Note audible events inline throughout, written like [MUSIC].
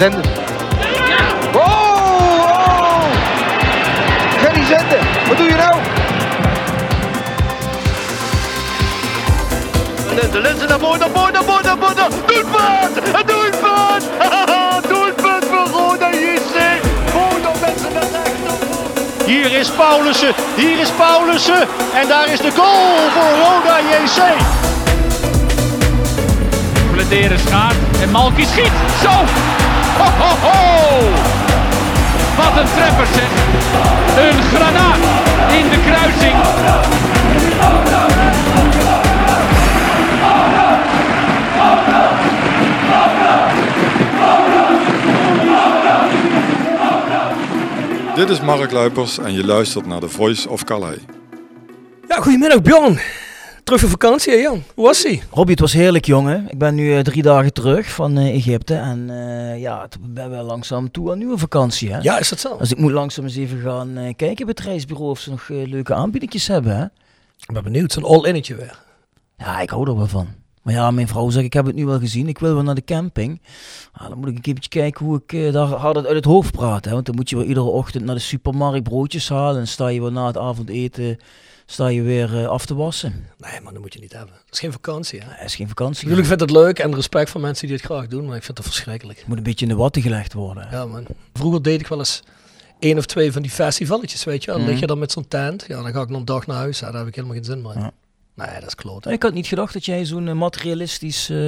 Zenden. Oh, oh! Gerry Zenden, wat doe je nou? De lenzen naar voren, naar voren, naar voren, naar voren. Doelpunt! Een doelpunt! doelpunt voor Roda JC. Roda mensen naar rechts. Hier is Paulussen, hier is Paulussen. En daar is de goal voor Roda JC. Bladeren schaart en Malky schiet. Zo! Ho, ho, ho! Wat een treffer zeg. Een granaat in de kruising. Dit is Mark Luipers en je luistert naar The Voice of Calais. Ja, goedemiddag Bjorn. Terug van vakantie, hè Jan? Hoe was ie? Robbie, het was heerlijk, jongen. Ik ben nu eh, drie dagen terug van eh, Egypte. En eh, ja, het ben wel langzaam toe aan nieuwe vakantie, hè? Ja, is dat zo? Dus ik moet langzaam eens even gaan kijken bij het reisbureau of ze nog leuke aanbiedingjes hebben, hè? Ik ben benieuwd, zo'n all-innetje weer. Ja, ik hou er wel van. Maar ja, mijn vrouw zegt, ik heb het nu wel gezien. Ik wil wel naar de camping. Ah, dan moet ik een keertje kijken hoe ik eh, daar harder uit het hoofd praat. Hè? Want dan moet je weer iedere ochtend naar de supermarkt broodjes halen. En sta je weer na het avondeten sta je weer eh, af te wassen. Nee, maar dat moet je niet hebben. Dat is geen vakantie, hè? Is geen vakantie. Natuurlijk vind ik het leuk en respect voor mensen die het graag doen, maar ik vind het verschrikkelijk. Het moet een beetje in de watten gelegd worden. Ja, man. Vroeger deed ik wel eens één of twee van die festivalletjes, weet je. Dan lig je dan met zo'n tent. Ja, dan ga ik nog een dag naar huis. Ja, daar heb ik helemaal geen zin meer. Ja. Nee, dat is kloot. Ik had niet gedacht dat jij zo'n eh, materialistisch eh,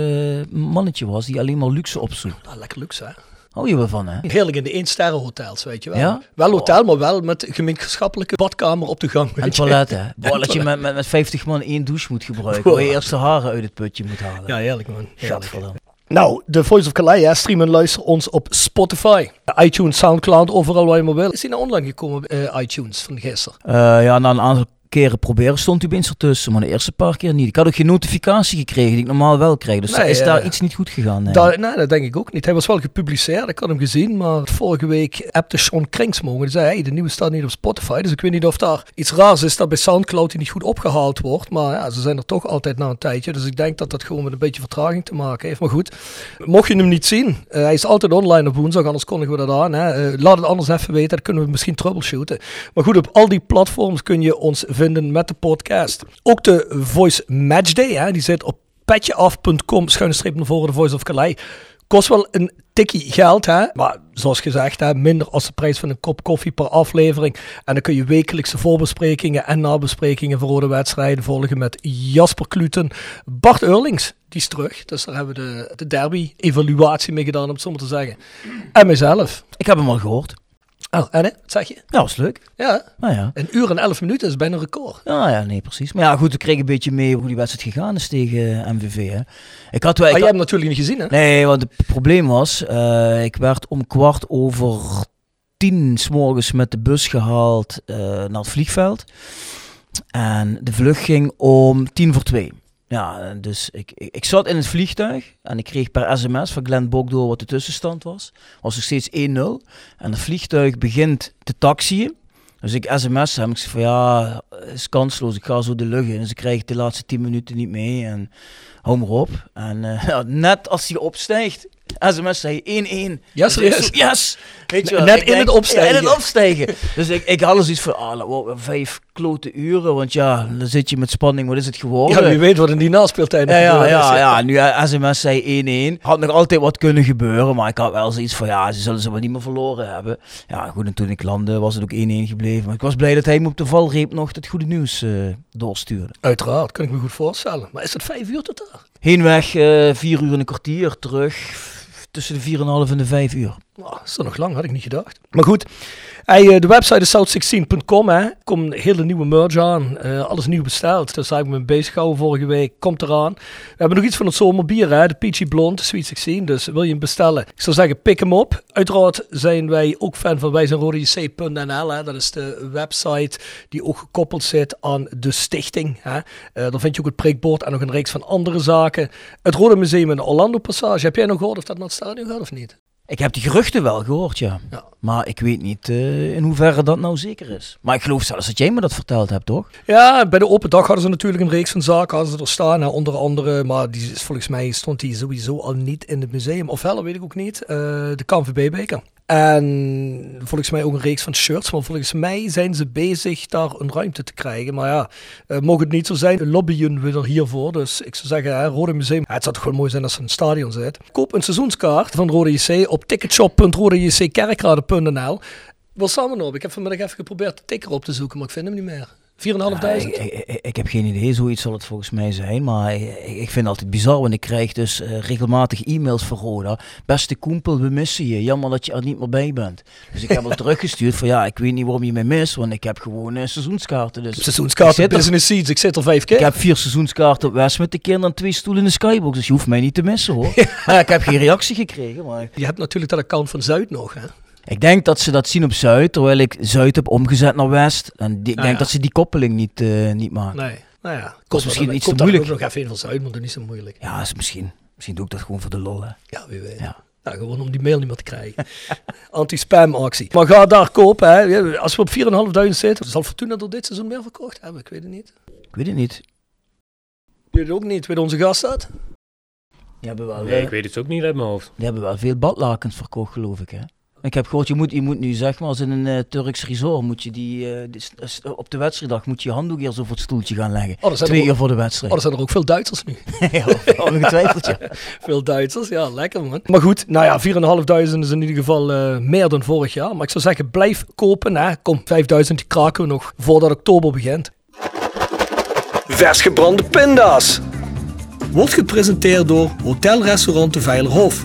mannetje was die alleen maar luxe opzoekt. Ah, lekker luxe, hè? Hou je wel van, hè? Heerlijk in de één sterren hotels, weet je wel. Ja? Wel hotel, maar wel met gemeenschappelijke badkamer op de gang. weet En toilet, hè? [LAUGHS] Boah, dat je met, met, met 50 man één douche moet gebruiken. Waar je eerst de haren uit het putje moet halen. Ja, heerlijk man. Heerlijk. Gadverdamme. Nou, de Voice of Calais, hè, stream en luister ons op Spotify, iTunes, Soundcloud, overal waar je maar wil. Is die nou online gekomen, eh, iTunes, van gisteren? Eh, ja, na een aantal keren proberen stond u opeens ertussen, maar de eerste paar keer niet. Ik had ook geen notificatie gekregen die ik normaal wel kreeg. Dus Nee, is daar eh, iets niet goed gegaan. Nee. Dat denk ik ook niet. Hij was wel gepubliceerd, ik had hem gezien, maar vorige week appte Sean Krinksmogen. Die zei, hey, de nieuwe staat niet op Spotify, dus ik weet niet of daar iets raars is dat bij Soundcloud die niet goed opgehaald wordt. Maar ja, ze zijn er toch altijd na een tijdje, dus ik denk dat dat gewoon met een beetje vertraging te maken heeft. Maar goed, mocht je hem niet zien, eh, hij is altijd online op woensdag, anders kondigen we dat aan. Hè. Eh, laat het anders even weten, dan kunnen we misschien troubleshooten. Maar goed, op al die platforms kun je ons vinden met de podcast. Ook de Voice Match Day, hè, die zit op petjeaf.com, schuine streep naar voren, de Voice of Calais. Kost wel een tikkie geld, hè? maar zoals gezegd, hè, minder als de prijs van een kop koffie per aflevering. En dan kun je wekelijkse voorbesprekingen en nabesprekingen voor rode wedstrijden volgen met Jasper Kluten. Bart Eurlings, die is terug. Dus daar hebben we de, de derby-evaluatie mee gedaan, om het zo maar te zeggen. En mijzelf. Ik heb hem al gehoord. Oh, en hè? Wat zeg je? Ja, was leuk. Ja, Nou ja. een uur en elf minuten is bijna een record. Ja, ja, nee, precies. Maar ja, goed, ik kreeg een beetje mee hoe die wedstrijd gegaan is tegen eh, MVV. Hè. Ik had wel... Maar ik jij had- hebt hem natuurlijk niet gezien, hè? Nee, want het probleem was, eh, ik werd om kwart over tien s morgens met de bus gehaald eh, naar het vliegveld. En de vlucht ging om tien voor twee. Ja, dus ik, ik, zat in het vliegtuig en ik kreeg per sms van Glenn Bokdoor wat de tussenstand was. Was nog steeds 1-0. En het vliegtuig begint te taxiën. Dus ik sms hem, ik zeg van ja, is kansloos, ik ga zo de lucht in. Dus ik krijg de laatste 10 minuten niet mee en hou maar op. En eh, ja, [LAUGHS] net als hij opstijgt, SMS zei 1-1. Ja, Dus Yes! Weet je wel, Net in het opstijgen. In het opstijgen. [LAUGHS] dus ik, ik had iets van, ah, vijf klote uren, want ja, dan zit je met spanning, wat is het geworden? Ja, wie weet wat in die naspeeltijd Ja, ja, ja, ja, nu eh, sms zei 1-1. Had nog altijd wat kunnen gebeuren, maar ik had wel zoiets van, ja, ze zullen ze wel niet meer verloren hebben. Ja, goed, en toen ik landde was het ook 1-1 gebleven. Maar ik was blij dat hij me op de valreep nog het goede nieuws eh, doorstuurde. Uiteraard, kan ik me goed voorstellen. Maar is het vijf uur tot daar? Heenweg eh vier uur en een kwartier, terug tussen de 4,5 en de 5 uur. Nou, is nog lang, had ik niet gedacht. Maar goed, eh, de website is south16.com. hè. Er komt een hele nieuwe merch aan. Eh, alles nieuw besteld. Daar zijn we mee bezig gehouden vorige week. Komt eraan. We hebben nog iets van het zomerbier, hè? de Peachy Blonde, Sweet 16. Dus wil je hem bestellen? Ik zou zeggen, pik hem op. Uiteraard zijn wij ook fan van wijzenrodejc.nl. Dat is de website die ook gekoppeld zit aan de stichting. Hè? Eh, daar vind je ook het prikbord en nog een reeks van andere zaken. Het Rode Museum in de Orlando Passage. Heb jij nog gehoord of dat naar het stadion gaat of niet? Ik heb die geruchten wel gehoord, ja. Ja. Maar ik weet niet eh, in hoeverre dat nou zeker is. Maar ik geloof zelfs dat jij me dat verteld hebt, toch? Ja, bij de open dag hadden ze natuurlijk een reeks van zaken hadden ze er staan. Hè, onder andere, maar die is, volgens mij stond die sowieso al niet in het museum. Ofwel, dat weet ik ook niet. eh, de KNVB-beker. En volgens mij ook een reeks van shirts. Maar volgens mij zijn ze bezig daar een ruimte te krijgen. Maar ja, eh, mocht het niet zo zijn, lobbyen we er hiervoor. Dus ik zou zeggen, Rode Museum. Het zou toch wel mooi zijn als ze een stadion zit. Koop een seizoenskaart van Rode JC op ticketshop.rodejckerkrade.nl. Staan we op? Ik heb vanmiddag even geprobeerd de ticker op te zoeken, maar ik vind hem niet meer. 4.500? Ja, ik, ik, ik- heb geen idee, zoiets zal het volgens mij zijn. Maar ik, ik vind het altijd bizar, want ik krijg dus eh, regelmatig e-mails van Roda. Beste koempel, we missen je. Jammer dat je er niet meer bij bent. Dus ik heb al [LAUGHS] teruggestuurd van ja, ik weet niet waarom je mij mist, want ik heb gewoon eh, seizoenskaarten. Dus Seizoenskaart ik, zit er- Business Seats. Ik zit er vijf keer. ik heb vier seizoenskaarten op West met de kinderen en twee stoelen in de skybox. Dus je hoeft mij niet te missen hoor. [LAUGHS] Ja, ik heb geen reactie gekregen. Maar Je hebt natuurlijk dat account van Zuid nog, hè? Ik denk dat ze dat zien op Zuid, terwijl ik Zuid heb omgezet naar West. En die, ik Ah, denk ja. dat ze die koppeling niet, eh, niet maken. Nee. Nou ja, Kost misschien iets komt te moeilijk. ook nog even een van Zuid, maar dat is niet zo moeilijk. Ja, is misschien, misschien doe ik dat gewoon voor de lol. Hè. Ja, wie weet. Ja. Nou, gewoon om die mail niet meer te krijgen. [LAUGHS] Anti-spam actie. Maar ga daar kopen. Hè. Als we op 4.500 zitten, zal Fortuna er dit seizoen meer verkocht hebben? Ik weet het niet. Ik weet het niet. Ik weet het ook niet. Weet onze gast dat? Die hebben wel, Nee, eh, ik weet het ook niet uit mijn hoofd. die hebben wel veel badlakens verkocht, geloof ik. Hè? Ik heb gehoord, je moet, je moet nu zeg maar als in een eh, Turks resort, moet je die, eh, die s- op de wedstrijddag moet je je handdoek eerst over het stoeltje gaan leggen. Oh, Twee uur voor de oh, wedstrijd. er zijn er ook veel Duitsers nu. [LAUGHS] ja, ongetwijfeld ja. [LAUGHS] Veel Duitsers, ja, lekker man. Maar goed, nou ja, 4.500 is in ieder geval eh, meer dan vorig jaar. Maar ik zou zeggen, blijf kopen. Hè. Kom, 5.000 die kraken we nog voordat oktober begint. Vers gebrande pinda's. Wordt gepresenteerd door Hotel Restaurant de Veilerhof.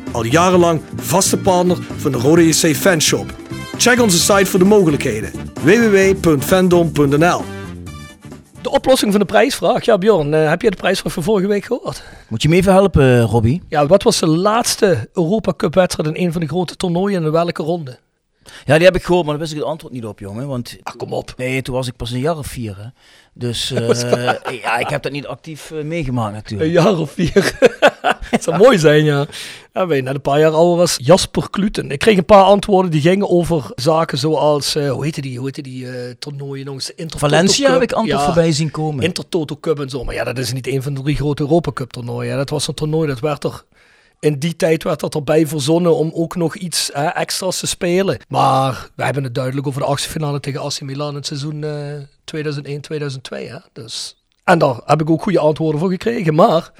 Al jarenlang vaste partner van de Rode JC Fanshop. Check onze site voor de mogelijkheden. www.fandom.nl De oplossing van de prijsvraag. Ja Bjorn, eh, heb je de prijsvraag van vorige week gehoord? Moet je me even helpen, Robbie? Ja, wat was de laatste Europa Cup wedstrijd in een van de grote toernooien en in welke ronde? Ja, die heb ik gehoord, maar daar wist ik het antwoord niet op, jongen. Want Ah, kom op. nee, toen was ik pas een jaar of vier. Hè. Dus [LAUGHS] eh, ja, ik heb dat niet actief eh, meegemaakt natuurlijk. Een jaar of vier. [LAUGHS] Het zou mooi zijn, ja. ja je net een paar jaar ouder was Jasper Kluten. Ik kreeg een paar antwoorden die gingen over zaken zoals, eh, hoe heette die, hoe heette die toernooien nog eens? Valencia Cup. heb ik antwoord Ja, voorbij zien komen. Intertoto Cup en zo. Maar ja, dat is niet een van de drie grote Europa Cup toernooien. Dat was een toernooi, dat werd er... In die tijd werd dat erbij verzonnen om ook nog iets hè, extra's te spelen. Maar we hebben het duidelijk over de achtste finale tegen AC Milan in het seizoen eh 2001-2002. hè. Dus, en daar heb ik ook goede antwoorden voor gekregen. Maar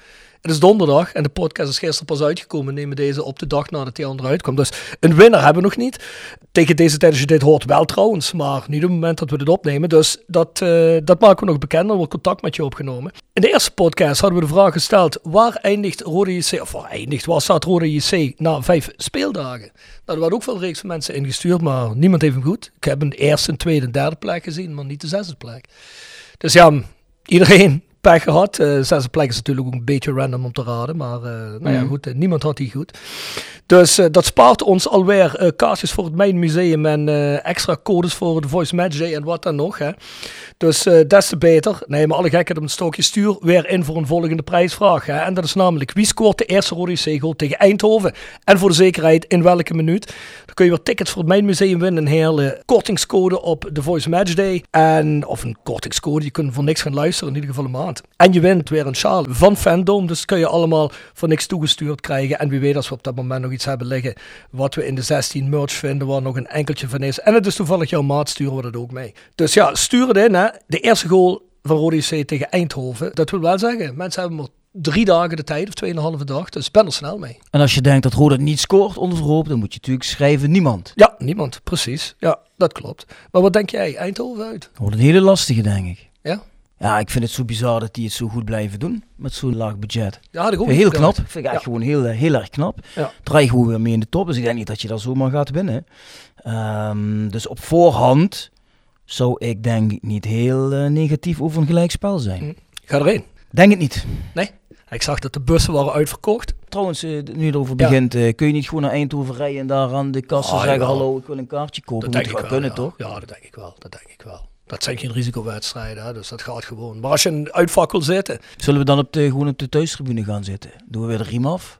het is donderdag en de podcast is gisteren pas uitgekomen. We nemen deze op de dag nadat die andere uitkomt. Dus een winnaar hebben we nog niet. Tegen deze tijd, als je dit hoort, wel trouwens. Maar niet op het moment dat we dit opnemen. Dus dat, eh, dat maken we nog bekend. Er wordt contact met je opgenomen. In de eerste podcast hadden we de vraag gesteld. Waar eindigt Rode JC? Of waar eindigt? Waar staat Rode JC na vijf speeldagen? Nou, er waren ook veel reeks van mensen ingestuurd. Maar niemand heeft hem goed. Ik heb een eerste, tweede en derde plek gezien. Maar niet de zesde plek. Dus ja, iedereen pech gehad. Uh, zesde plek is natuurlijk ook een beetje random om te raden. Maar uh, nou ja, Mhm. goed, eh, niemand had die goed. Dus eh, dat spaart ons alweer eh kaartjes voor het Mijn Museum en eh, extra codes voor de Voice Match Day en wat dan nog. Hè. Dus eh, des te beter. Nee, maar alle gekheid op een stokje stuur weer in voor een volgende prijsvraag. Hè. En dat is namelijk wie scoort de eerste Rode Zegel tegen Eindhoven? En voor de zekerheid in welke minuut? Dan kun je weer tickets voor het Mijn Museum winnen. Een hele kortingscode op de Voice Match Day. En, of een kortingscode, je kunt voor niks gaan luisteren, in ieder geval een maand. En je wint weer een sjaal van Fandom. Dus kun je allemaal voor niks toegestuurd krijgen. En wie weet als we op dat moment nog iets hebben liggen wat we in de 16 merch vinden, waar nog een enkeltje van is. En het is toevallig jouw maat, sturen we dat ook mee. Dus ja, stuur het in. Hè. De eerste goal van Rode JC tegen Eindhoven. Dat wil wel zeggen, mensen hebben maar drie dagen de tijd, of tweeënhalve dag. Dus ben er snel mee. En als je denkt dat Roda niet scoort onder verhoop, dan moet je natuurlijk schrijven niemand. Ja, niemand, precies. Ja, dat klopt. Maar wat denk jij, Eindhoven uit? Wordt een hele lastige, denk ik. Ja? Ja, ik vind het zo bizar dat die het zo goed blijven doen met zo'n laag budget. Ja, ook Heel knap. Vind ik echt Ja. gewoon heel, eh, heel erg knap. Ja. Draai gewoon weer mee in de top. Dus ik denk niet dat je daar zomaar gaat winnen. Ehm, dus op voorhand zou ik denk ik niet heel eh, negatief over een gelijkspel zijn. Hm. Ga erheen. Denk het niet. Ik zag dat de bussen waren uitverkocht. Trouwens, eh, nu je erover Ja. begint, kun je niet gewoon naar Eindhoven rijden en daar aan de kassa Ah, zeggen, hallo, ik wil een kaartje kopen. Dat Moet denk ik wel wel, kunnen, ja. toch? Ja, dat denk ik wel. Dat denk ik wel. Dat zijn geen risicowedstrijden, hè, dus dat gaat gewoon. Maar als je een uitvak wil zitten, Zullen we dan op de, gewoon op de thuistribune gaan zitten? Doen we weer de riem af?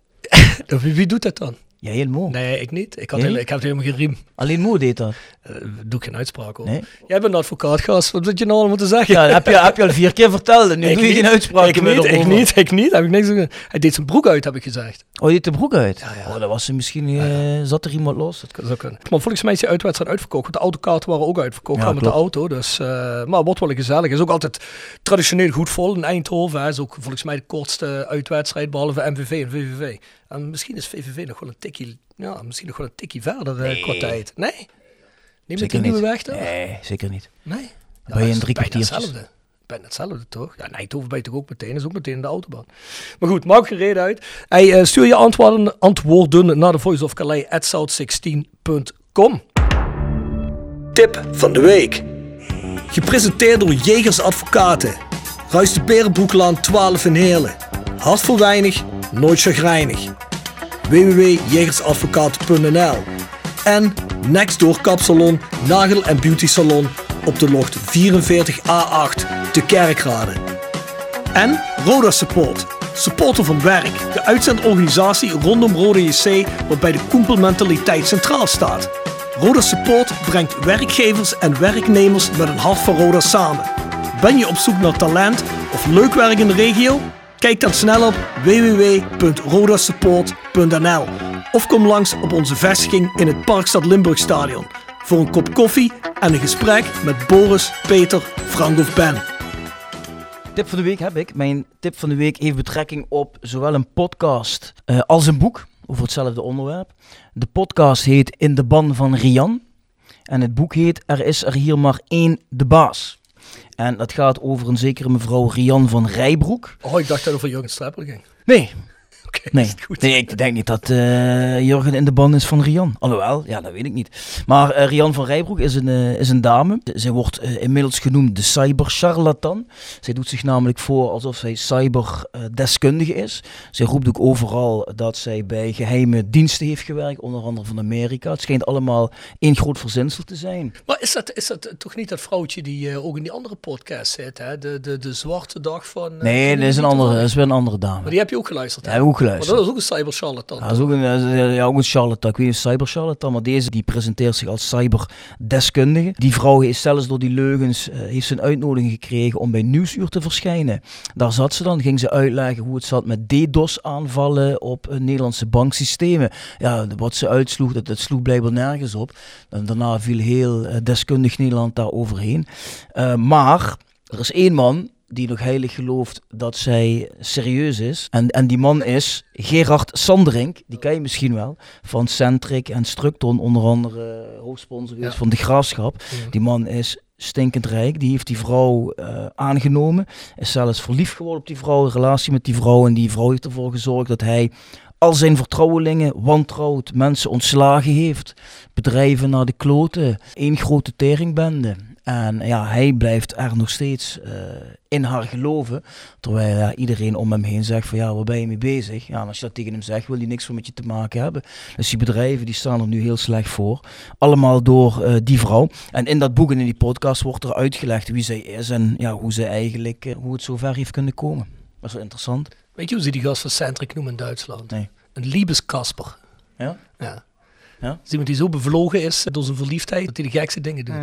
[LAUGHS] wie doet dat dan? Jij mooi. Nee, ik niet. Ik, had ik heb helemaal geen riem. Alleen Mo deed dat. Eh, doe ik geen uitspraak over. Nee? Jij bent een advocaat, gast. Wat zit je nou allemaal te zeggen? Ja, heb je, heb je al vier keer verteld. en Nu Ik doe je geen uitspraak ik meer niet, ik niet, ik niet. Heb ik niks gezegd. Hij deed zijn broek uit, heb ik gezegd. Oh, je deed de broek uit? Ja, ja. Oh, dat was er misschien... eh, Zat er iemand los? Dat kunnen. Maar volgens mij is die uitwedstrijd uitverkocht. Want de autokaarten waren ook uitverkocht. Ja, met de auto. Dus, eh, maar wordt wel gezellig. Is ook altijd traditioneel goed vol in Eindhoven. Hè. Is ook volgens mij de kortste uitwedstrijd. Behalve MVV en VVV. En misschien is VVV nog wel een tikkie, ja, misschien nog wel een tikkie verder eh, qua tijd. Nee? Niet met Zeker die nieuwe niet. weg toch? Nee, zeker niet. Nee. Ben je in drie kwartiertjes? hetzelfde. Bijna hetzelfde toch? Ja, Eindhoven ben je toch ook meteen. Is ook meteen in de autobahn. Maar goed, maak geen reden uit. Hey, eh, stuur je antwoorden, antwoorden naar de Voice of Calais at south16.com. Tip van de week. Gepresenteerd door Jegers Advocaten. Ruist de Berenbroeklaan 12 in Heerlen. Hart voor weinig, nooit chagrijnig. www.jegersadvocaten.nl En Nextdoor Kapsalon, Nagel en Beauty Salon op de locht 44A8 te Kerkrade. En Roda Support. Supporter van werk. De uitzendorganisatie rondom Roda JC waarbij de koempelmentaliteit centraal staat. Roda Support brengt werkgevers en werknemers met een hart voor Roda samen. Ben je op zoek naar talent of leuk werk in de regio? Kijk dan snel op www.rodasupport.nl of kom langs op onze vestiging in het Parkstad Limburg Stadion voor een kop koffie en een gesprek met Boris, Peter, Frank of Ben. Tip van de week heb ik. Mijn tip van de week heeft betrekking op zowel een podcast eh, als een boek over hetzelfde onderwerp. De podcast heet In de ban van Rian. En het boek heet Er is er hier maar één de baas. En dat gaat over een zekere mevrouw Rian van Rijbroek. Oh, ik dacht dat het over Jurgen Streppel ging. Nee, Nee, goed. nee, ik denk niet dat eh, Jurgen in de ban is van Rian. Alhoewel, ja, dat weet ik niet. Maar eh, Rian van Rijbroek is een, eh, is een dame. Zij wordt inmiddels genoemd de cybercharlatan. Zij doet zich namelijk voor alsof zij cyberdeskundige is. Zij roept ook overal dat zij bij geheime diensten heeft gewerkt, onder andere van Amerika. Het schijnt allemaal één groot verzinsel te zijn. Maar is dat, is dat toch niet dat vrouwtje die ook in die andere podcast zit? Hè? De, de, de zwarte dag van... Nee, dat is een andere, dat is weer een andere dame. Maar die heb je ook geluisterd, hè? Maar dat is ook een cybercharlatan. Ja, dat is ook een, eh, ja, ook een charlatan. Ik weet niet cybercharlatan, maar deze die presenteert zich als cyberdeskundige. Die vrouw is zelfs door die leugens eh, heeft ze een uitnodiging gekregen om bij Nieuwsuur te verschijnen. Daar zat ze dan, ging ze uitleggen hoe het zat met DDoS-aanvallen op eh, Nederlandse banksystemen. Ja, wat ze uitsloeg, dat, dat sloeg blijkbaar nergens op. En daarna viel heel deskundig Nederland daar overheen. Maar er is één man die nog heilig gelooft dat zij serieus is. En, en die man is Gerard Sanderink, die ken je misschien wel, van Centric en Structon, onder andere eh, hoofdsponsor Ja. van de Graafschap. Die man is stinkend rijk, die heeft die vrouw eh, aangenomen, is zelfs verliefd geworden op die vrouw, een relatie met die vrouw. En die vrouw heeft ervoor gezorgd dat hij al zijn vertrouwelingen wantrouwt, mensen ontslagen heeft, bedrijven naar de kloten, één grote teringbende. En ja, hij blijft er nog steeds eh, in haar geloven. Terwijl ja, iedereen om hem heen zegt van ja, waar ben je mee bezig? Ja, en als je dat tegen hem zegt, wil hij niks meer met je te maken hebben. Dus die bedrijven die staan er nu heel slecht voor. Allemaal door eh, die vrouw. En in dat boek en in die podcast wordt er uitgelegd wie zij is en ja, hoe ze eigenlijk, eh, hoe het zover heeft kunnen komen. Dat is wel interessant. Weet je hoe ze die gast van Centric noemen in Duitsland? Nee. Een Liebeskasper. Ja? Ja. Ja? Is iemand die zo bevlogen is door zijn verliefdheid dat hij de gekste dingen doet.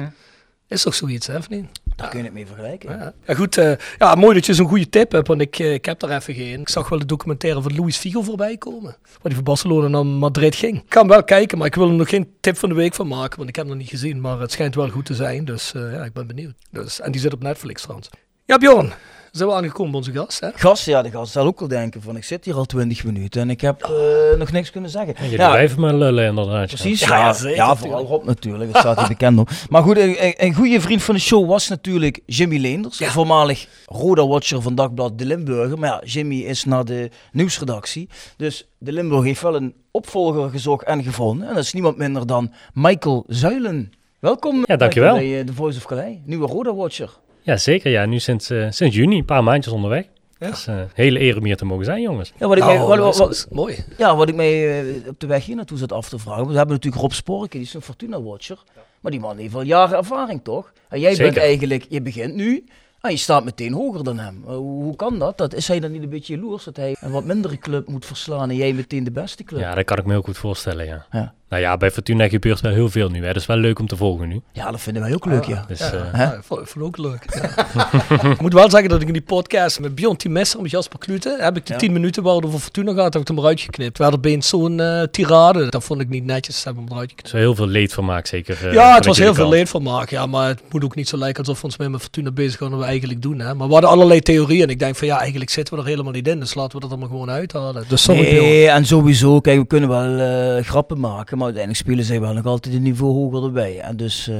Is toch zoiets, hè, of niet? Daar kun je het mee vergelijken. Ja, ja goed. eh, ja, mooi dat je zo'n goede tip hebt, want ik, eh, ik heb daar even geen. Ik zag wel de documentaire van Luis Figo voorbij komen. Waar hij van Barcelona naar Madrid ging. Ik kan wel kijken, maar ik wil er nog geen tip van de week van maken, want ik heb hem nog niet gezien. Maar het schijnt wel goed te zijn, dus eh, ja, ik ben benieuwd. Dus, en die zit op Netflix trouwens. Ja, Bjorn. Zijn we aangekomen bij onze gast, hè? Gast, ja, de gast zal ook wel denken van ik zit hier al 20 minuten en ik heb eh, nog niks kunnen zeggen. Jullie Ja, blijven maar lullen inderdaad. ja. Precies, Ja, ja, ja, ja, vooral Rob natuurlijk, dat staat hier bekend op. Maar goed, een, een- goede vriend van de show was natuurlijk Jimmy Leenders, Ja. voormalig Roda-watcher van Dagblad De Limburger. Maar ja, Jimmy is naar de nieuwsredactie, dus De Limburger heeft wel een opvolger gezocht en gevonden. En dat is niemand minder dan Michael Zuilen. Welkom Ja, dankjewel. Bij eh, The Voice of Calais, nieuwe Roda-watcher. Ja, zeker. Ja, nu sinds, eh, sinds juni, een paar maandjes onderweg. Ja. Dus eh, hele eer om hier te mogen zijn, jongens. Ja, wat ik, mij, wat, dat wat- is- wat- dat is mooi. Ja, wat ik mij eh, op de weg hier naartoe zat af te vragen. We hebben natuurlijk Rob Sporken, die is een Fortuna-watcher. Maar die man heeft al jaren ervaring, toch? En jij bent eigenlijk, je begint nu en je staat meteen hoger dan hem. Hoe, hoe kan dat? dat? Is hij dan niet een beetje jaloers dat hij een wat mindere club moet verslaan en jij meteen de beste club? Ja, dat kan ik me heel goed voorstellen, ja. Ja. Nou ja, bij Fortuna gebeurt wel heel veel nu. Hè. Dat is wel leuk om te volgen nu. Ja, dat vinden wij ook leuk, ja. Dus, Ja. eh? Ja, ik vond, ik vond het ook leuk. Ja. [LAUGHS] ik moet wel zeggen dat ik in die podcast met Bjorn Timesser en met Jasper Klute, heb ik de Ja. 10 minuten waar het over Fortuna gaat, heb ik hem eruit geknipt. We hadden opeens zo'n eh, tirade. Dat vond ik niet netjes, hebben we hem eruit geknipt. er heel veel leedvermaak, zeker. eh, ja, het was heel veel kant. leed van maken. Ja, maar het moet ook niet zo lijken alsof we ons met Fortuna bezig gaan wat we eigenlijk doen. Hè. Maar we hadden allerlei theorieën en ik denk van ja, eigenlijk zitten we er helemaal niet in. Dus laten we dat allemaal gewoon uithalen. Dus sorry Bjorn. Nee, en sowieso, kijk, we kunnen wel eh, grappen maken, maar uiteindelijk spelen zij wel nog altijd een niveau hoger erbij. En dus eh,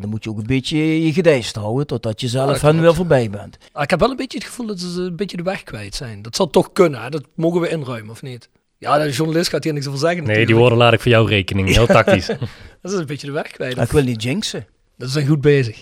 dan moet je ook een beetje je gedijst houden, totdat je Ja, zelf dat hen weer voorbij bent. Ah, Ik heb wel een beetje het gevoel dat ze een beetje de weg kwijt zijn. Dat zal toch kunnen, hè? dat mogen we inruimen of niet? Ja, de journalist gaat hier niks over zeggen. Nee, die woorden laat ik voor jouw rekening. Heel tactisch. [LAUGHS] Dat is een beetje de weg kwijt. Ik wil niet jinxen. Dat zijn goed bezig.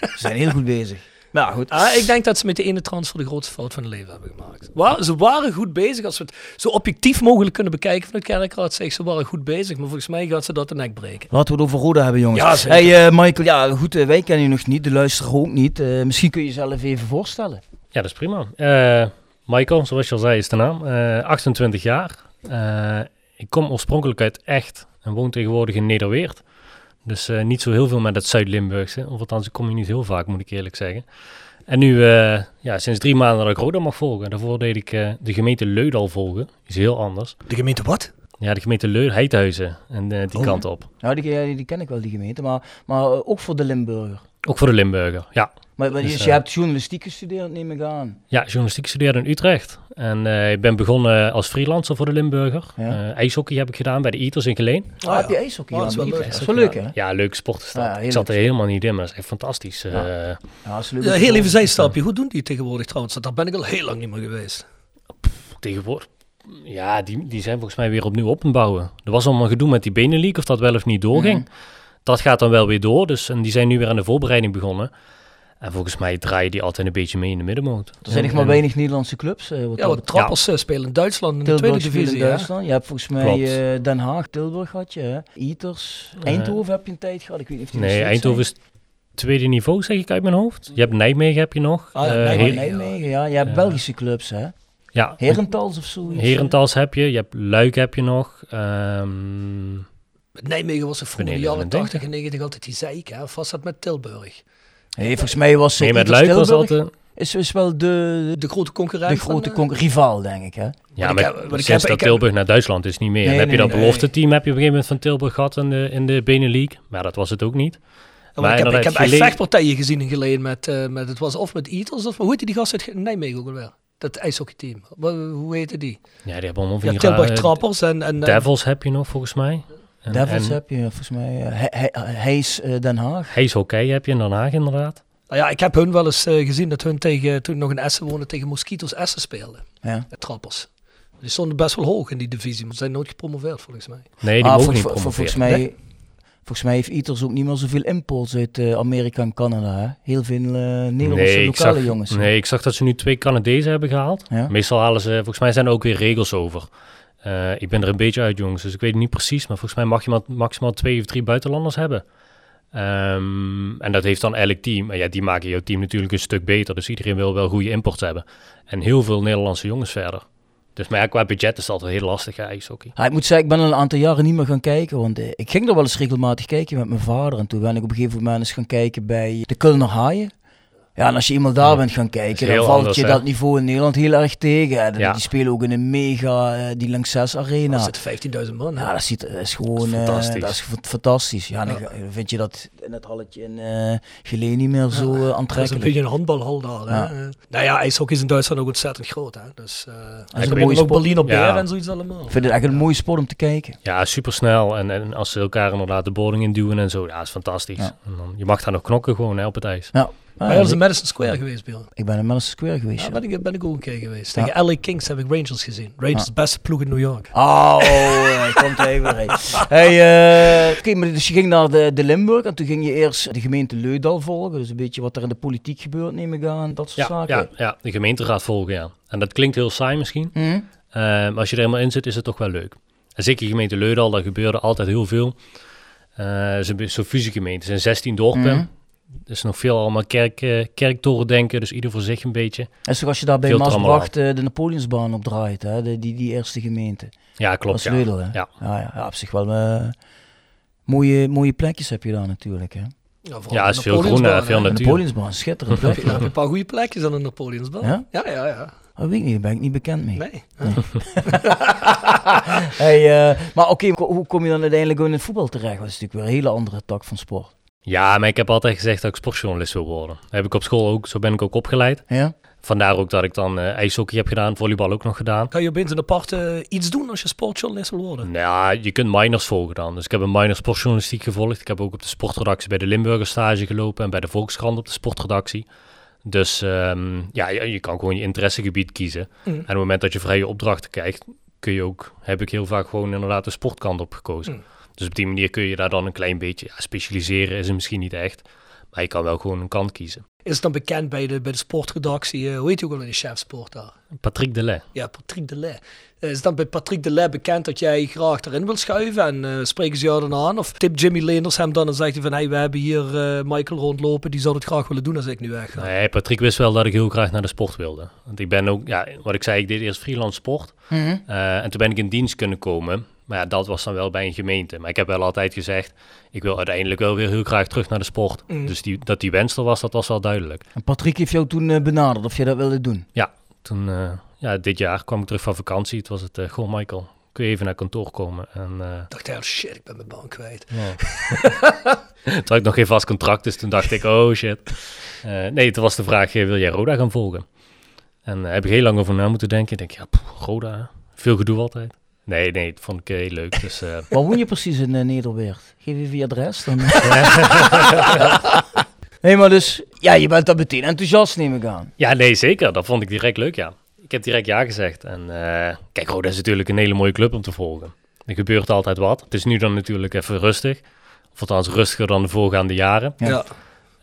Ze zijn heel goed bezig. Maar ja, goed. Ah, ik denk dat ze met de ene transfer de grootste fout van hun leven hebben gemaakt. Ze waren goed bezig, als we het zo objectief mogelijk kunnen bekijken van de kerkraad. Zeg, ze waren goed bezig, maar volgens mij gaat ze dat de nek breken. Laten we het over Roda hebben, jongens. Ja, zeker. Hey, eh, Michael, ja, goed, eh, wij kennen je nog niet, de luisteraar ook niet. Eh, misschien kun je jezelf even voorstellen. Ja, dat is prima. Eh, Michael, zoals je al zei, is de naam. Eh, 28 jaar. Eh, ik kom oorspronkelijk uit Echt en woon tegenwoordig in Nederweert. Dus eh, niet zo heel veel met het Zuid-Limburgse. Of althans, ik kom hier niet heel vaak, moet ik eerlijk zeggen. En nu, eh, ja, sinds drie maanden dat ik Roda mag volgen. Daarvoor deed ik eh, de gemeente Leudal volgen. Is heel anders. De gemeente wat? Ja, de gemeente Leu Heidhuizen en eh, die Oh. kant op. Nou, die, ja, die ken ik wel, die gemeente, maar, maar ook voor de Limburger. Ook voor de Limburger, ja. Maar, maar Dus, dus, eh, je hebt journalistiek gestudeerd, neem ik aan. Ja, journalistiek studeerde in Utrecht. En eh, ik ben begonnen als freelancer voor de Limburger. Ja. Eh, ijshockey heb ik gedaan bij de Eaters in Geleen. Ah, heb je ijshockey Oh, dat is leuk. Dat is wel leuk, hè? Ja, leuke. Ja, heel ik zat er leuk. helemaal niet in, maar dat is echt fantastisch. eh. Ja. Is. Ja, heel even zijstapje. Hoe doen die tegenwoordig trouwens? Daar ben ik al heel lang niet meer geweest. tegenwoordig. Ja, die, die zijn volgens mij weer opnieuw op aan het bouwen. Er was allemaal gedoe met die Benelink, of dat wel of niet doorging. Mhm. Dat gaat dan wel weer door, dus en die zijn nu weer aan de voorbereiding begonnen. En volgens mij draaien die altijd een beetje mee in de middenmoot. Er zijn nog maar weinig Nederlandse clubs. eh, wat Ja, wat trappers eh, spelen in Duitsland in de Tilburg tweede speelt in divisie. hè? Duitsland. Je hebt volgens mij eh, Den Haag, Tilburg had je, hè? Eindhoven heb je een tijd gehad. Ik weet niet of die nog Nee, Eindhoven is tweede niveau, zeg ik uit mijn hoofd. Je hebt Nijmegen heb je nog. Ah, ja, Eh. Nijmegen. Ja. Je hebt Ja. Belgische clubs, hè? ja, Herentals of zoiets. Herentals heb je, je hebt Luik heb je nog. Ehm, Nijmegen was er vroeger in de jaren aan het 80 en 90 altijd die zeik. Hè? Of was dat met Tilburg? Nee, volgens mij was nee, eh, met Luik was Tilburg altijd... is, is wel de, De grote concurrent. de van, grote eh, con- rivaal, denk ik, hè? Ja, ik met, heb- wat ik heb- dat ik heb- Tilburg naar Duitsland is niet meer. Nee, heb je dat nee. belofte team heb je op een gegeven moment van Tilburg gehad in de, in de Benelink. Maar dat was het ook niet. Ja, maar ik heb, ik heb echt vechtpartijen gezien in Geleen met, eh, met, het was of met Eaters of, hoe heette die gast uit Ge- Nijmegen ook alweer? Dat ijshockeyteam. Hoe heette die? Ja, die hebben allemaal van Ja, die Tilburg Trappers en... en eh, Devils heb je nog volgens mij. En, Devils en heb je volgens mij. eh, He- He- Heijs eh, Den Haag. Hees Hockey heb je in Den Haag inderdaad. nou ja, ik heb hun wel eens eh, gezien dat hun tegen, toen ik nog in Essen woonde tegen Mosquito's Essen speelden. Ja. De Trappers. Die stonden best wel hoog in die divisie, maar ze zijn nooit gepromoveerd volgens mij. Nee, die Ah, mogen niet promoveren. volgens mij, Volgens mij heeft Ieters ook niet meer zoveel imports uit eh, Amerika en Canada. Hè? Heel veel eh, Nederlandse lokale zag, jongens. Nee, ik zag dat ze nu twee Canadezen hebben gehaald. Ja? Meestal halen ze, volgens mij zijn er ook weer regels over. Eh, ik ben er een beetje uit, jongens, dus ik weet het niet precies. Maar volgens mij mag je maximaal twee of drie buitenlanders hebben. Ehm, en dat heeft dan elk team. Maar ja, die maken jouw team natuurlijk een stuk beter. Dus iedereen wil wel goede imports hebben. En heel veel Nederlandse jongens verder. Dus maar qua budget is dat altijd heel lastig, ja, ijshockey. Ja, ik moet zeggen, ik ben al een aantal jaren niet meer gaan kijken. Want eh, ik ging er wel eens regelmatig kijken met mijn vader. En toen ben ik op een gegeven moment eens gaan kijken bij de Kulner Haaien. Ja, en als je eenmaal daar Ja, bent gaan is kijken, dan valt anders, je hè? dat niveau in Nederland heel erg tegen. En Ja. Die spelen ook in een mega, eh, die Lanxess Arena. Er zitten 15.000 man. hè. Ja, dat, ziet, dat is gewoon Dat is eh, fantastisch. dat is fa- fantastisch. Ja, dan vind je dat in het halletje in eh Geleen niet meer zo eh, Dat is een aantrekkelijk. beetje een handbalhal daar. Hè? Ja. Nou ja, ijshockey is in Duitsland ook ontzettend groot. Hè? Dus, eh een ik mooie ook sport. Ja. en zoiets allemaal. Ik vind het echt een mooie sport om te kijken. Ja, supersnel. En, en als ze elkaar inderdaad de boarding in duwen en zo, ja, is fantastisch. Ja. En dan, je mag daar nog knokken gewoon hè, op het ijs. Ja. Maar ja, dat is in Madison Square geweest, Björn. ik ben in Madison Square geweest. Ja, Ja, ben, ik, ben ik ook een keer geweest. Ja. Tegen LA Kings heb ik Rangers gezien. Rangers, Ja. beste ploeg in New York. Oh, hij komt even heen. Hey, eh, oké, maar dus je ging naar de, de Limburg en toen ging je eerst de gemeente Leudal volgen. Dus een beetje wat er in de politiek gebeurt, neem ik aan. Dat soort Ja, zaken. ja, ja, de gemeenteraad volgen, ja. En dat klinkt heel saai misschien. Hm? Eh, maar als je er helemaal in zit, is het toch wel leuk. En zeker de gemeente Leudal, daar gebeurde altijd heel veel. Eh, het is een beetje zo'n fusiegemeente. Er zijn 16 dorpen. Mhm. Er is nog veel allemaal kerk, eh, kerktoren denken, dus ieder voor zich een beetje. Dat is toch als je daar bij. Maasbracht de Napoleonsbaan op draait, hè? De, die, die eerste gemeente. Ja, Dat klopt. is Ja. Hè? Ja. Ja, ja, ja, op zich wel eh, mooie, mooie plekjes heb je daar natuurlijk, hè? Ja, is veel groen, hè, veel hè. De natuur. Napoleonsbaan, schitterend [LAUGHS] plek. Heb je een paar goede plekjes aan de Napoleonsbaan? Ja? Ja, ja, ja. Dat weet ik niet, daar ben ik niet bekend mee. Nee. [LAUGHS] hey, eh, maar oké, hoe kom je dan uiteindelijk in het voetbal terecht? Dat is natuurlijk weer een hele andere tak van sport. Ja, maar ik heb altijd gezegd dat ik sportjournalist wil worden. Dat heb ik op school ook, zo ben ik ook opgeleid. Ja? Vandaar ook dat ik dan eh ijshockey heb gedaan, volleybal ook nog gedaan. Ga je opeens een apart eh, iets doen als je sportjournalist wil worden? Nou ja, je kunt minors volgen dan. Dus ik heb een minor sportjournalistiek gevolgd. Ik heb ook op de sportredactie bij de Limburger stage gelopen en bij de Volkskrant op de sportredactie. Dus ehm, ja, je, je kan gewoon je interessegebied kiezen. Mm. En op het moment dat je vrije opdrachten krijgt, kun je ook, heb ik heel vaak gewoon inderdaad de sportkant op gekozen. Mm. Dus op die manier kun je daar dan een klein beetje ja, specialiseren, is het misschien niet echt. Maar je kan wel gewoon een kant kiezen. Is het dan bekend bij de, bij de sportredactie? eh, hoe heet je ook al in de chef sport daar? Patrick Delay. Ja, Patrick Delay. Eh, is het dan bij Patrick Delay bekend dat jij graag erin wil schuiven? En eh, spreken ze jou dan aan? Of tip Jimmy Leenders hem dan en zegt hij van... Hey, we hebben hier eh, Michael rondlopen. Die zou het graag willen doen als ik nu weg ga. Nee, Patrick wist wel dat ik heel graag naar de sport wilde. Want ik ben ook, ja, wat ik zei, ik deed eerst freelance sport. Mhm. Eh, en toen ben ik in dienst kunnen komen. Maar ja, dat was dan wel bij een gemeente. Maar ik heb wel altijd gezegd, ik wil uiteindelijk wel weer heel graag terug naar de sport. Mm. Dus die, dat die wens er was, dat was wel duidelijk. En Patrick heeft jou toen eh, benaderd of je dat wilde doen. Toen, eh, ja, dit jaar kwam ik terug van vakantie. Het was het, uh, goh Michael, kun je even naar kantoor komen? En eh, Ik dacht, oh shit, ik ben mijn baan kwijt. [LAUGHS] toen had ik nog geen vast contract, dus toen dacht ik, oh shit. Eh, nee, toen was de vraag, wil jij Roda gaan volgen? En daar heb ik heel lang over na moeten denken. Ik denk, ja, poeh, Roda, veel gedoe altijd. Nee, nee, dat vond ik eh, heel leuk. Dus eh, [LAUGHS] Waar woon je precies in uh, Nederweert? Geef even je adres dan. [LAUGHS] nee, maar dus, ja, je bent dan meteen enthousiast neem ik aan. Ja, nee, zeker. Dat vond ik direct leuk, ja. Ik heb direct ja gezegd. En uh, kijk, Roda is natuurlijk een hele mooie club om te volgen. Er gebeurt altijd wat. Het is nu dan natuurlijk even rustig. Of althans rustiger dan de voorgaande jaren. Ja. ja.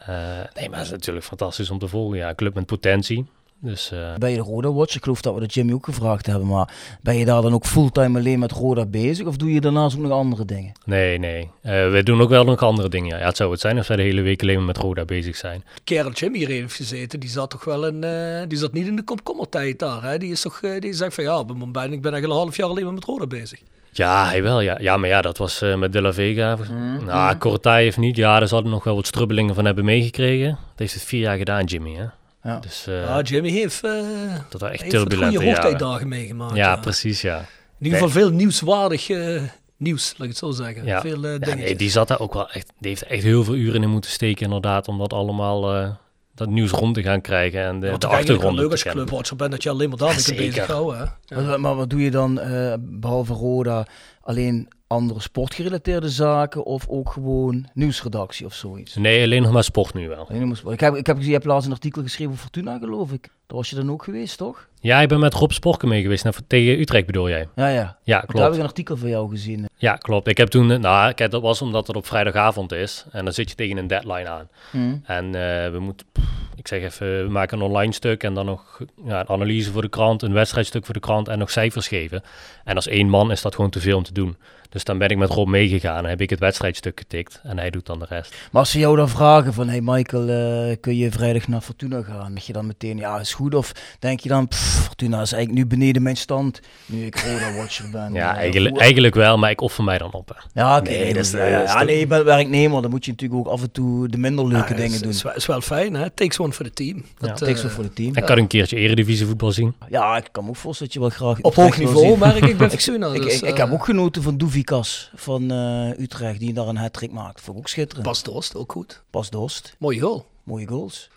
Uh, nee, maar het is natuurlijk fantastisch om te volgen. Ja, een club met potentie. Dus, uh, ben je de Roda Watch? Ik geloof dat we dat Jimmy ook gevraagd hebben. Maar ben je daar dan ook fulltime alleen met Roda bezig? Of doe je daarnaast ook nog andere dingen? Nee, nee. Uh, we doen ook wel nog andere dingen. Ja. ja, het zou het zijn als wij de hele week alleen maar met Roda bezig zijn. De kerel Jimmy hier heeft gezeten, die zat toch wel in, uh, die zat niet in de komkommertijd daar. Hè? Die is toch, uh, die zegt van ja, ik ben, ik ben eigenlijk een half jaar alleen maar met Roda bezig. Ja, hij wel. Ja, ja maar ja, dat was uh, met De La Vega. Mm, nou, mm. Heeft niet. Ja, daar zouden nog wel wat strubbelingen van hebben meeggekregen. Dat heeft het vier jaar gedaan, Jimmy. Hè? Ja. Dus, uh, ja, Jimmy heeft, uh, dat echt turbulente goede hoogtijdagen meegemaakt. Ja, ja, precies, ja. In ieder geval nee. veel nieuwswaardig uh, nieuws, laat ik het zo zeggen. Ja. Veel, uh, ja, nee, die zat daar ook wel echt, die heeft echt heel veel uren in moeten steken inderdaad, om dat allemaal, uh, dat nieuws rond te gaan krijgen en de, ja, de achtergrond leuk als je clubwatcher bent dat je alleen maar daarmee ja, kunt bezighouden. Ja. Maar, maar, wat doe je dan, uh, behalve Roda, alleen andere sportgerelateerde zaken of ook gewoon nieuwsredactie of zoiets? Nee, alleen nog maar sport nu wel. Ik heb, ik heb gezien, je hebt laatst een artikel geschreven over Fortuna, geloof ik. Daar was je dan ook geweest, toch? Ja, ik ben met Rob Sporken mee geweest. naar- tegen Utrecht bedoel jij? Ja, ja. Ja, Want Daar heb klopt. ik een artikel van jou gezien. Ja, klopt. Ik heb toen, nou, kijk, dat was omdat het op vrijdagavond is. En dan zit je tegen een deadline aan. Hm. En eh, we moeten, ik zeg even, we maken een online stuk en dan nog ja, een analyse voor de krant, een wedstrijdstuk voor de krant en nog cijfers geven. En als één man is dat gewoon te veel om te doen. Dus dan ben ik met Rob meegegaan en heb ik het wedstrijdstuk getikt en hij doet dan de rest. Maar als ze jou dan vragen van, hey Michael, eh, kun je vrijdag naar Fortuna gaan? Denk je dan meteen, ja, is goed? Of denk je dan, pff, Fortuna is eigenlijk nu beneden mijn stand, nu ik Roda-watcher ben? Ja, Eh, eigenlijk, eigenlijk wel, maar ik offer mij dan op. Hè. Ja, oké. Nee, nee, ja, ja, nee, je bent werknemer, dan moet je natuurlijk ook af en toe de minder leuke Ja, dingen is, doen. Is, wel- is wel fijn, hè? Takes one for the team. Dat, Dat takes eh, one voor het team. Ik kan een keertje eredivisie voetbal zien. Ja, ik kan me ook voorstellen dat je wel graag op hoog niveau merk ik bij [LAUGHS] Fortuna. Ik, dus, ik, ik eh, heb ook genoten van Doevikas van eh, Utrecht, die daar een hat-trick maakt. Vond ik ook schitterend. Pas Dorst, ook goed. Pas Dost, Mooie goal. mooie goals.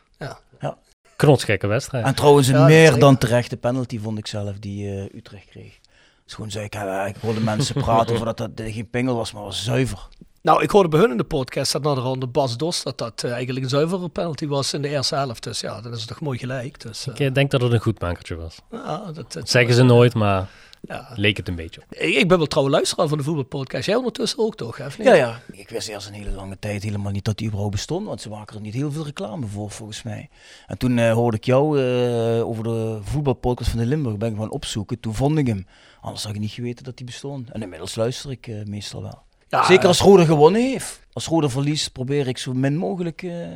Knotsgekke wedstrijd. En trouwens een Ja, meer dan terechte penalty vond ik zelf die eh, Utrecht kreeg. Dus gewoon zei ik, eh, ik hoorde mensen [LAUGHS] praten over dat dat eh, geen pingel was, maar was zuiver. Nou, ik hoorde bij hun in de podcast dat naar de ronde Bas Dos dat dat eigenlijk een zuivere penalty was in de eerste helft. Dus ja, dan is toch mooi gelijk. Dus, eh, Ik denk dat het een goedmakertje was. ja, dat, dat- Dat zeggen ze nooit, maar Ja. leek het een beetje. op. Ik, ben wel trouwe luisteraar van de voetbalpodcast. Jij ondertussen ook toch? Hè, of niet? Ja, ja. Ik wist eerst een hele lange tijd helemaal niet dat die überhaupt bestond, want ze maken er niet heel veel reclame voor, volgens mij. En toen eh, hoorde ik jou eh, over de voetbalpodcast van de Limburg, ben ik gewoon opzoeken. Toen vond ik hem. Anders had ik niet geweten dat die bestond. En inmiddels luister ik eh, meestal wel. Ja, Zeker als Roda gewonnen heeft. Als Roda verliest, probeer ik zo min mogelijk eh,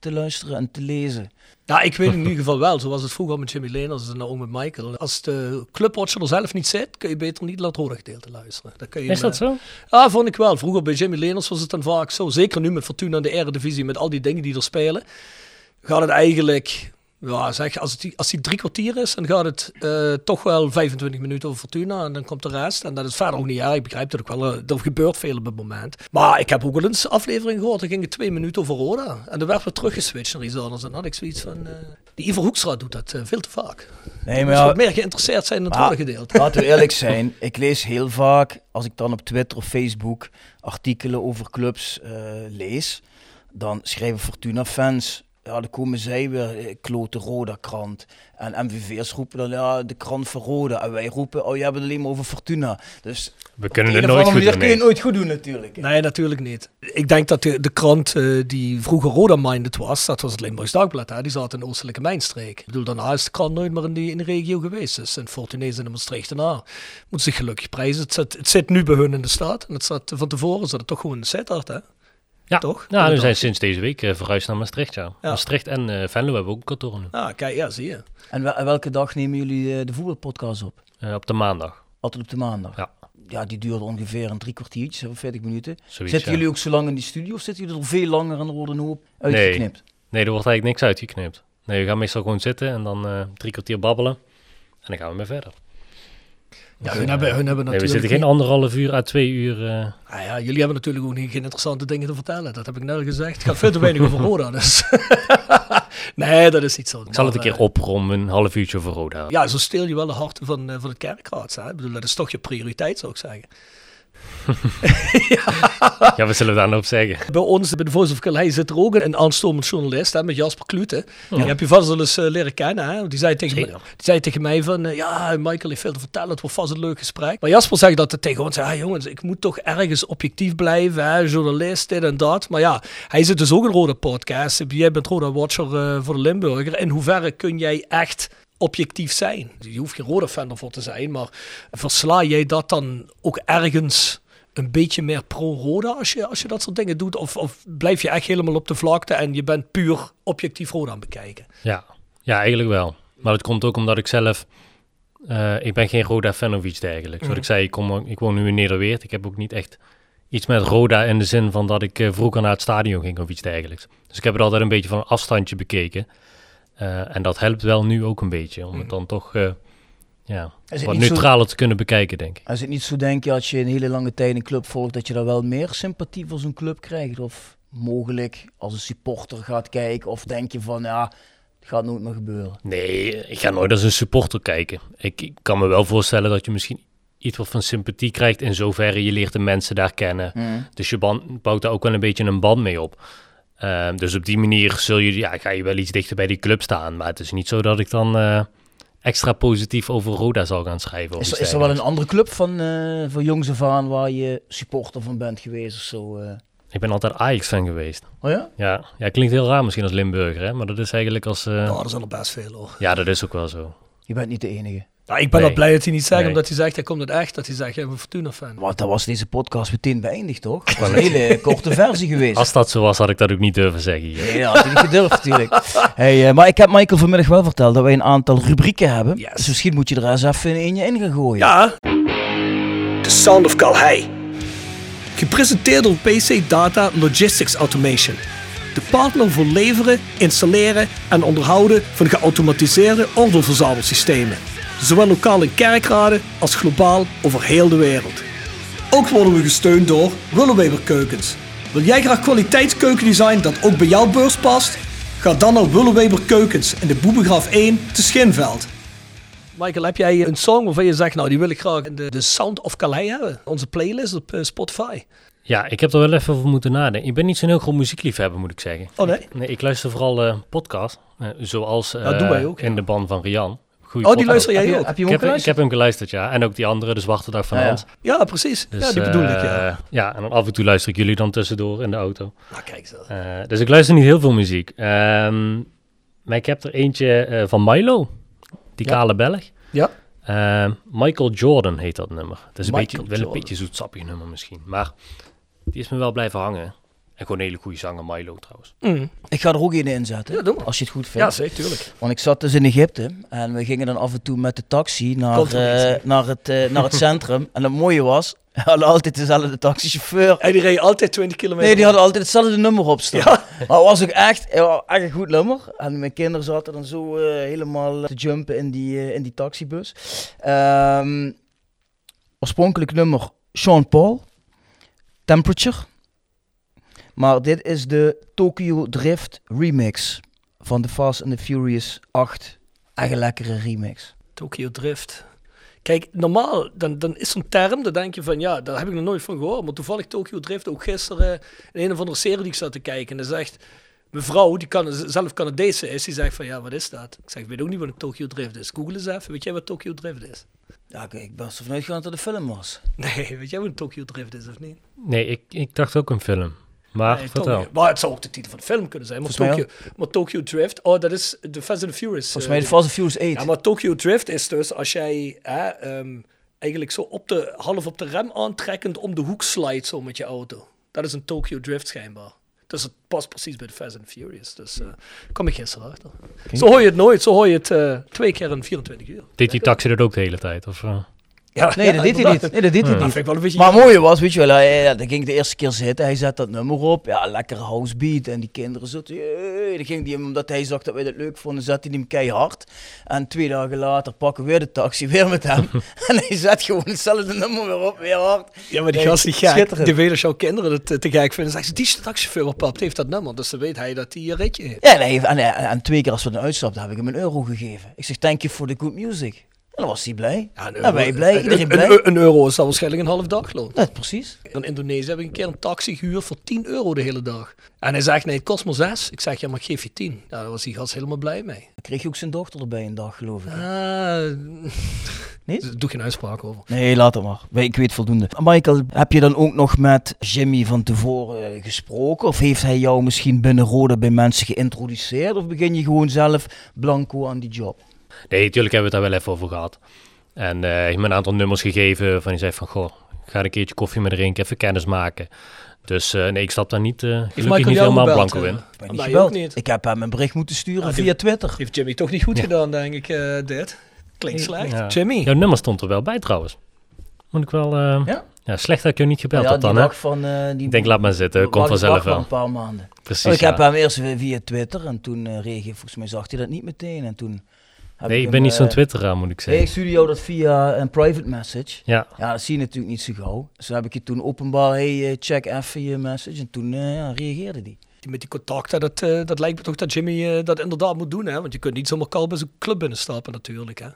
te luisteren en te lezen. Ja, ik weet in ieder geval wel. Zoals het vroeger met Jimmy Leners en nou ook met Michael. Als de clubwatcher er zelf niet zit, kun je beter niet het rode gedeelte luisteren. Dan kun je Is dat eh, zo? Ja, vond ik wel. Vroeger bij Jimmy Leners was het dan vaak zo. Zeker nu met Fortuna in de Eredivisie, met al die dingen die er spelen. Gaat het eigenlijk... Ja, zeg, als, het, als die drie kwartier is, dan gaat het eh, toch wel 25 minuten over Fortuna. En dan komt de rest. En dat is verder ook niet erg. Ik begrijp dat ook wel. eh, Er gebeurt veel op het moment. Maar ik heb ook wel eens aflevering gehoord. Dan ging het twee minuten over Roda. En dan werd weer teruggeswitcht naar iets anders. En dan had ik zoiets van... eh, die Iver Hoekstra doet dat veel te vaak. Nee, Je maar ja, meer geïnteresseerd zijn in het rode gedeelte. Laten we eerlijk zijn, ik lees heel vaak, als ik dan op Twitter of Facebook artikelen over clubs lees, dan schrijven Fortuna-fans, ja, dan komen zij weer, eh, klote Roda-krant. En MVV'ers roepen dan, ja, de krant van Roda. En wij roepen, oh, je hebt het alleen maar over Fortuna. Dus We kunnen het een of nooit andere goed manier doen. kun je nooit goed doen natuurlijk. Nee, natuurlijk niet. Ik denk dat de, de krant eh, die vroeger Roda-minded was, dat was het Limburgs Dagblad, hè, die zat in de oostelijke mijnstreek. Ik bedoel, daarna is de krant nooit meer in, die, in de regio geweest. Dus in Fortunees en de Maastricht daarna. Moet zich gelukkig prijzen. Het zit, het zit nu bij hun in de stad. En het zat, van tevoren zat het toch gewoon in de Sittard, hè? Ja, Toch? Ja, we zijn sinds deze week eh, verhuisd naar Maastricht. Ja. Ja. Maastricht en eh Venlo hebben ook een kantoor nu. Ah, kijk, ja, zie je. En wel- en welke dag nemen jullie eh, de voetbalpodcast op? Eh, op de maandag. Altijd op de maandag? Ja. Ja, die duurde ongeveer een drie kwartiertje, of 40 minuten. Zoiets, zitten ja. jullie ook zo lang in die studio of zitten jullie er veel langer en er wordt een hoop uitgeknipt? Nee, er wordt eigenlijk niks uitgeknipt. Nee, we gaan meestal gewoon zitten en dan eh, drie kwartier babbelen. En dan gaan we weer verder. Ja, hun hebben, hun hebben Nee, we natuurlijk zitten geen anderhalf uur à twee uur. eh, Ah ja, jullie hebben natuurlijk ook niet, geen interessante dingen te vertellen. Dat heb ik net al gezegd. Het gaat veel te weinig over Roda, dus... [LAUGHS] nee, dat is niet zo. ik zal het een keer eh, oprommen, een half uurtje voor Roda. Ja, zo steel je wel de harten van, eh, van het kerkraad. Hè? Ik bedoel, dat is toch je prioriteit, zou ik zeggen. [LAUGHS] Ja, wat zullen we daar nou op zeggen? Bij ons, bij de Voice of Calais, zit er ook een aanstormend journalist, hè, met Jasper Klute. Die heb je vast wel eens eh, leren kennen. Hè? Die, zei tegen die zei tegen mij van, eh, ja, Michael heeft veel te vertellen, het wordt vast een leuk gesprek. Maar Jasper zegt dat het tegen ons, ja jongens, ik moet toch ergens objectief blijven, hè? journalist, dit en dat. Maar ja, hij zit dus ook in Roda Podcast. Jij bent Roda Watcher eh, voor de Limburger. In hoeverre kun jij echt objectief zijn? Je hoeft geen Roda-fan ervoor te zijn, maar versla jij dat dan ook ergens een beetje meer pro-Roda als je, als je dat soort dingen doet? Of, of blijf je echt helemaal op de vlakte en je bent puur objectief Roda aan bekijken? Ja. ja, eigenlijk wel. Maar het komt ook omdat ik zelf... eh, ik ben geen Roda-fan of iets dergelijks. Wat ik zei, ik, kom, ik woon nu in Nederweert. Ik heb ook niet echt iets met Roda in de zin van dat ik eh, vroeger naar het stadion ging of iets dergelijks. Dus ik heb het altijd een beetje van een afstandje bekeken. Eh, en dat helpt wel nu ook een beetje. Om het dan toch eh, ja, wat zo- neutraler te kunnen bekijken, denk ik. Is het niet zo, denk je, als je een hele lange tijd een club volgt, dat je daar wel meer sympathie voor zo'n club krijgt? Of mogelijk als een supporter gaat kijken? Of denk je van, ja, het gaat nooit meer gebeuren? Nee, ik ga nooit als een supporter kijken. Ik, ik kan me wel voorstellen dat je misschien iets wat van sympathie krijgt in zoverre je leert de mensen daar kennen. Mm. Dus je band, bouwt daar ook wel een beetje een band mee op. Ehm, dus op die manier zul je, ja, ga je wel iets dichter bij die club staan. Maar het is niet zo dat ik dan eh, extra positief over Roda zal gaan schrijven. Is, er- is er wel een andere club van, eh van jongs af aan waar je supporter van bent geweest of zo? eh? Ik ben altijd Ajax-fan geweest. Oh ja? Ja, ja, klinkt heel raar misschien als Limburger, hè? maar dat is eigenlijk als... eh, Ja, er zijn er best veel hoor. ja, dat is ook wel zo. Je bent niet de enige. Ja, ik ben Nee. wel blij dat hij niet zegt, Nee. omdat hij zegt, hij komt het echt. Dat hij zegt, jij bent een Fortuna-fan. Want dan was deze podcast meteen beëindigd, toch? Het was een [LAUGHS] hele korte versie geweest. Als dat zo was, had ik dat ook niet durven zeggen hier. Nee, dat had hij niet gedurfd natuurlijk. Hey, eh, maar ik heb Michael vanmiddag wel verteld dat wij een aantal rubrieken hebben. Yes. Dus misschien moet je er eens even in je in gaan gooien. Ja. The Sound of Calhei. Gepresenteerd door PC Data Logistics Automation. De partner voor leveren, installeren en onderhouden van geautomatiseerde ordeelverzamelsystemen. Zowel lokaal in kerkraden als globaal over heel de wereld. Ook worden we gesteund door Willeweber Keukens. Wil jij graag kwaliteitskeukendesign dat ook bij jouw beurs past? Ga dan naar Willeweber Keukens in de Boebegraaf 1 te Schinveld. Michael, heb jij een song waarvan je zegt, nou die wil ik graag in de, de Sound of Calais hebben? Onze playlist op eh, Spotify. Ja, ik heb er wel even over moeten nadenken. Ik ben niet zo'n heel groot muziekliefhebber, moet ik zeggen. Oh nee? Nee, ik luister vooral eh podcasts, eh, zoals Ja, eh, wij ook, ja. in de band van Rian. Oh, die luister jij heb, je, ook? heb je Ik hem heb, ik heb geluisterd? hem geluisterd, ja. En ook die andere, de Zwarte Dag van Ja, ja. Hans. Ja, precies. Dus, ja, die bedoel ik, ja. eh, ja, en dan af en toe luister ik jullie dan tussendoor in de auto. Nou, kijk zo. Eh, dus ik luister niet heel veel muziek. Ehm, maar ik heb er eentje eh, van Milo, die Ja. kale Belg. Ja. Ehm, Michael Jordan heet dat nummer. Het is een Michael beetje, wel een beetje zoetsappig nummer misschien. Maar die is me wel blijven hangen. En gewoon een hele goede zanger, Milo trouwens. Mm. Ik ga er ook in inzetten. Ja. Als je het goed vindt. Ja, zeker, tuurlijk. Want ik zat dus in Egypte en we gingen dan af en toe met de taxi naar, eh, naar, het, eh, naar het centrum. En het mooie was, [LAUGHS] we hadden altijd dezelfde taxichauffeur. En die reed altijd 20 kilometer. Nee, die hadden altijd hetzelfde nummer op staan. Ja. Maar het was ook echt, echt een goed nummer. En mijn kinderen zaten dan zo eh, helemaal te jumpen in die, in die taxibus. Ehm, oorspronkelijk nummer Sean Paul, Temperature. Maar dit is de Tokyo Drift remix van de Fast and the Furious 8. Echt een lekkere remix. Tokyo Drift. Kijk, normaal, dan, dan is zo'n term, dan denk je van, ja, daar heb ik nog nooit van gehoord. Maar toevallig Tokyo Drift, ook gisteren in een of andere serie die ik zat te kijken. En dan zegt, mevrouw, die kan, zelf Canadese is, die zegt van, ja, wat is dat? Ik zeg, ik weet ook niet wat een Tokyo Drift is. Google eens even, weet jij wat Tokyo Drift is? Ja, ik, ik ben ervan uitgegaan dat het een film was. Nee, weet jij wat een Tokyo Drift is of niet? Nee, ik, ik dacht ook een film. Maar Nee, vertel. Maar het zou ook de titel van de film kunnen zijn. Maar, Tokyo, maar Tokyo Drift, oh, dat is de Fast and the Furious. Volgens eh, mij de Fast and Furious 8. Ja, maar Tokyo Drift is dus als jij hè, ehm, eigenlijk zo op de, half op de rem aantrekkend om de hoek slijt zo met je auto. Dat is een Tokyo Drift schijnbaar. Dus het past precies bij de Fast and Furious. Dus eh kom ik gisteren achter. Zo hoor je het nooit. Zo hoor je het eh, twee keer in 24 uur. Deed die taxi dat ook de hele tijd? Of, eh? Ja, Nee, dat deed hij niet. Nee, dat deed hij Dat niet. vind ik wel een beetje... Maar het mooie was, weet je wel, hij, ja, dan ging ik de eerste keer zitten, hij zet dat nummer op, ja, lekkere housebeat en die kinderen zitten, "Jee." dan ging die hem, omdat hij zag dat wij dat leuk vonden, zette hij hem keihard. En twee dagen later pakken we weer de taxi, weer met hem. [LAUGHS] en hij zet gewoon hetzelfde nummer weer op, weer hard. Ja, maar die gast die gek. schitterend. Die weet als jouw kinderen het te gek vinden. Zeggen ze, die taxichauffeur op pap, die heeft dat nummer. Dus dan weet hij dat hij een ritje heeft. Ja, en, hij heeft- en, en, en twee keer als we dan uitstapten, heb ik hem een euro gegeven. Ik zeg, thank you for the good music. En dan was hij blij. Ja, wij blij, een- iedereen een- blij. Een, een euro is dan waarschijnlijk een half dagloon. Ja, precies. In Indonesië heb ik een keer een taxi gehuurd voor 10 euro de hele dag. En hij zegt, nee, het kost maar 6. Ik zeg, ja, maar ik geef je 10. Ja, daar was die gast helemaal blij mee. Dan kreeg je ook zijn dochter erbij een dag, geloof ik. Ah, Niet? Daar [LAUGHS] doe geen uitspraak over. Nee, laat het maar. Ik weet voldoende. Michael, heb je dan ook nog met Jimmy van tevoren eh, gesproken? Of heeft hij jou misschien binnen Rode bij mensen geïntroduceerd? Of begin je gewoon zelf blanco aan die job? Nee, natuurlijk hebben we het daar wel even over gehad. En eh, hij heeft me een aantal nummers gegeven van hij zei van, goh, ga een keertje koffie met drinken, even kennis maken. Dus eh, nee, ik stap daar niet, eh gelukkig Michael niet helemaal gebeld, blanco in. Ik ben niet. Ik heb hem een bericht moeten sturen Ah, die- via Twitter. Heeft Jimmy toch niet goed gedaan, denk ik, eh, dit. Klinkt slecht. Ja. Jimmy. Jouw nummer stond er wel bij trouwens. Moet ik wel... eh, Ja? ja? slecht dat ik jou niet gebeld ja, die dan, hè? dag van... die Ik denk, laat maar zitten, komt vanzelf wel. een paar maanden. Precies, ik heb hem eerst via Twitter en toen eh reageerde, volgens mij zag hij dat niet meteen. En toen Nee, ik ben niet zo'n eh, twitteraar, moet ik Nee, zeggen. ik stuurde jou dat via een private message. Ja, Ja, dat zie je natuurlijk niet zo gauw. Dus dan heb ik je toen openbaar, hey, eh, check even je message. En toen eh, ja, reageerde die. Die Met die contacten, dat, dat lijkt me toch dat Jimmy eh, dat inderdaad moet doen. Hè? Want je kunt niet zomaar kalm bij zo'n club binnenstappen natuurlijk. Hè?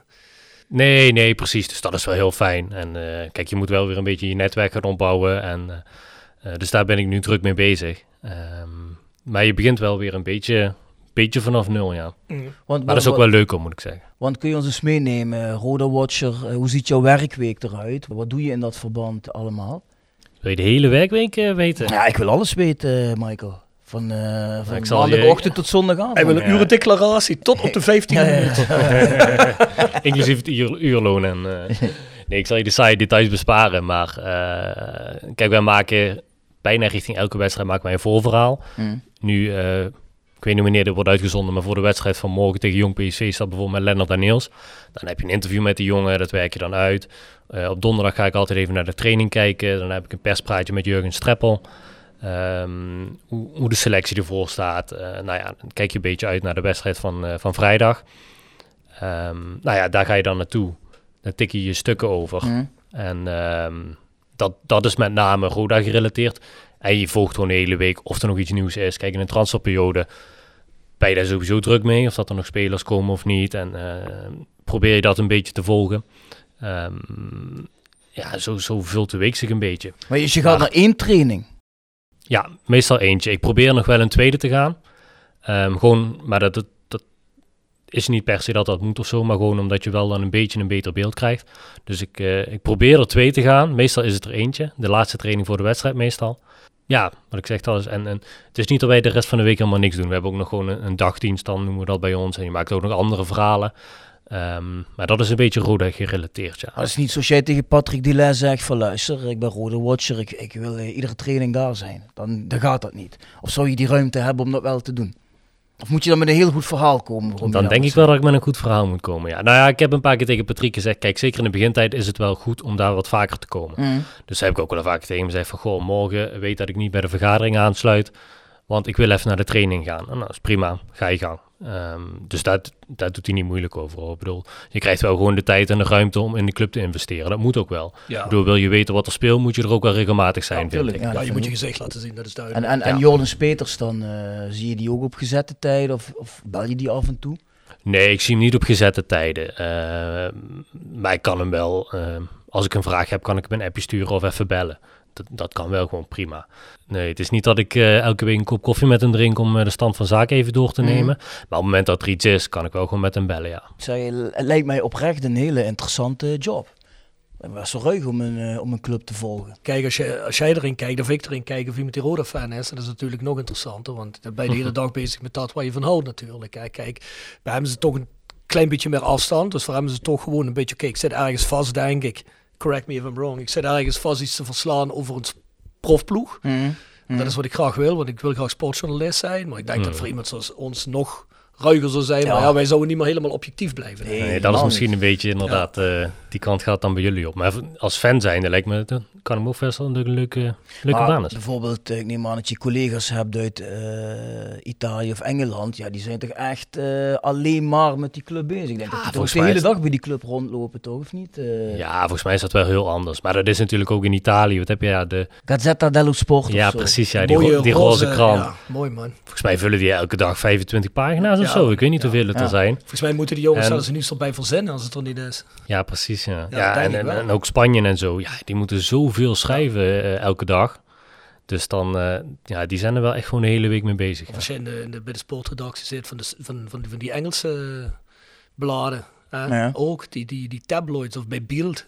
Nee, nee, precies. Dus dat is wel heel fijn. En eh, kijk, je moet wel weer een beetje je netwerk gaan opbouwen. En, dus daar ben ik nu druk mee bezig. Ehm, maar je begint wel weer een beetje, beetje vanaf nul, ja. Want, Maar dat is ook wel leuker, moet ik zeggen. Want kun je ons eens meenemen, Roda Watcher, eh, hoe ziet jouw werkweek eruit? Wat doe je in dat verband allemaal? Wil je de hele werkweek eh, weten? Ja, ik wil alles weten, eh, Michael. Van, eh van ik zal je- maandagochtend tot zondagavond. Hij wil een urendeclaratie tot op de [LAUGHS] 15 Ja, ja, ja. [LAUGHS] minuten. Inclusief het uur, uurloon. En, eh, [LAUGHS] nee, ik zal je de saaie details besparen. Maar eh, kijk, wij maken bijna richting elke wedstrijd maken wij een voorverhaal. Mm. Nu, eh, ik weet niet wanneer dit wordt uitgezonden, maar voor de wedstrijd van morgen tegen Jong PSV staat bijvoorbeeld met Lennart Daniels. Dan heb je een interview met die jongen, dat werk je dan uit. Eh, op donderdag ga ik altijd even naar de training kijken. Dan heb ik een perspraatje met Jurgen Streppel. Ehm, hoe, hoe de selectie ervoor staat. Eh, nou ja, dan kijk je een beetje uit naar de wedstrijd van, eh, van vrijdag. Ehm, nou ja, daar ga je dan naartoe. Dan tik je je stukken over. Mm. En ehm, dat, dat is met name Roda gerelateerd. En je volgt gewoon de hele week of er nog iets nieuws is. Kijk, in een transferperiode ben je daar sowieso druk mee. Of dat er nog spelers komen of niet. En eh, probeer je dat een beetje te volgen. Ehm, ja, zo, zo vult de week zich een beetje. Maar je, gaat naar één training. Ja, meestal eentje. Ik probeer nog wel een tweede te gaan. Ehm, gewoon, maar dat is niet per se dat dat moet of zo, maar gewoon omdat je wel dan een beetje een beter beeld krijgt. Dus ik, eh, ik probeer er twee te gaan. Meestal is het er eentje. De laatste training voor de wedstrijd meestal. Ja, wat ik zeg dat is. En, en het is niet dat wij de rest van de week helemaal niks doen. We hebben ook nog gewoon een, een dagdienst, dan noemen we dat bij ons. En je maakt ook nog andere verhalen. Ehm, maar dat is een beetje Roda gerelateerd, ja. Het is niet zoals jij tegen Patrick Dillay zegt van luister, ik ben Rode Watcher, ik, ik wil eh, iedere training daar zijn. Dan, dan gaat dat niet. Of zou je die ruimte hebben om dat wel te doen? Of moet je dan met een heel goed verhaal komen? Dan denk ik wel dat ik met een goed verhaal moet komen. Ja. Nou ja, ik heb een paar keer tegen Patrick gezegd: kijk, zeker in de begintijd is het wel goed om daar wat vaker te komen. Mm. Dus heb ik ook wel vaker tegen hem gezegd: van goh, morgen weet dat ik niet bij de vergadering aansluit, want ik wil even naar de training gaan. En nou, dat is prima, ga je gang. Ehm, dus dat, daar doet hij niet moeilijk over. hoor. Ik bedoel, je krijgt wel gewoon de tijd en de ruimte om in de club te investeren. Dat moet ook wel. Ja. Ik bedoel, wil je weten wat er speelt, moet je er ook wel regelmatig zijn, Ja, ik. ja. Je moet je gezicht laten zien, dat is En, duidelijk. en, en Ja. Jordan Peters dan, eh, zie je die ook op gezette tijden of, of bel je die af en toe? Nee, ik zie hem niet op gezette tijden. Eh, maar ik kan hem wel, eh, als ik een vraag heb, kan ik hem een appje sturen of even bellen. Dat, dat kan wel gewoon prima. Nee, het is niet dat ik eh, elke week een kop koffie met hem drink om eh, de stand van zaken even door te Mhm. nemen. Maar op het moment dat er iets is, kan ik wel gewoon met hem bellen, ja. Ik zeg, het lijkt mij oprecht een hele interessante job. Het was zo ruig om een, eh, om een club te volgen. Kijk, als, je, als jij erin kijkt, of ik erin kijk, of iemand die Roda-fan is, dat is natuurlijk nog interessanter. Want dan ben je de hele dag bezig met dat waar je van houdt natuurlijk. Hè. Kijk, bij hem is het toch een klein beetje meer afstand. Dus voor hem is het toch gewoon een beetje, kijk, ik zit ergens vast, denk ik. Correct me if I'm wrong. Ik zit ergens vast iets te verslaan over een profploeg. Dat is wat ik graag wil, want ik wil graag sportjournalist zijn. Maar ik denk Mm. dat voor iemand zoals ons nog ruiger zou zijn. Ja. Maar ja, wij zouden niet meer helemaal objectief blijven. Nee. Nee, dat is misschien niet. een beetje inderdaad, eh, die kant gaat dan bij jullie op. Maar als fan zijn, lijkt me, dan kan me ook best wel een leuke, leuke Maar baan is. bijvoorbeeld, eh, ik neem aan dat je collega's hebt uit eh, Italië of Engeland. Ja, die zijn toch echt eh, alleen maar met die club bezig. Ik denk dat die toch volgens de hele is- dag bij die club rondlopen, toch? Of niet? Eh Ja, volgens mij is dat wel heel anders. Maar dat is natuurlijk ook in Italië. Wat heb je? Ja, de, Gazzetta dello Sport ja of zo. precies. Ja, die, ro- die roze krant. Ja, mooi man. Volgens mij vullen die elke dag 25 pagina's of Ja, zo. Ik weet niet ja, hoeveel het ja. er zijn. Volgens mij moeten die jongens En- zelfs er nieuws erbij verzinnen als het er niet is. Ja, precies. Ja, Ja, ja, dat en, en, ook Spanje en zo. Ja, die moeten zoveel schrijven eh, elke dag. Dus dan, eh, ja, die zijn er wel echt gewoon de hele week mee bezig. Als je in de, in de, bij de sportredactie zit van, de, van, van, die, van die Engelse eh, bladen. hè, Ja. Ook die, die, die tabloids of bij Beeld.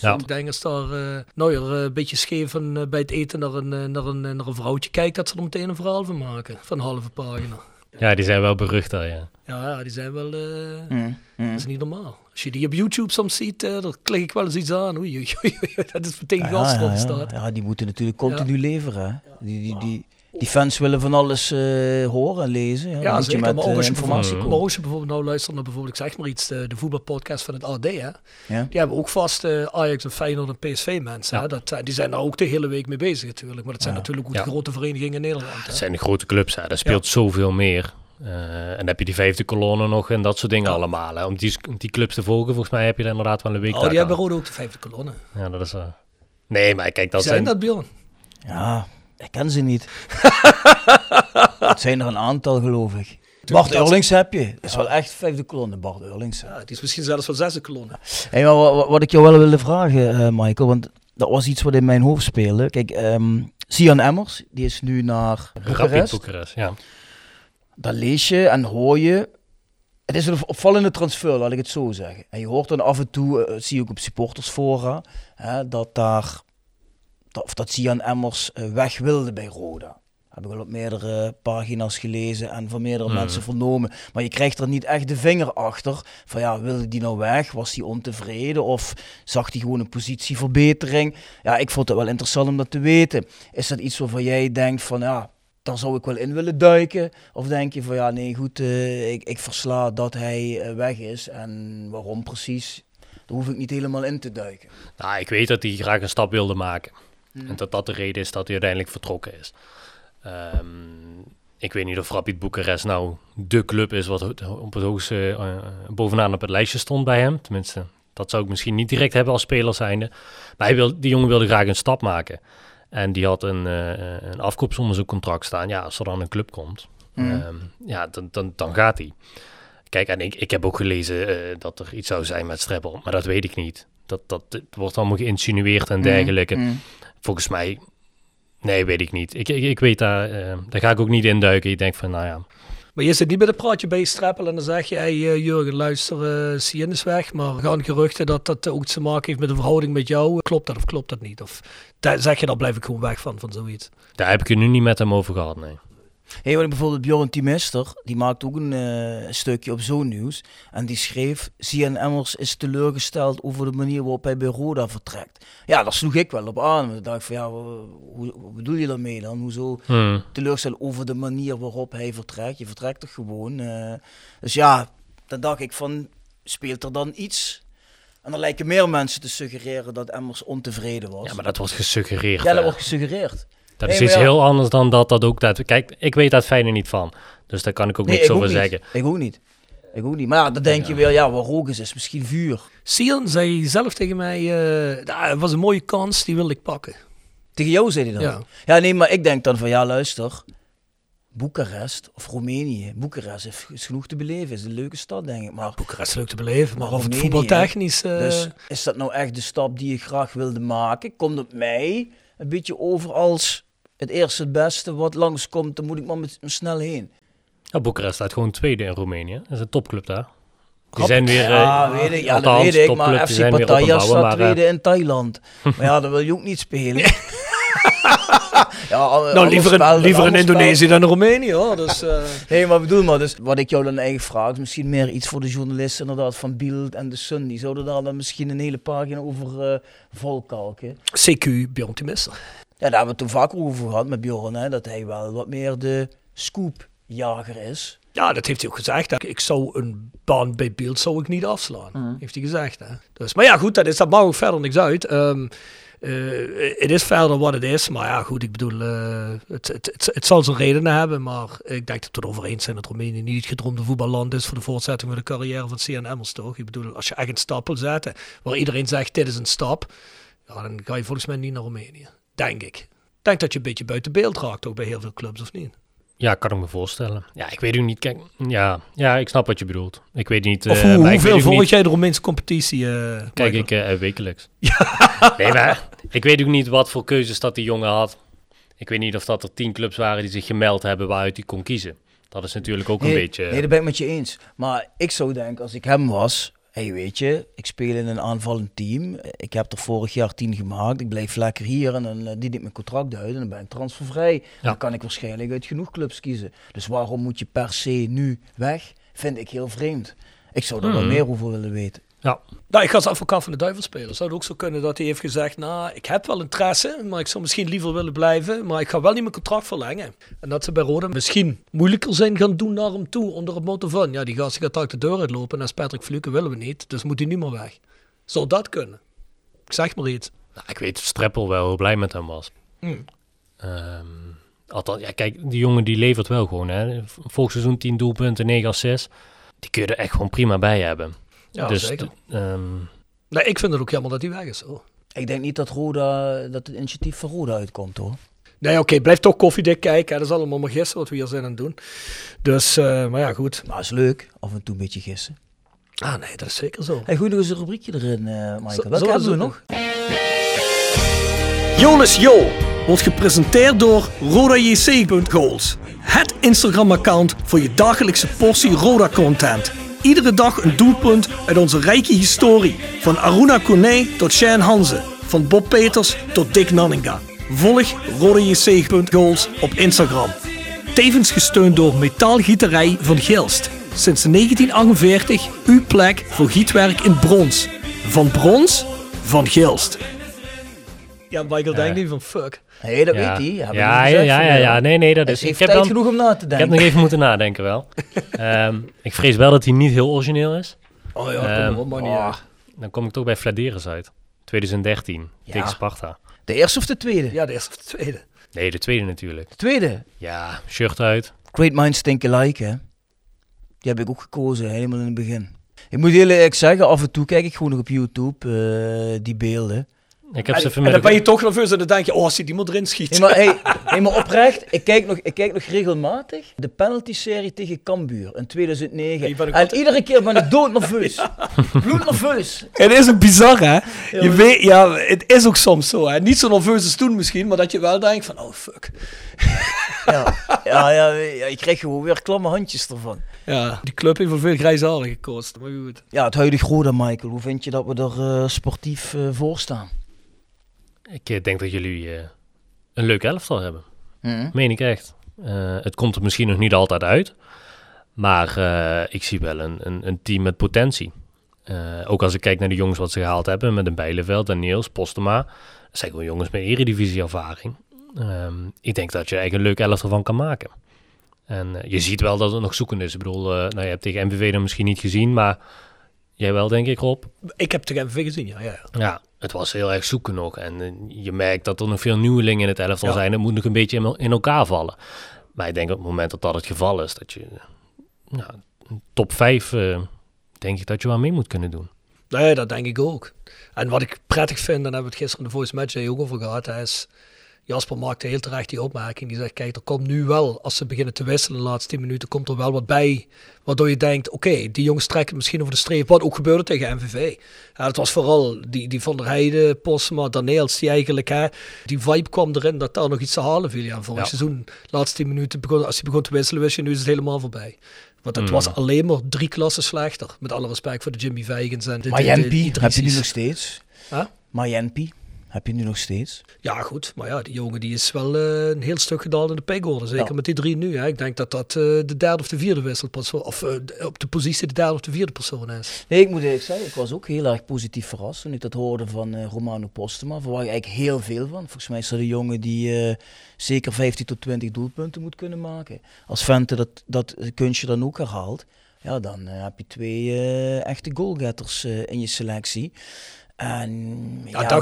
Ja. Ik denk als daar nou ja, een beetje scheef eh, bij het eten naar een, naar, een, naar een vrouwtje kijkt, dat ze er meteen een verhaal van maken. Van een halve pagina. Ja, die zijn wel berucht daar, ja. Ja, ja, die zijn wel... eh, Mm, mm. Dat is niet normaal. Als je die op YouTube soms ziet, eh dan klik ik wel eens iets aan. Oei, oei, oei, oei, [LAUGHS] dat is meteen Ja, gas ja, ja. staat. Ja, die moeten natuurlijk continu leveren. Hè? Die, die, die, die fans willen van alles eh, horen en lezen. Ja, Ja, je zeker. met maar ook als je informatie maar als je bijvoorbeeld nou luistert naar bijvoorbeeld, ik zeg maar iets, de, de voetbalpodcast van het AD, hè. Ja. Die hebben ook vast eh, Ajax en Feyenoord en PSV mensen. Ja. Hè? Dat, die zijn daar ook de hele week mee bezig natuurlijk. Maar dat zijn Ja. natuurlijk ook Ja. de grote verenigingen in Nederland. Hè? Het zijn de grote clubs, hè. daar speelt zoveel meer. Eh, en dan heb je die vijfde kolonne nog en dat soort dingen allemaal. Hè. Om, die, om die clubs te volgen, volgens mij heb je er inderdaad wel een week Oh, daar die hebben. Rode ook de vijfde kolonne. Ja, dat is... eh, Nee, maar kijk, dat zijn zijn... dat, Bjorn? Ja, ik ken ze niet. [LAUGHS] het zijn er een aantal, geloof ik. Bart Eurlings heb je. Dat is wel echt vijfde kolonne, Bart Eurlings. Ja, het is misschien zelfs wel zesde kolonne. Hey, maar wa- wa- wat ik jou wel wilde vragen, eh, Michael, want dat was iets wat in mijn hoofd speelde. Kijk, ehm Sian Emmers, die is nu naar Rapid Boekarest. Boekarest, ja. Daar lees je en hoor je. Het is een opvallende transfer, laat ik het zo zeggen. En je hoort dan af en toe, eh, zie je ook op supportersfora, hè, dat daar, dat, of dat Sian Emmers eh, weg wilde bij Roda. Heb ik al op meerdere pagina's gelezen en van meerdere Mhm. mensen vernomen. Maar je krijgt er niet echt de vinger achter. Van ja, wilde die nou weg? Was hij ontevreden? Of zag hij gewoon een positieverbetering? Ja, ik vond het wel interessant om dat te weten. Is dat iets waarvan jij denkt van ja, daar zou ik wel in willen duiken? Of denk je van ja, nee goed, eh, ik, ik versla dat hij eh, weg is. En waarom precies? Daar hoef ik niet helemaal in te duiken. Nou, ik weet dat hij graag een stap wilde maken. Hmm. En dat dat de reden is dat hij uiteindelijk vertrokken is. Ehm, ik weet niet of Rapid Boekarest nou de club is wat op het hoogste eh, bovenaan op het lijstje stond bij hem. Tenminste, dat zou ik misschien niet direct hebben als speler zijnde. Maar hij wil, die jongen wilde graag een stap maken. En die had een, eh een afkoopsom in zijn contract staan. Ja, als er dan een club komt, Hmm. ehm, ja, dan, dan, dan gaat hij. Kijk, en ik, ik heb ook gelezen eh, dat er iets zou zijn met Streppel, maar dat weet ik niet. Dat, dat wordt allemaal geïnsinueerd en dergelijke. Mm. Volgens mij, nee, weet ik niet. Ik, ik, ik weet daar, eh, daar ga ik ook niet induiken. Ik denk van, nou ja, Maar je zit niet met een praatje bij je strappel en dan zeg je, hey, eh, Jurgen, luister, uh, Sien is weg. Maar gaan geruchten dat dat ook te maken heeft met de verhouding met jou. Klopt dat of klopt dat niet? Of zeg je, daar blijf ik gewoon weg van, van zoiets. daar heb ik het nu niet met hem over gehad, nee. Hey, wat ik bijvoorbeeld Bjorn Timester, die maakt ook een eh, stukje op zo'n nieuws. En die schreef, Sian Emmers is teleurgesteld over de manier waarop hij bij Roda vertrekt. Ja, daar sloeg ik wel op aan. Ik dacht van ja, hoe, hoe bedoel je daarmee dan? Hoezo Hmm. teleurgesteld over de manier waarop hij vertrekt? Je vertrekt toch gewoon? eh. dus ja, dan dacht ik van, speelt er dan iets? En dan lijken meer mensen te suggereren dat Emmers ontevreden was. Ja, maar dat wordt gesuggereerd. Ja, dat hè. wordt gesuggereerd. Dat Nee, is iets ja. heel anders dan dat dat ook... Dat, kijk, ik weet dat fijne niet van. Dus daar kan ik ook Nee, niks ik over ook niet. zeggen. Ik ook niet. Ik ook niet. Maar ja, dan denk je weer, ja, wat rook is, is misschien vuur. Sien zei zelf tegen mij, het was een mooie kans, die wilde ik pakken. Tegen jou zei hij dat? Ja. Ja, nee, maar ik denk dan van, ja, luister. Boekarest of Roemenië. Boekarest is, genoeg te beleven. Is een leuke stad, denk ik. Maar Boekarest is leuk te beleven, maar Maar of het voetbaltechnisch... eh, dus is dat nou echt de stap die je graag wilde maken? Komt op mij een beetje over als het eerste het beste wat langskomt, dan moet ik maar met, snel heen. Ja, Boekarest staat gewoon tweede in Roemenië. Dat is een topclub daar. Die zijn weer... Ja, eh, weet ik, ja dat weet ik, maar FC Pattaya staat eh, tweede in Thailand. maar ja, dan wil je ook niet spelen. [LAUGHS] [LAUGHS] ja, al- nou, liever, liever in Indonesië dan in Roemenië, hoor. Dus, eh, Nee, maar bedoel maar, dus wat ik jou dan eigenlijk vraag, is misschien meer iets voor de journalisten inderdaad van Bild en de Sun. Die zouden daar dan misschien een hele pagina over eh volkalken. CQ, Bjorn. Ja, daar hebben we het toen vaker over gehad met Bjorn, hè, dat hij wel wat meer de scoopjager is. Ja, dat heeft hij ook gezegd. hè. Ik zou een baan bij Beeld zou ik niet afslaan. Heeft hij gezegd. Hè? Dus, maar ja, goed, dat, is, dat maakt ook verder niks uit. Ehm, eh, het is verder wat het is. Maar ja, goed, ik bedoel, eh, het zal zijn redenen hebben. Maar ik denk dat we het over eens zijn dat Roemenië niet het gedroomde voetballand is voor de voortzetting van de carrière van CN Emmers, toch? Ik bedoel, als je echt een stap wil zetten, waar iedereen zegt dit is een stap, ja, dan ga je volgens mij niet naar Roemenië. Denk ik. Ik denk dat je een beetje buiten beeld raakt, ook bij heel veel clubs, of niet? Ja, kan ik me voorstellen. Ja, ik weet ook niet. Kijk, ja, ja, ik snap wat je bedoelt. Ik weet niet. Of eh, maar hoeveel volg jij de Roemeense competitie? eh, Kijk ik eh, wekelijks. [LAUGHS] Nee, maar ik weet ook niet wat voor keuzes dat die jongen had. Ik weet niet of dat er tien clubs waren die zich gemeld hebben waaruit hij kon kiezen. Dat is natuurlijk ook een beetje... Nee, dat ben ik met je eens. Maar ik zou denken, als ik hem was, hey, weet je, ik speel in een aanvallend team. Ik heb er vorig jaar tien gemaakt. Ik blijf lekker hier en dan eh, dien ik mijn contract uit en dan ben ik transfervrij. Dan kan ik waarschijnlijk uit genoeg clubs kiezen. Dus waarom moet je per se nu weg? Vind ik heel vreemd. Ik zou er wel Mhm. meer over willen weten. Ja, Nou, ik ga als advocaat van de duivel spelen. Zou het ook zo kunnen dat hij heeft gezegd, nou, ik heb wel interesse, maar ik zou misschien liever willen blijven, maar ik ga wel niet mijn contract verlengen. En dat ze bij Roda misschien moeilijker zijn gaan doen naar hem toe, onder het motto van, ja, die gast gaat uit de deur uitlopen en als Patrick Fluke willen we niet, dus moet hij niet meer weg. Zou dat kunnen? Ik zeg maar iets. nou, ik weet Streppel wel hoe blij met hem was. Ehm, althans, ja, kijk, die jongen die levert wel gewoon. Hè. Volgend seizoen 10 doelpunten, 9 assists. Die kun je er echt gewoon prima bij hebben. Ja, dus, zeker. ehm, Nee, ik vind het ook jammer dat hij weg is. Hoor. Ik denk niet dat, Roda, dat het initiatief van Roda uitkomt hoor. Nee, oké, blijf toch koffiedik kijken. hè. Dat is allemaal maar gissen wat we hier zijn aan het doen. Dus, eh, maar ja, goed. Maar is leuk, af en toe een beetje gissen. Ah, nee, dat is zeker zo. Hey, goed, nog eens een rubriekje erin, eh Michael. Zo- Welke hebben is we nog? Jolis Jo wordt gepresenteerd door RodaJC.goals. Het Instagram-account voor je dagelijkse portie Roda-content. Iedere dag een doelpunt uit onze rijke historie. Van Aruna Kone tot Shane Hanze. Van Bob Peters tot Dick Nanninga. Volg RodaJC.goals op Instagram. Tevens gesteund door Metaalgieterij van Gilst. Sinds 1948 uw plek voor gietwerk in brons. Van brons, van Gilst. Ja, Michael denkt nu van fuck. Nee, dat ja. weet hij. Ja, ja, ja, ja, ja. Nee, nee, dat is... heeft Ik heb, tijd dan, genoeg om na te ik heb denken. nog even moeten nadenken wel. [LAUGHS] Ehm, ik vrees wel dat hij niet heel origineel is. Oh ja, Ehm, kom op, maar niet oh. Dan kom ik toch bij Vladeris uit. 2013, Ja. tegen Sparta. De eerste of de tweede? Ja, de eerste of de tweede. Nee, de tweede natuurlijk. De tweede. Ja, shirt uit. Great Minds Think Alike, hè. Die heb ik ook gekozen, helemaal in het begin. Ik moet heel eerlijk zeggen, af en toe kijk ik gewoon nog op YouTube eh, die beelden. Ik heb En, ze en dan ben je toch nerveus en dan denk je, oh, als hij die moet erin schiet. Nee, maar, hey, hey, maar oprecht, ik kijk, nog, ik kijk nog regelmatig de penalty-serie tegen Cambuur in 2009. Je bent ook En altijd- iedere keer ben ik doodnerveus. [LAUGHS] Bloednerveus. Het is ook bizar, hè? Je weet, ja, het is ook soms zo, hè? Niet zo nerveus als toen misschien, maar dat je wel denkt van, oh, fuck. Ja, ja, ja, ja, ik krijg gewoon weer klamme handjes ervan. Ja, die club heeft voor veel grijze haren gekost, maar goed. Ja, het huidige Roda, Michael. Hoe vind je dat we er eh, sportief eh, voor staan? Ik eh, denk dat jullie eh, een leuk elftal hebben. Mhm. Meen ik echt. Eh, het komt er misschien nog niet altijd uit. Maar eh, ik zie wel een, een, een team met potentie. Eh, ook als ik kijk naar de jongens wat ze gehaald hebben. Met een Bijleveld en Niels, Postema. Dat zijn gewoon jongens met eredivisie-ervaring. Ehm, ik denk dat je eigenlijk een leuk elftal van kan maken. En je ziet wel dat het nog zoeken is. Ik bedoel, eh, nou, je hebt tegen MVV dan misschien niet gezien. Maar jij wel, denk ik, Rob. Ik heb tegen MV gezien, ja. ja. ja. Het was heel erg zoeken nog. En eh, je merkt dat er nog veel nieuwelingen in het elftal Ja. zijn. Het moet nog een beetje in, in elkaar vallen. Maar ik denk op het moment dat dat het geval is, dat je eh, nou, een top 5, denk ik dat je wel mee moet kunnen doen. Nee, dat denk ik ook. En wat ik prettig vind, en daar hebben we het gisteren in de Voice Match ook over gehad, is Jasper maakte heel terecht die opmerking. Die zegt, kijk, er komt nu wel, als ze beginnen te wisselen de laatste 10 minuten, komt er wel wat bij. Waardoor je denkt, oké, die jongens trekken misschien over de streep. Wat ook gebeurde tegen MVV. Ja, het was vooral die, die Van der Heijden, Postma, Daneels, die eigenlijk, hè, die vibe kwam erin dat daar nog iets te halen viel. Ja, vorig Ja. seizoen, laatste 10 minuten, begon, als hij begon te wisselen, wist je, nu is het helemaal voorbij. Want het Mm. was alleen maar drie klassen slechter. Met alle respect voor de Jimmy Vijgens en de, de, de, Mayenpi heb je nu nog steeds. Huh? Mayenpi heb je nu nog steeds. Ja, goed. Maar ja, die jongen die is wel eh, een heel stuk gedaald in de pegorde. Zeker Ja. met die drie nu. Hè. Ik denk dat dat eh, de derde of de vierde wisselpersoon... Of eh, op de positie de derde of de vierde persoon is. Nee, ik moet eerlijk zeggen, ik was ook heel erg positief verrast toen ik dat hoorde van Romano Postema. Verwacht ik eigenlijk heel veel van. Volgens mij is dat een jongen die zeker 15 tot 20 doelpunten moet kunnen maken. Als Vente dat, dat kunstje dan ook herhaalt, ja, dan heb je twee echte goalgetters in je selectie. En Ja, ga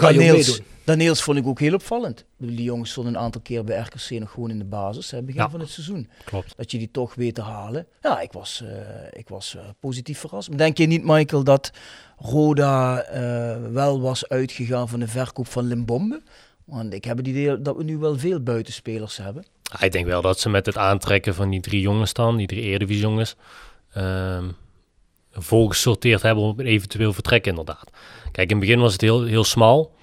Daniels- vond ik ook heel opvallend. Die jongens stonden een aantal keer bij RKC nog gewoon in de basis, hè, begin Ja. van het seizoen. Klopt. Dat je die toch weet te halen. Ja, ik was, eh, ik was eh, positief verrast. Maar Denk je niet, Michael, dat Roda eh, wel was uitgegaan van de verkoop van Limbombe? Want ik heb het idee dat we nu wel veel buitenspelers hebben. Ik denk wel dat ze met het aantrekken van die drie jongens dan, die drie Eredivisie jongens, ehm volgesorteerd hebben op eventueel vertrek inderdaad. Kijk, in het begin was het heel, heel smal.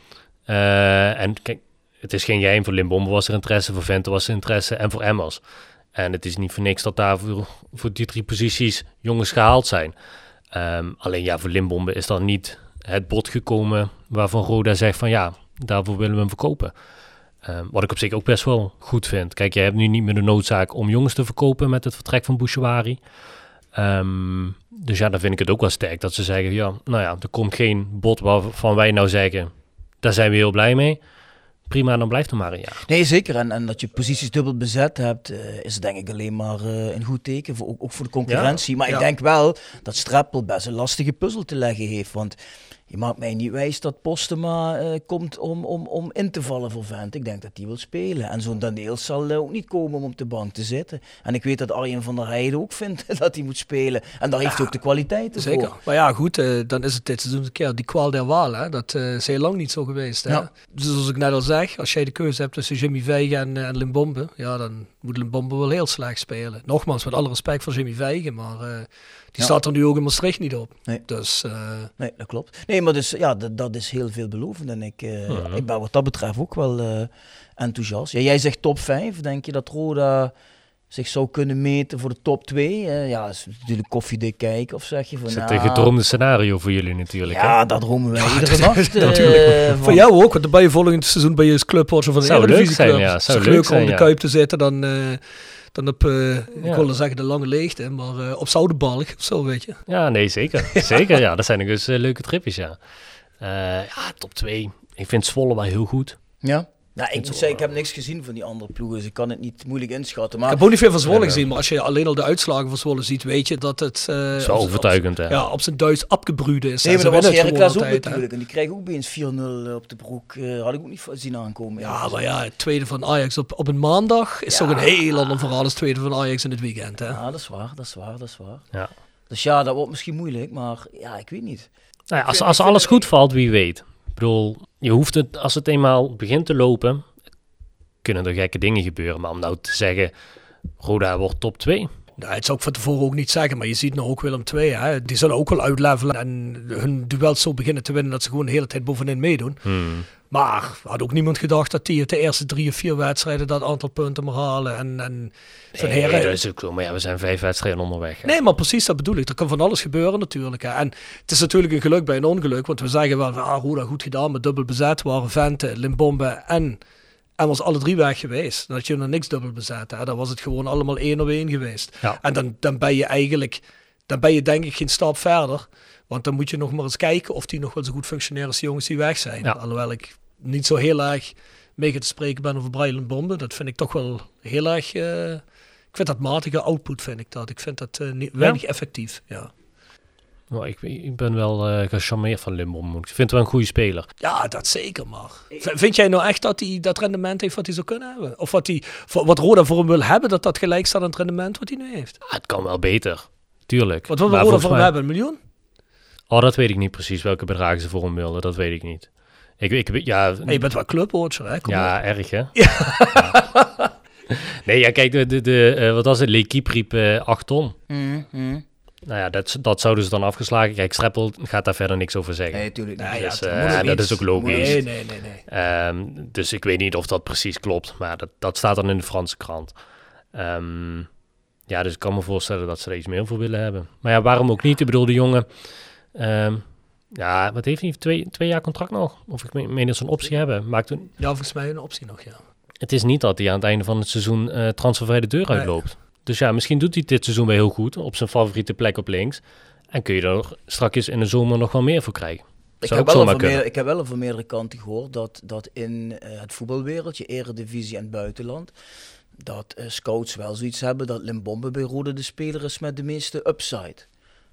Eh, en kijk, het is geen geheim, voor Limbombe was er interesse, voor Vente was er interesse en voor Emmers. En het is niet voor niks dat daar voor, voor die drie posities jongens gehaald zijn. Ehm, alleen ja, voor Limbombe is dan niet het bod gekomen waarvan Roda zegt van ja, daarvoor willen we hem verkopen. Ehm, wat ik op zich ook best wel goed vind. Kijk, je hebt nu niet meer de noodzaak om jongens te verkopen met het vertrek van Bouchouari. Ehm, dus ja, dan vind ik het ook wel sterk dat ze zeggen, ja, nou ja, er komt geen bod waarvan wij nou zeggen, daar zijn we heel blij mee. Prima, dan blijft er maar een jaar. Nee, zeker. En, en dat je posities dubbel bezet hebt, eh, is denk ik alleen maar eh, een goed teken, voor, ook, ook voor de concurrentie. maar ik denk wel dat Streppel best een lastige puzzel te leggen heeft. Want je maakt mij niet wijs dat Postema eh, komt om, om, om in te vallen voor Vent. Ik denk dat hij wil spelen. En zo'n Daniels zal ook niet komen om op de bank te zitten. En ik weet dat Arjen van der Heijden ook vindt [LAUGHS] dat hij moet spelen. En daar heeft hij ook de kwaliteiten Zeker. voor. Maar ja, goed, eh, dan is het dit seizoen een keer die kwaal der waal. Hè? Dat eh, is heel lang niet zo geweest. Hè? Ja. Dus zoals ik net al zeg, als jij de keuze hebt tussen Jimmy Vijgen en, en Limbombe, ja, dan moet Limbombe wel heel slecht spelen. Nogmaals, met alle respect voor Jimmy Vijgen, maar die Ja. staat er nu ook in Maastricht niet op. Nee. Dus eh, Nee, dat klopt. Nee, maar dus, ja, dat, dat is heel veelbelovend. En ik, eh, ik ben wat dat betreft ook wel eh, enthousiast. Ja, jij zegt top 5. Denk je dat Roda zich zou kunnen meten voor de top 2? ja, dat is natuurlijk koffiedik kijken. Of zeg je van... Dat is nou, een gedroomde scenario voor jullie natuurlijk. hè? Ja, dat dromen wij iedere dat- [LAUGHS] nacht. natuurlijk. van- Voor jou ook, want dan ben je volgend seizoen bij je clubwatcher van de Zou leuk zijn, ja. Het is Zou toch leuk leuker om zijn, de ja. Kuip te zitten dan, dan op, eh, ik wilde zeggen de lange leegte, maar eh, op Zoudenbalk of zo, weet je. Ja, nee, zeker. [LAUGHS] Zeker, ja. Dat zijn eh, leuke tripjes, ja. Eh, ja, top 2. Ik vind Zwolle wel heel goed. Ja? Nou, ik moet zeggen, ik heb niks gezien van die andere ploegen, dus ik kan het niet moeilijk inschatten. Ik Maar heb ook niet veel van Zwolle gezien, maar als je alleen al de uitslagen van Zwolle ziet, weet je dat het... eh, Zo op- overtuigend, hè. Ja, op zijn Duits abgebruide is. Nee, En maar ze dat was Heracles ook hè. natuurlijk. En die krijgen ook opeens 4-0 op de broek. Eh, had ik ook niet zien aankomen. Ja, maar ja, het tweede van Ajax op, op een maandag is Ja. toch een heel ander verhaal als het tweede van Ajax in het weekend. Hè? Ja, dat is waar, dat is waar, dat is waar. Ja. Dus ja, dat wordt misschien moeilijk, maar ja, ik weet niet. Nou ja, als, als alles goed valt, wie weet. Bedoel, je hoeft het, als het eenmaal begint te lopen, kunnen er gekke dingen gebeuren. Maar om nou te zeggen, Roda wordt top 2. Nou, het zou ik van tevoren ook niet zeggen, maar je ziet nou ook Willem II. Hè? Die zullen ook wel uitlevelen en hun duels zo beginnen te winnen dat ze gewoon de hele tijd bovenin meedoen. Hmm. Maar had ook niemand gedacht dat die de eerste drie of vier wedstrijden dat aantal punten maar halen. En, en Nee, Heren- dat is ook zo. Maar ja, we zijn vijf wedstrijden onderweg. hè. Nee, maar precies dat bedoel ik. Er kan van alles gebeuren natuurlijk. Hè. En het is natuurlijk een geluk bij een ongeluk. Want we zeggen wel ah, Roda goed gedaan met dubbel bezet. Waren Vente, Limbombe en, en was alle drie weg geweest. Dan had je nog niks dubbel bezet. Hè. Dan was het gewoon allemaal één op één geweest. Ja. En dan, dan ben je eigenlijk, dan ben je denk ik geen stap verder. Want dan moet je nog maar eens kijken of die nog wel zo goed functioneren als de jongens die weg zijn. Ja. Alhoewel ik niet zo heel erg mee te spreken ben over Brian Bombe. Dat vind ik toch wel heel erg... eh, ik vind dat matige output, vind ik dat. Ik vind dat eh, niet, weinig effectief. Ja. Nou, ik, ik ben wel eh gecharmeerd van Limbom. Ik vind het wel een goede speler. ja, dat zeker maar. V- Vind jij nou echt dat hij dat rendement heeft wat hij zou kunnen hebben? Of wat, hij, wat Roda voor hem wil hebben, dat dat gelijk staat aan het rendement wat hij nu heeft? Ah, het kan wel beter. Tuurlijk. Wat wil Roda voor hem hebben? Een miljoen? Oh, dat weet ik niet precies. Welke bedragen ze voor hem wilden. Dat weet ik niet. Ik, ik, ja, je bent wel clubwatcher, hè? Kom op. ja, erg hè? Ja. [LAUGHS] Nee, ja, kijk, de, de, de, eh, wat was het? L'Equipe riep eh 8 ton. Mhm, mhm. Nou ja, dat, dat zouden ze dan afgeslagen. Kijk, Streppel gaat daar verder niks over zeggen. Nee, tuurlijk niet. Nee, ja, Dus, dat eh, is ook logisch. Nee, nee, nee. nee. Ehm, dus ik weet niet of dat precies klopt, maar dat, dat staat dan in de Franse krant. Ehm, ja, dus ik kan me voorstellen dat ze er iets meer voor willen hebben. Maar ja, waarom ook niet? Ik bedoel, de jongen... ehm, ja, wat heeft hij? Twee, twee jaar contract nog? Of ik meen dat ze een optie hebben. Maakt een, Ja, volgens mij een optie nog, ja. het is niet dat hij aan het einde van het seizoen eh transfervrij de deur Nee. Dus ja, misschien doet hij dit seizoen weer heel goed op zijn favoriete plek op links. En kun je er straks in de zomer nog wel meer voor krijgen. Ik heb, wel meer, ik heb wel van meerdere kanten gehoord dat, dat in eh, het voetbalwereldje, eredivisie en buitenland, dat eh, scouts wel zoiets hebben dat Limbombe bij Rode de speler is met de meeste upside.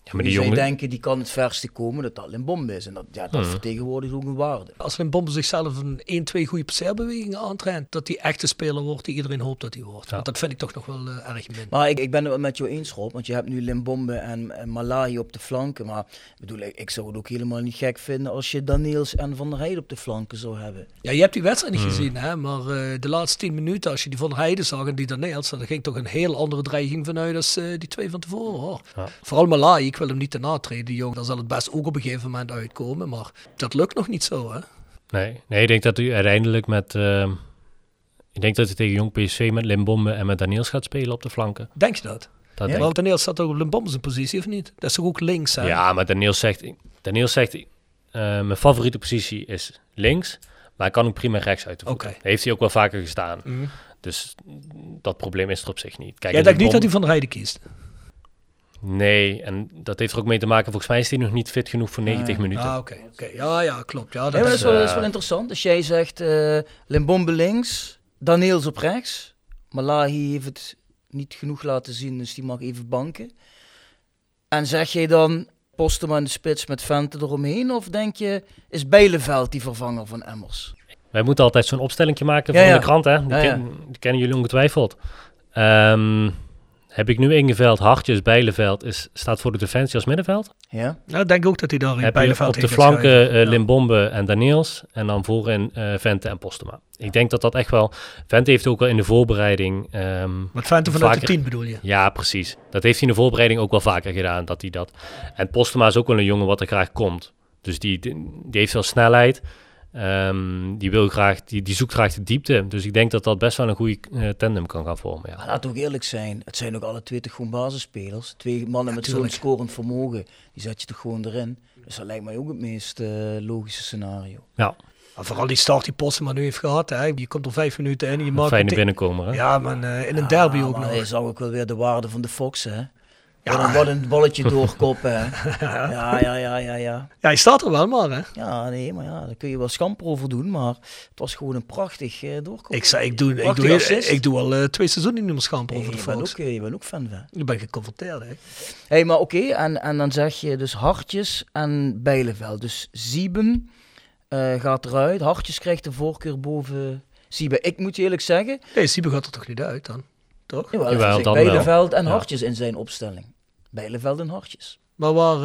Ja, maar die zij jongen... denken die kan het verste komen, dat dat Limbombe is. En dat, ja, dat Hmm. vertegenwoordigt ook een waarde. Als Limbombe zichzelf een 1, 2 goede passeerbewegingen aantraint, dat hij echt de speler wordt die iedereen hoopt dat hij wordt. Ja. Want dat vind ik toch nog wel eh, erg min. Maar ik, ik ben het wel met jou eens, Rob, want je hebt nu Limbombe en, en Malahi op de flanken. Maar ik bedoel, ik, ik zou het ook helemaal niet gek vinden als je Daniels en Van der Heijden op de flanken zou hebben. Ja, je hebt die wedstrijd niet Hmm. gezien, hè? maar eh, de laatste 10 minuten, als je die van Heijden zag en die Daniels, dan ging toch een heel andere dreiging vanuit als eh, die twee van tevoren. Hoor. Ja. Vooral Malai, ik wil hem niet te natreden, die jongen. Daar zal het best ook op een gegeven moment uitkomen, maar dat lukt nog niet zo. Hè? Nee, nee, ik denk dat u uiteindelijk met... ehm, ik denk dat hij tegen Jong PSV met Limbombe en met Daniels gaat spelen op de flanken. Denk je dat? Dat Ja. Want Daniels staat ook op Limbombe zijn positie, of niet? Dat is toch ook links, hè? Ja, maar Daniels zegt, Daniels zegt eh, mijn favoriete positie is links, maar ik kan ook prima rechts uit de voet. Oké. Heeft hij ook wel vaker gestaan. Mhm. Dus dat probleem is er op zich niet. Kijk, Jij en denkt niet dat hij van de Heijden kiest? Nee, en dat heeft er ook mee te maken, volgens mij is hij nog niet fit genoeg voor 90 Ah, minuten. Ah, oké. oké. Ja, ja, klopt. Ja, dat Ja, maar dat is, is wel, eh, dat is wel interessant. Als jij zegt eh Limbombe links, Daniels op rechts. Malahi heeft het niet genoeg laten zien, dus die mag even banken. En zeg jij dan Postema in de spits met Vente eromheen? Of denk je, is Bijleveld die vervanger van Emmers? Wij moeten altijd zo'n opstelling maken Ja, van ja. de krant, hè? Die, Ja, ken- die kennen jullie ongetwijfeld. Ehm, heb ik nu ingeveld, Hartjes, Bijleveld is, staat voor de defensie als middenveld. Ja? Nou, ik denk ook dat hij daar in Bijleveld op de flanken eh, Ja. Limbombe en Daniels. En dan voorin eh Vente en Postema. Ik denk dat dat echt wel... Vente heeft ook wel in de voorbereiding... ehm, Met Vente vanuit de vaker- 10 bedoel je? Ja, precies. Dat heeft hij in de voorbereiding ook wel vaker gedaan, dat hij dat... En Postema is ook wel een jongen wat er graag komt. Dus die, die, die heeft wel snelheid. Ehm, die, wil graag, die, die zoekt graag de diepte. Dus ik denk dat dat best wel een goede eh, tandem kan gaan vormen, ja. Maar laat ook eerlijk zijn, het zijn ook alle twee toch gewoon basisspelers. Twee mannen met zo'n scorend vermogen, die zet je toch gewoon erin. Dus dat lijkt mij ook het meest eh, logische scenario. Ja, Maar vooral die start die Postema nu heeft gehad. Hè. Je komt er vijf minuten in en je een maakt fijne binnenkomer, hè? Ja, maar eh, in een derby Ja, ook nog. Hij zag ook wel weer de waarde van de Fox, hè? Een, wat een balletje [LAUGHS] doorkoppen? Ja, ja, ja, ja, ja. Ja, hij staat er wel maar, hè. Ja, nee, maar ja, daar kun je wel schamper over doen, maar het was gewoon een prachtig eh doorkoppen. Ik, zei, ik, doe, ik, doe, ik doe al eh, twee seizoenen niet meer schamper Hey, over de je, bent Fox. ook, eh, je bent ook fan van. Ik ben geconfronteerd, hè. hey, maar oké, en, en dan zeg je dus Hartjes en Bijleveld. Dus Sieben eh, gaat eruit. Hartjes krijgt de voorkeur boven Sieben. Ik moet je eerlijk zeggen, Nee, Siebe gaat er toch niet uit dan? Toch? jawel, Jawel, dan wel. Bijleveld en Ja. Hartjes in zijn opstelling. Bijleveld en Hartjes. Maar waar...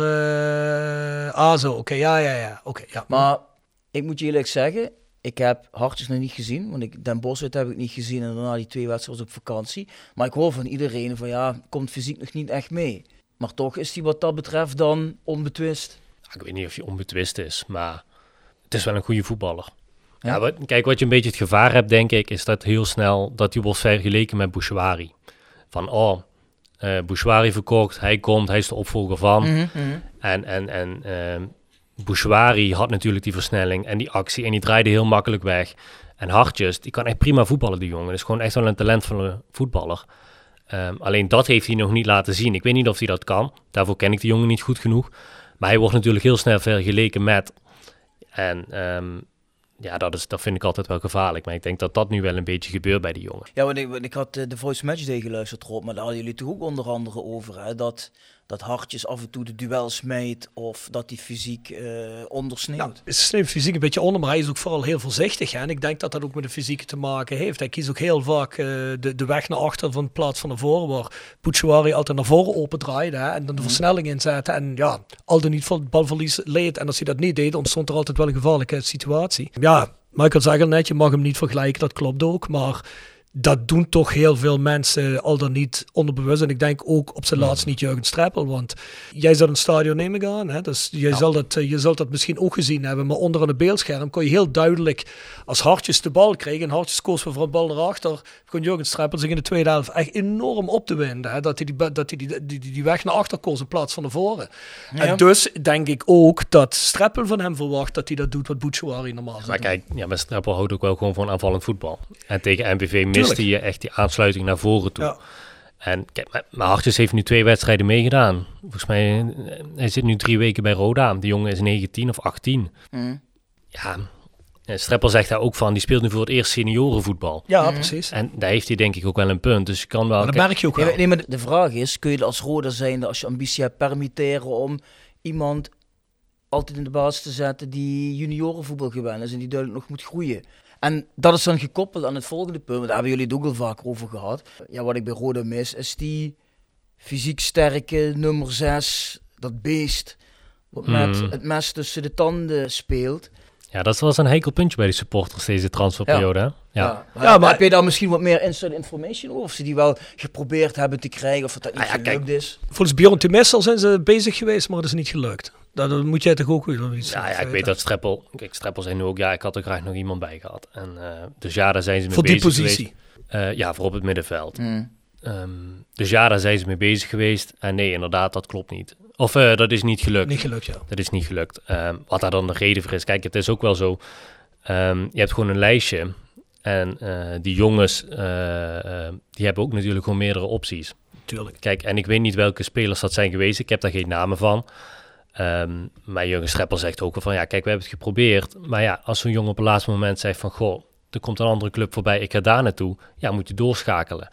eh ah, zo. Oké, ja, ja, ja. Oké, ja. Maar ik moet je eerlijk zeggen, ik heb Hartjes nog niet gezien. Want ik, Den Bosch uit heb ik niet gezien. En daarna die twee wedstrijden was op vakantie. Maar ik hoor van iedereen van ja, komt fysiek nog niet echt mee. Maar toch is hij wat dat betreft dan onbetwist. Ik weet niet of je onbetwist is, maar het is wel een goede voetballer. Ja. Ja, wat, kijk, wat je een beetje het gevaar hebt, denk ik, is dat heel snel dat hij wordt vergeleken met Bouchouari. Van, oh, eh Bouchouari verkocht, hij komt, hij is de opvolger van. Mhm. En, en, en ehm Bouchouari had natuurlijk die versnelling en die actie en die draaide heel makkelijk weg. En Hartjes, die kan echt prima voetballen, die jongen. Dat is gewoon echt wel een talentvolle voetballer. Ehm, alleen dat heeft hij nog niet laten zien. Ik weet niet of hij dat kan. Daarvoor ken ik die jongen niet goed genoeg. Maar hij wordt natuurlijk heel snel vergeleken met. En ehm, ja, dat, is, dat vind ik altijd wel gevaarlijk. Maar ik denk dat dat nu wel een beetje gebeurt bij die jongen. Ja, want ik, ik had eh, de Voice Match Day geluisterd, Rob, maar daar hadden jullie toch ook onder andere over, hè? Dat, dat Hartjes af en toe de duels meet of dat hij fysiek eh ondersneeuwt. Nou, is sneeuwt fysiek een beetje onder, maar hij is ook vooral heel voorzichtig. Hè? En ik denk dat dat ook met de fysiek te maken heeft. Hij kiest ook heel vaak eh, de, de weg naar achter van plaats van naar voren, waar Bouchouari altijd naar voren opendraaide hè? en dan de versnelling inzette. En ja, al dan niet van het balverlies leed. En als hij dat niet deed, ontstond er altijd wel een gevaarlijke situatie. Ja, Michael zegt al net, je mag hem niet vergelijken, dat klopt ook. Maar dat doen toch heel veel mensen al dan niet onderbewust. En ik denk ook op zijn laatst niet Jurgen Streppel. Want jij zat in het stadion neem ik aan. Hè? Dus jij zal dat, eh, je zult dat misschien ook gezien hebben. Maar onder aan het beeldscherm kon je heel duidelijk als Hartjes de bal kreeg. En Hartjes koos voor een bal naar achter. Begon Jurgen Streppel zich in de tweede helft echt enorm op te winden. Hè? Dat hij, die, dat hij die, die, die, die weg naar achter koos in plaats van naar voren. Ja. En dus denk ik ook dat Streppel van hem verwacht dat hij dat doet wat Bouchouari normaal zou Maar kijk, ja, maar Streppel houdt ook wel gewoon van aanvallend voetbal. En tegen MVV miste je echt die aansluiting naar voren toe. Ja. En kijk, maar- Hartjes heeft nu twee wedstrijden meegedaan. Volgens mij, eh, hij zit nu drie weken bij Roda. Die jongen is 19 of 18. Mhm. Ja, en Streppel zegt daar ook van, die speelt nu voor het eerst seniorenvoetbal. Ja, precies. En daar heeft hij denk ik ook wel een punt. Dus je kan wel... Maar dat merk je ook wel. maar- nee, maar de vraag is, kun je als Roda zijnde, als je ambitie hebt, permitteren om iemand altijd in de basis te zetten die juniorenvoetbal gewend is en die duidelijk nog moet groeien. En dat is dan gekoppeld aan het volgende punt, want daar hebben jullie het ook al vaker over gehad. Ja, wat ik bij Roda mis, is die fysiek sterke nummer 6, dat beest, wat met Mhm. het mes tussen de tanden speelt. Ja, dat was een heikel puntje bij de supporters deze transferperiode. Ja. Ja. Ja, maar- heb je daar misschien wat meer inside information over? Of ze die wel geprobeerd hebben te krijgen, of dat, dat niet Ah ja, gelukt kijk. is? Volgens Bjorn Timessel zijn ze bezig geweest, maar dat is niet gelukt. Dat, dat moet jij toch ook weer iets Ja, ja, ik weet dat Streppel... Kijk, Streppel zei nu ook, ja, ik had er graag nog iemand bij gehad. En, eh, dus ja, daar zijn ze mee Voor die bezig positie. geweest. Eh, ja, voor op het middenveld. Hmm. Ehm, dus ja, daar zijn ze mee bezig geweest. En nee, inderdaad, dat klopt niet. Of eh, dat is niet gelukt. Niet gelukt, ja. Dat is niet gelukt. Ehm, wat daar dan de reden voor is. Kijk, het is ook wel zo. ehm, je hebt gewoon een lijstje. En eh, die jongens, eh, die hebben ook natuurlijk gewoon meerdere opties. Tuurlijk. Kijk, en ik weet niet welke spelers dat zijn geweest. Ik heb daar geen namen van. Maar Jurgen Streppel zegt ook wel van... Ja, kijk, we hebben het geprobeerd. Maar ja, als zo'n jongen op het laatste moment zegt van... Goh, er komt een andere club voorbij, ik ga daar naartoe. Ja, moet je doorschakelen.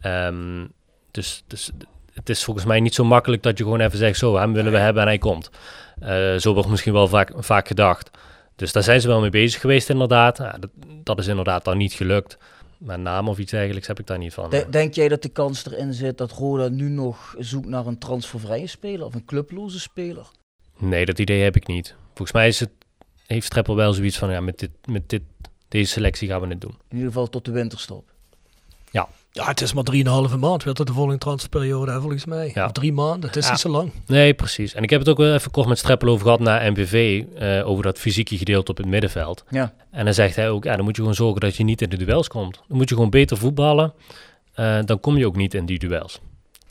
Ehm, dus, dus het is volgens mij niet zo makkelijk dat je gewoon even zegt, zo, hem willen we hebben en hij komt. Eh, zo wordt misschien wel vaak, vaak gedacht. Dus daar zijn ze wel mee bezig geweest inderdaad. Ja, dat, dat is inderdaad dan niet gelukt. Maar naam of iets dergelijks heb ik daar niet van. De- denk jij dat de kans erin zit dat Roda nu nog zoekt naar een transfervrije speler of een clubloze speler? Nee, dat idee heb ik niet. Volgens mij is het, heeft Streppel wel zoiets van, ja, met, dit, met dit, deze selectie gaan we het doen. In ieder geval tot de winterstop. Ja, het is maar 3,5 maand. Werd het de volgende transferperiode, hè, volgens mij. Ja. Of drie maanden. Het is Ja. niet zo lang. Nee, precies. En ik heb het ook wel even kort met Streppel over gehad na MVV, eh, over dat fysieke gedeelte op het middenveld. Ja. En dan zegt hij ook, ja, dan moet je gewoon zorgen dat je niet in de duels komt. Dan moet je gewoon beter voetballen. Eh, dan kom je ook niet in die duels.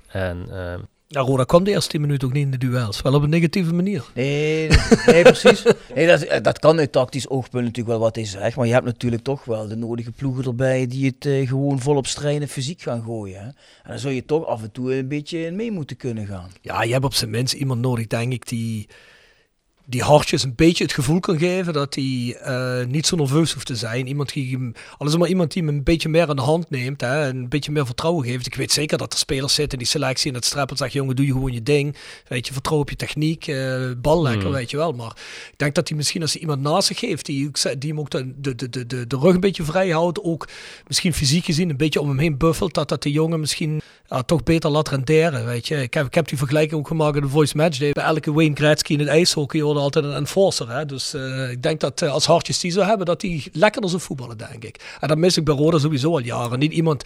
En eh, Ja, Roda kwam de eerste 10 minuten ook niet in de duels. Wel op een negatieve manier. Nee, nee [LAUGHS] precies. Nee, dat, eh, dat kan uit tactisch oogpunt natuurlijk wel wat hij zegt. Maar je hebt natuurlijk toch wel de nodige ploegen erbij die het eh, gewoon volop strijden fysiek gaan gooien. Hè? En dan zou je toch af en toe een beetje mee moeten kunnen gaan. Ja, je hebt op zijn minst iemand nodig, denk ik, die die hartjes een beetje het gevoel kan geven dat hij eh, niet zo nerveus hoeft te zijn. Iemand die hem, al is het maar iemand die hem een beetje meer aan de hand neemt hè, en een beetje meer vertrouwen geeft. Ik weet zeker dat er spelers zitten in die selectie en het strappelt zegt, jongen, doe je gewoon je ding. Weet je, vertrouw op je techniek, eh, bal lekker, Mm. weet je wel. Maar ik denk dat hij misschien als hij iemand naast zich heeft, die, hem ook de, de, de, de, de, rug een beetje vrij houdt, ook misschien fysiek gezien een beetje om hem heen buffelt, dat dat de jongen misschien ja, toch beter laat renderen, weet je. Ik heb, ik heb die vergelijking ook gemaakt in de Voice Match Day. Bij elke Wayne Gretzky in het ijshockey altijd een enforcer, hè. Dus eh, ik denk dat eh, als hartjes die zou hebben, dat die lekkerder zou voetballen, denk ik. En dat mis ik bij Roda sowieso al jaren. Niet iemand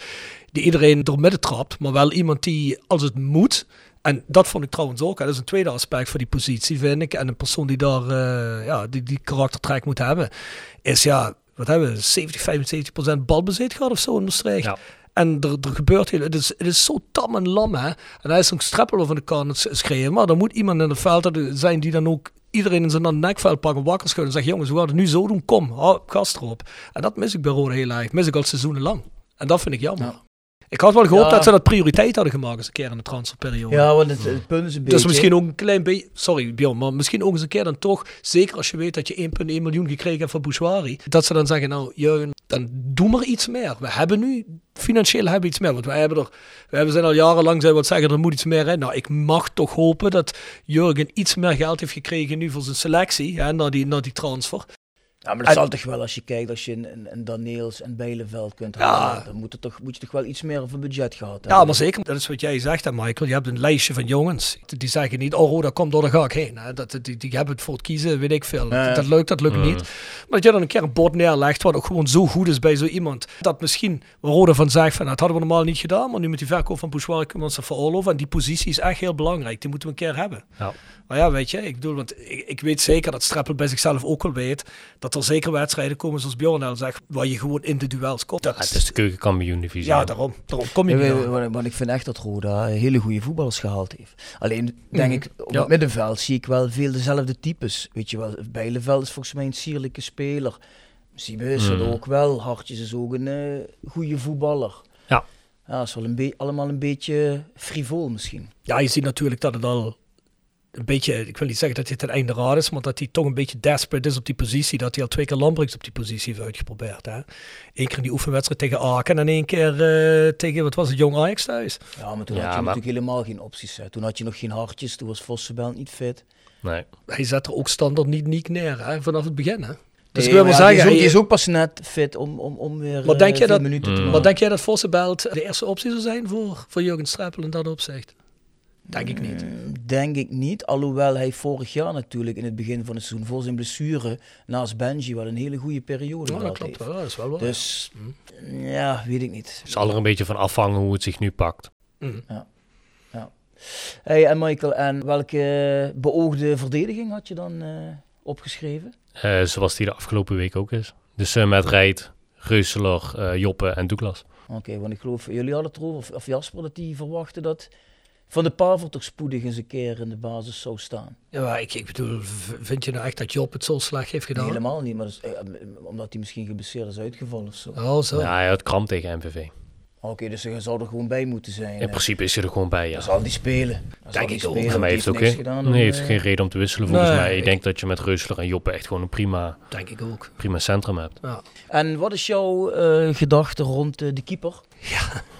die iedereen door midden trapt, maar wel iemand die, als het moet... En dat vond ik trouwens ook. hè. Dat is een tweede aspect voor die positie, vind ik. En een persoon die daar eh, ja, die, die karaktertrek moet hebben, is ja, wat hebben we, 70, 75 procent balbezit gehad of zo in Maastricht. Ja. En er, er gebeurt heel, het is, het is zo tam en lam, hè. En hij is zo'n streppel over de kant schreeuwen. Maar er moet iemand in het veld zijn die dan ook iedereen in zijn nekveld pakken, wakker schudden en zeggen, jongens, we gaan het nu zo doen, kom, hou gas erop. En dat mis ik bij Rode heel erg. Mis ik al seizoenen lang. En dat vind ik jammer. Ja. Ik had wel gehoopt Ja. dat ze dat prioriteit hadden gemaakt eens een keer in de transferperiode. Ja, want het, het punt is een beetje... Dus misschien ook een klein beetje, sorry Bjorn, maar misschien ook eens een keer dan toch, zeker als je weet dat je 1,1 miljoen gekregen hebt van Bouchouari, dat ze dan zeggen, nou Jurgen, dan doe maar iets meer. We hebben nu, financieel hebben we iets meer, want wij hebben er, we hebben zijn al jarenlang zijn wat zeggen, er moet iets meer in. Nou, ik mag toch hopen dat Jurgen iets meer geld heeft gekregen nu voor zijn selectie, hè, na, die, na die transfer. Ja, maar dat zal toch wel als je kijkt, als je een, een, een Daniels en Bijleveld kunt Ja. halen, dan moet, het toch, moet je toch wel iets meer een budget gehad hebben. Ja, maar zeker. Dat is wat jij zegt, hè, Michael. Je hebt een lijstje van jongens. Die zeggen niet, oh, Roda komt door, daar ga ik heen. Hè. Dat, die, die hebben het voor het kiezen, weet ik veel. Nee. Dat, dat lukt, dat lukt Mm. niet. Maar dat je dan een keer een bord neerlegt, wat ook gewoon zo goed is bij zo iemand. Dat misschien waar Roda van zegt, van, nou, dat hadden we normaal niet gedaan. Maar nu met die verkoop van Bouchouari kunnen we ons dat veroorloven. En die positie is echt heel belangrijk. Die moeten we een keer hebben. Ja. Maar ja, weet je, ik bedoel, want ik, ik weet zeker dat Streppel bij zichzelf ook wel weet. Dat er zeker wedstrijden komen, zoals Bjorn al zegt, waar je gewoon in de duels komt. Dat, ja, het is de keukenkampioen divisie. ja, daarom. Daarom kom je Ja, want ik vind echt dat Roda hele goede voetballers gehaald heeft. Alleen denk Mhm. ik, op Ja. het middenveld zie ik wel veel dezelfde types. Weet je wel, Bijleveld is volgens mij een sierlijke speler. Siebe is dat Mhm. ook wel. Hartjes is ook een eh, goede voetballer. Ja. Ja, is wel een allemaal een beetje frivol misschien. Ja, je ziet natuurlijk dat het al een beetje, ik wil niet zeggen dat hij ten einde raad is, maar dat hij toch een beetje desperate is op die positie. Dat hij al twee keer Lambrix op die positie heeft uitgeprobeerd. Hè? Eén keer in die oefenwedstrijd tegen Aken en één keer eh, tegen, wat was het, Jong Ajax thuis. Ja, maar toen Ja, had je maar- natuurlijk helemaal geen opties. Hè. Toen had je nog geen hartjes, toen was Vossenbelt niet fit. Nee. Hij zet er ook standaard niet niek neer hè? vanaf het begin. Hè? Dus Nee, ik wil maar ja, zeggen, die, is ook, hij- die is ook pas net fit om, om, om weer Maar denk eh, dat- minuten te Mm. maken. maar denk jij dat Vossenbelt de eerste optie zou zijn voor, voor Jurgen Streppel in dat opzicht? Denk ik niet. Mm, Denk ik niet. Alhoewel hij vorig jaar natuurlijk in het begin van het seizoen voor zijn blessure naast Benji wel een hele goede periode Ja, dat klopt heeft. wel, dat is wel waar. Dus ja, weet ik niet. Het zal er een beetje van afhangen hoe het zich nu pakt. Mm. Hey, en Michael, en welke beoogde verdediging had je dan eh, opgeschreven? Eh, zoals die de afgelopen week ook is. Dus eh, met Rijt, Reuseler, eh, Joppe en Douglas. Oké, want ik geloof, jullie hadden het erover, of, of Jasper, dat die verwachtte dat Van de Pavel toch spoedig eens een keer in de basis zou staan. Ja, maar ik, ik bedoel, vind je nou echt dat Job het zo slecht heeft Nee, gedaan? helemaal niet, maar is, eh, omdat hij misschien geblesseerd is uitgevallen of zo. Oh, zo. Ja, hij had kramp tegen MVV. Oké, dus hij zou er gewoon bij moeten zijn. In principe is hij er gewoon bij, ja. Dan zal die spelen. Dan ik ook. spelen, Ja, maar hij heeft ook geen, gedaan nee, heeft eh, geen reden om te wisselen volgens Nee, mij. Ik ik- denk dat je met Reusler en Joppe echt gewoon een prima, Denk ik ook. prima centrum hebt. Ja. En wat is jouw eh, gedachte rond eh, de keeper?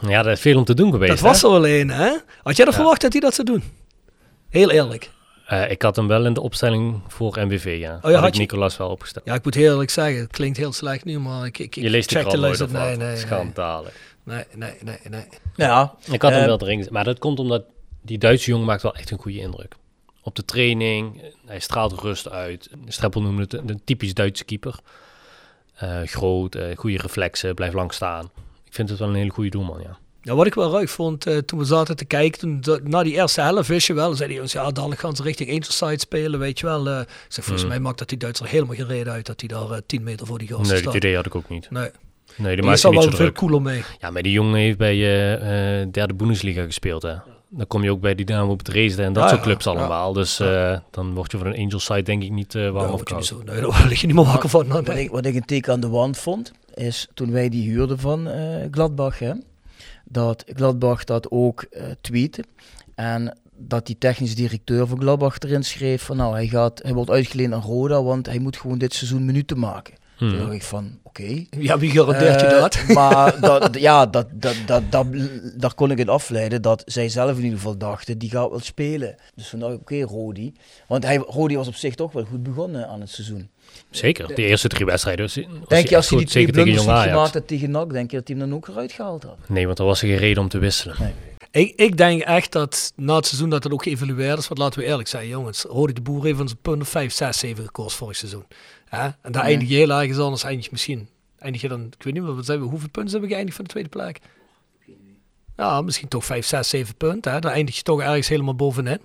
Ja, er is veel om te doen geweest. Dat was er alleen, hè? Had jij er Ja. verwacht dat hij dat zou doen? Heel eerlijk. Eh, ik had hem wel in de opstelling voor MVV, ja. Oh, ja, had had ik je- Nicolas wel opgesteld. Ja, ik moet heel eerlijk zeggen, het klinkt heel slecht nu, maar ik, ik, ik je leest de check nooit lijst. Nee, nee, nee, Schandalig. Nee, nee, nee, nee. Ja, Ik had hem Eh, wel erin gezet. Maar dat komt omdat die Duitse jongen maakt wel echt een goede indruk. Op de training, hij straalt rust uit. Streppel noemde het een, typisch Duitse keeper. Eh, groot, eh, goede reflexen, blijft lang staan. Ik vind het wel een hele goede doelman, ja. Ja, wat ik wel ruik vond eh, toen we zaten te kijken, toen, na die eerste helft wist je wel, zei hij ons, ja, dadelijk gaan ze richting Angel Side spelen, weet je wel. eh zeg, volgens Mm. mij maakt dat die Duitser helemaal geen reden uit dat hij daar eh, 10 meter voor die gasten Nee, staat. dat idee had ik ook niet. Nee, Nee, die die maakt is al niet wel zo veel druk. cooler mee. Ja, maar die jongen heeft bij eh eh derde Bundesliga gespeeld, hè. Dan kom je ook bij die Dynamo op Dresden en dat Ja, soort clubs ja. allemaal. Dus eh, dan word je voor een Angel side denk ik niet eh warm Ja, of koud. zo, nee, [LAUGHS] daar lig je niet meer wakker van. nou, wat ik, wat ik een teken aan de wand vond, is toen wij die huurden van eh, Gladbach, hè, dat Gladbach dat ook tweette. En dat die technisch directeur van Gladbach erin schreef van nou, hij, gaat, hij wordt uitgeleend aan Roda, want hij moet gewoon dit seizoen minuten maken. Hmm. Toen dacht ik van, oké. Ja, wie garandeert je Eh, dat? [LAUGHS] Maar dat, ja, dat, dat, dat, dat, daar kon ik het afleiden dat zij zelf in ieder geval dachten, die gaat wel spelen. Dus dacht ik, oké, Rodi. Want hij, Rodi was op zich toch wel goed begonnen aan het seizoen. Zeker, de eerste drie wedstrijden. was- was Denk je als hij die twee zeker tegen blunders Ajax. gemaakt had tegen NAC, denk je dat hij hem dan ook eruit gehaald had? Nee, want er was er geen reden om te wisselen. Ik, ik denk echt dat na het seizoen dat het ook geëvalueerd is. Want laten we eerlijk zijn, jongens. Rode de Boer heeft ons een punt of 5, 6, 7 gekost vorig seizoen. Hè? En daar eindig je heel ergens anders. Eindig je misschien. Eindig je dan, ik weet niet meer, wat zijn we, hoeveel punten hebben we geëindigd van de tweede plek? Ja, misschien toch 5, 6, 7 punten. Hè? Dan eindig je toch ergens helemaal bovenin.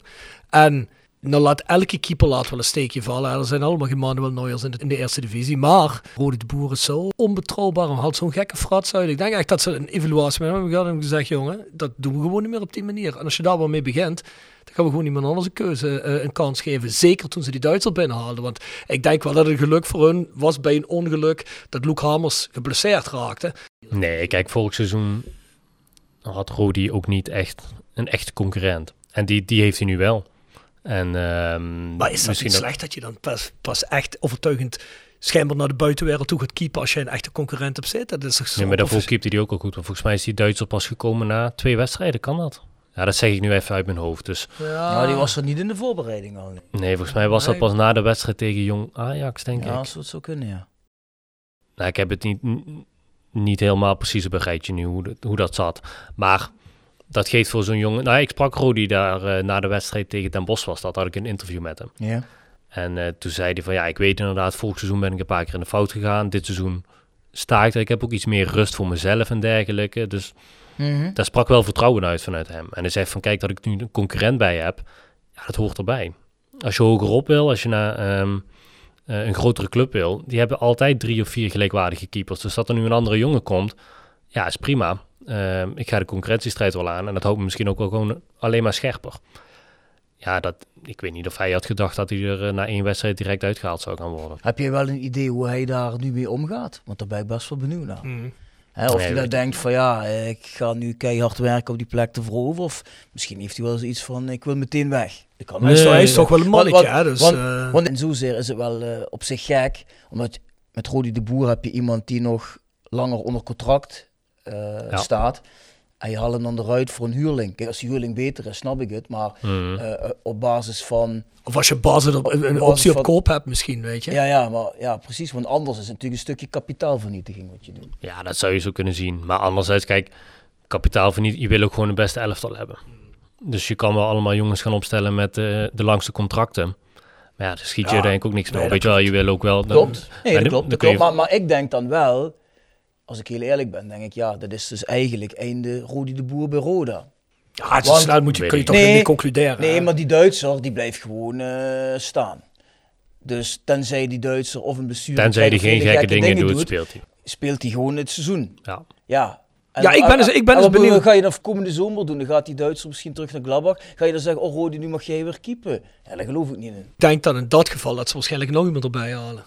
En nou laat elke keeper laat wel een steekje vallen. Er zijn allemaal geen Manuel Neuers in de, in de eerste divisie. Maar Rode de Boer is zo onbetrouwbaar en haalt zo'n gekke frats uit. Ik denk echt dat ze een evaluatie met hem hebben gehad en gezegd, jongen, dat doen we gewoon niet meer op die manier. En als je daar wel mee begint, dan gaan we gewoon iemand anders een keuze, eh, een kans geven. Zeker toen ze die Duitser binnenhaalden. Want ik denk wel dat het geluk voor hun was bij een ongeluk dat Luke Hamers geblesseerd raakte. Nee, kijk, vorig seizoen had Rodi ook niet echt een echte concurrent. En die, die heeft hij nu wel. En, ehm, Maar is dat misschien niet slecht dat je dan pas, pas echt overtuigend schijnbaar naar de buitenwereld toe gaat keepen als je een echte concurrent hebt zitten? Dat is toch zo Nee, maar daarvoor profes- keepte hij ook al goed. Want volgens mij is die Duitser pas gekomen na twee wedstrijden. Kan dat? Ja, dat zeg ik nu even uit mijn hoofd. Dus Ja, Nou, die was er niet in de voorbereiding al. nee. volgens mij was dat pas na de wedstrijd tegen Jong Ajax, denk Ja, ik. als het zou kunnen, ja. Nou, ik heb het niet, niet helemaal precies op een rijtje nu hoe, dat- hoe dat zat. Maar dat geeft voor zo'n jongen... Nou, ik sprak Rodi daar eh, na de wedstrijd tegen Den Bosch was. Dat had ik een interview met hem. Ja. En eh, toen zei hij van ja, ik weet inderdaad, vorig seizoen ben ik een paar keer in de fout gegaan. Dit seizoen sta ik er. Ik heb ook iets meer rust voor mezelf en dergelijke. Dus Mhm. daar sprak wel vertrouwen uit vanuit hem. En hij zegt van kijk, dat ik nu een concurrent bij heb, ja, dat hoort erbij. Als je hogerop wil, als je naar ehm, eh, een grotere club wil, die hebben altijd drie of vier gelijkwaardige keepers. Dus dat er nu een andere jongen komt, ja, is prima. Ehm, ik ga de concurrentiestrijd wel aan en dat houdt me misschien ook wel gewoon alleen maar scherper. Ja, dat, ik weet niet of hij had gedacht dat hij er eh, na één wedstrijd direct uitgehaald zou gaan worden. Heb je wel een idee hoe hij daar nu mee omgaat? Want daar ben ik best wel benieuwd naar. Hè, of Nee, hij weet dan ik denkt van ja, ik ga nu keihard werken op die plek te veroveren. Of misschien heeft hij wel zoiets van ik wil meteen weg. Dat kan Hij is, ook. hij is toch wel een mannetje, want- hè? Dus, want, eh, want in zozeer is het wel eh, op zich gek. Omdat met Rodi de Boer heb je iemand die nog langer onder contract Ja. staat. En je haalt hem dan eruit voor een huurling. Kijk, als die huurling beter is, snap ik het. Maar Mhm. eh, eh, op basis van... of als je basis op, een optie op van- koop hebt misschien, weet je. Ja, ja, maar, ja, precies. Want anders is het natuurlijk een stukje kapitaalvernietiging wat je doet. Ja, dat zou je zo kunnen zien. Maar anderzijds, kijk, kapitaal verniet, je wil ook gewoon een beste elftal hebben. Dus je kan wel allemaal jongens gaan opstellen met eh, de langste contracten. Maar ja, daar schiet je Ja, denk ik ook niks nee, dat Weet je wel, je wil ook wel... Klopt. Nee, dat dan- klopt. dan Dat je- klopt. Maar, maar ik denk dan wel, als ik heel eerlijk ben, denk ik ja, dat is dus eigenlijk einde Rodi de Boer bij Roda. Ja, het is Want- snel moet je, kun je toch niet. niet concluderen. Nee, hè? maar die Duitser die blijft gewoon eh, staan. Dus tenzij die Duitser of een bestuur Tenzij hij geen gekke dingen doet, speelt hij. speelt hij gewoon het seizoen. Ja. Ja. En- Ja, ik ben dus- ik ben en dus benieuwd. ga je dan komende zomer doen? Dan gaat die Duitser misschien terug naar Gladbach. Ga je dan zeggen, oh Rodi, nu mag jij weer keepen? Ja, daar geloof ik niet in. Ik denk dat in dat geval dat ze waarschijnlijk nog iemand erbij halen.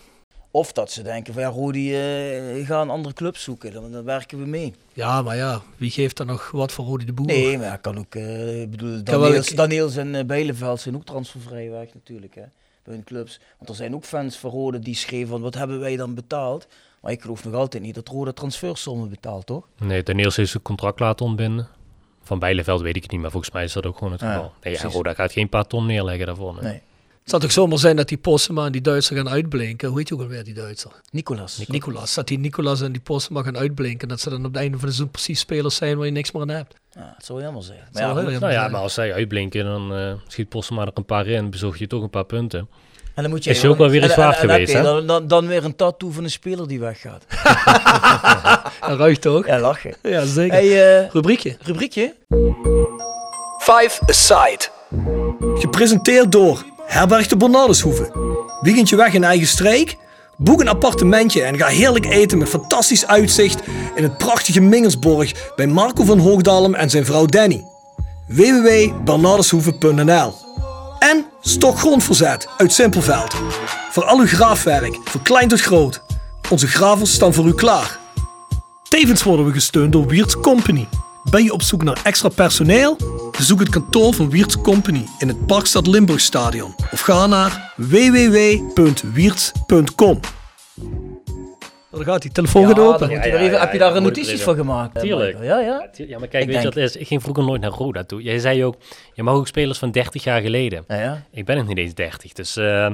Of dat ze denken van ja, Rodi, eh ga een andere club zoeken, dan, dan werken we mee. Ja, maar ja, wie geeft dan nog wat voor Rodi de Boer? Nee, maar kan ook, eh, ik bedoel, Daniels, ik- Daniels en uh, Bijleveld zijn ook transfervrij weg natuurlijk, hè, bij hun clubs. Want er zijn ook fans van Rode die schreven van wat hebben wij dan betaald? Maar ik geloof nog altijd niet dat Rode transfersommen betaalt, toch? Nee, Daniels heeft zijn contract laten ontbinden. Van Bijleveld weet ik het niet, maar volgens mij is dat ook gewoon het Ja, geval. nee, ja. Roda gaat geen paar ton neerleggen daarvoor. nee. Nee. Het zou toch zomaar zijn dat die Postema en die Duitser gaan uitblinken. Hoe heet je ook alweer die Duitser? Nicolas. Nicolas. Dat die Nicolas en die Postema gaan uitblinken. Dat ze dan op het einde van de seizoen precies spelers zijn waar je niks meer aan hebt. Ja, het zou jammer zijn. Maar ja, Nou ja, zijn. maar als zij uitblinken, dan eh, schiet Postema er een paar in. Bezorg je toch een paar punten. En dan moet je Is je ook wel weer eens en- en- waard en geweest, hè? Dan, dan, dan weer een tattoo van een speler die weggaat. Dat [LAUGHS] ruikt toch? Ja, lachen. Ja, zeker. Hey, eh, Rubriekje. rubriekje? Five Aside. Gepresenteerd door Herberg de Bernardeshoeve. Weekendje weg in eigen streek? Boek een appartementje en ga heerlijk eten met fantastisch uitzicht in het prachtige Mingersborg bij Marco van Hoogdalem en zijn vrouw Danny. www.bernardeshoeve.nl En Stokgrondverzet uit Simpelveld. Voor al uw graafwerk, van klein tot groot. Onze gravels staan voor u klaar. Tevens worden we gesteund door Wiert's Company. Ben je op zoek naar extra personeel? Bezoek het kantoor van Wiert's Company in het Parkstad Limburg Stadion of ga naar www.wierts.com. Daar gaat die telefoon gaat Ja, open. dan moet je Ja, er ja, even, ja, heb je daar een notities van gemaakt? Tuurlijk. Ja, ja. Ja, maar kijk, Ik weet je denk- wat is? Ik ging vroeger nooit naar Roda toe. Jij zei ook, je mag ook spelers van 30 jaar geleden. Ja, ja. Ik ben nog niet eens 30, dus eh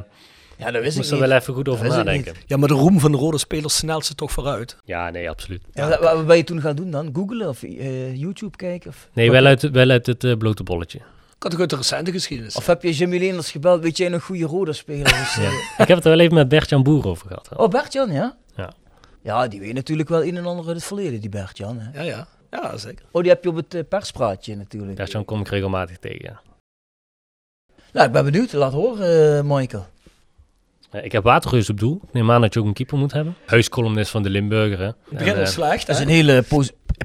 ja dat ik wist ik moest er wel even goed over nadenken. Ja, maar de roem van de rode spelers snelt ze toch vooruit. Ja, nee, absoluut. Ja, wat, wat ben je toen gaan doen dan? Googlen of eh, YouTube kijken? Of, Nee, wel uit, wel uit het eh, blote bolletje. Ik had toch uit de recente geschiedenis. of heb je Jimmy Leenders gebeld? Weet jij nog goede rode spelers? [LAUGHS] Ja. ik heb het er wel even met Bert-Jan Boer over gehad. hè. Oh, Bert-Jan, ja? Ja. Ja, die weet natuurlijk wel een en ander uit het verleden, die Bert-Jan. Hè? Ja, ja. Ja, zeker. Oh, die heb je op het eh, perspraatje natuurlijk. Bert-Jan kom ik regelmatig tegen, ja. Nou, ik ben benieuwd. Laat horen, eh, Michael. Eh, Ik heb Waterreus op doel. Ik neem aan dat je ook een keeper moet hebben. Huiscolumnist van de Limburger, hè. Begint al eh, slecht, Dat is een hele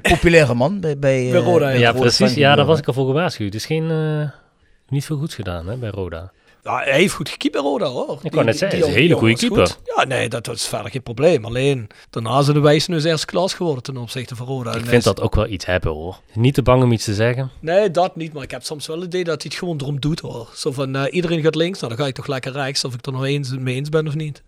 populaire man bij, bij, eh, Bij Roda, ja. de ja, precies. Ja, daar was ik al voor gewaarschuwd. Het is geen... eh, niet veel goeds gedaan, hè, bij Roda. Ja, hij heeft goed gekiept Roda, hoor. Ik wou net zeggen, hij is een hele goede goed. Ja, nee, dat is verder geen probleem. Alleen, daarna zijn de wijzen dus eerste klas geworden ten opzichte van Roda. Ik En vind dat ook wel iets hebben, hoor. Niet te bang om iets te zeggen. Nee, dat niet. Maar ik heb soms wel het idee dat hij het gewoon erom doet hoor. Zo van eh, iedereen gaat links, nou dan ga ik toch lekker rechts. Of ik er nog eens mee eens ben of niet.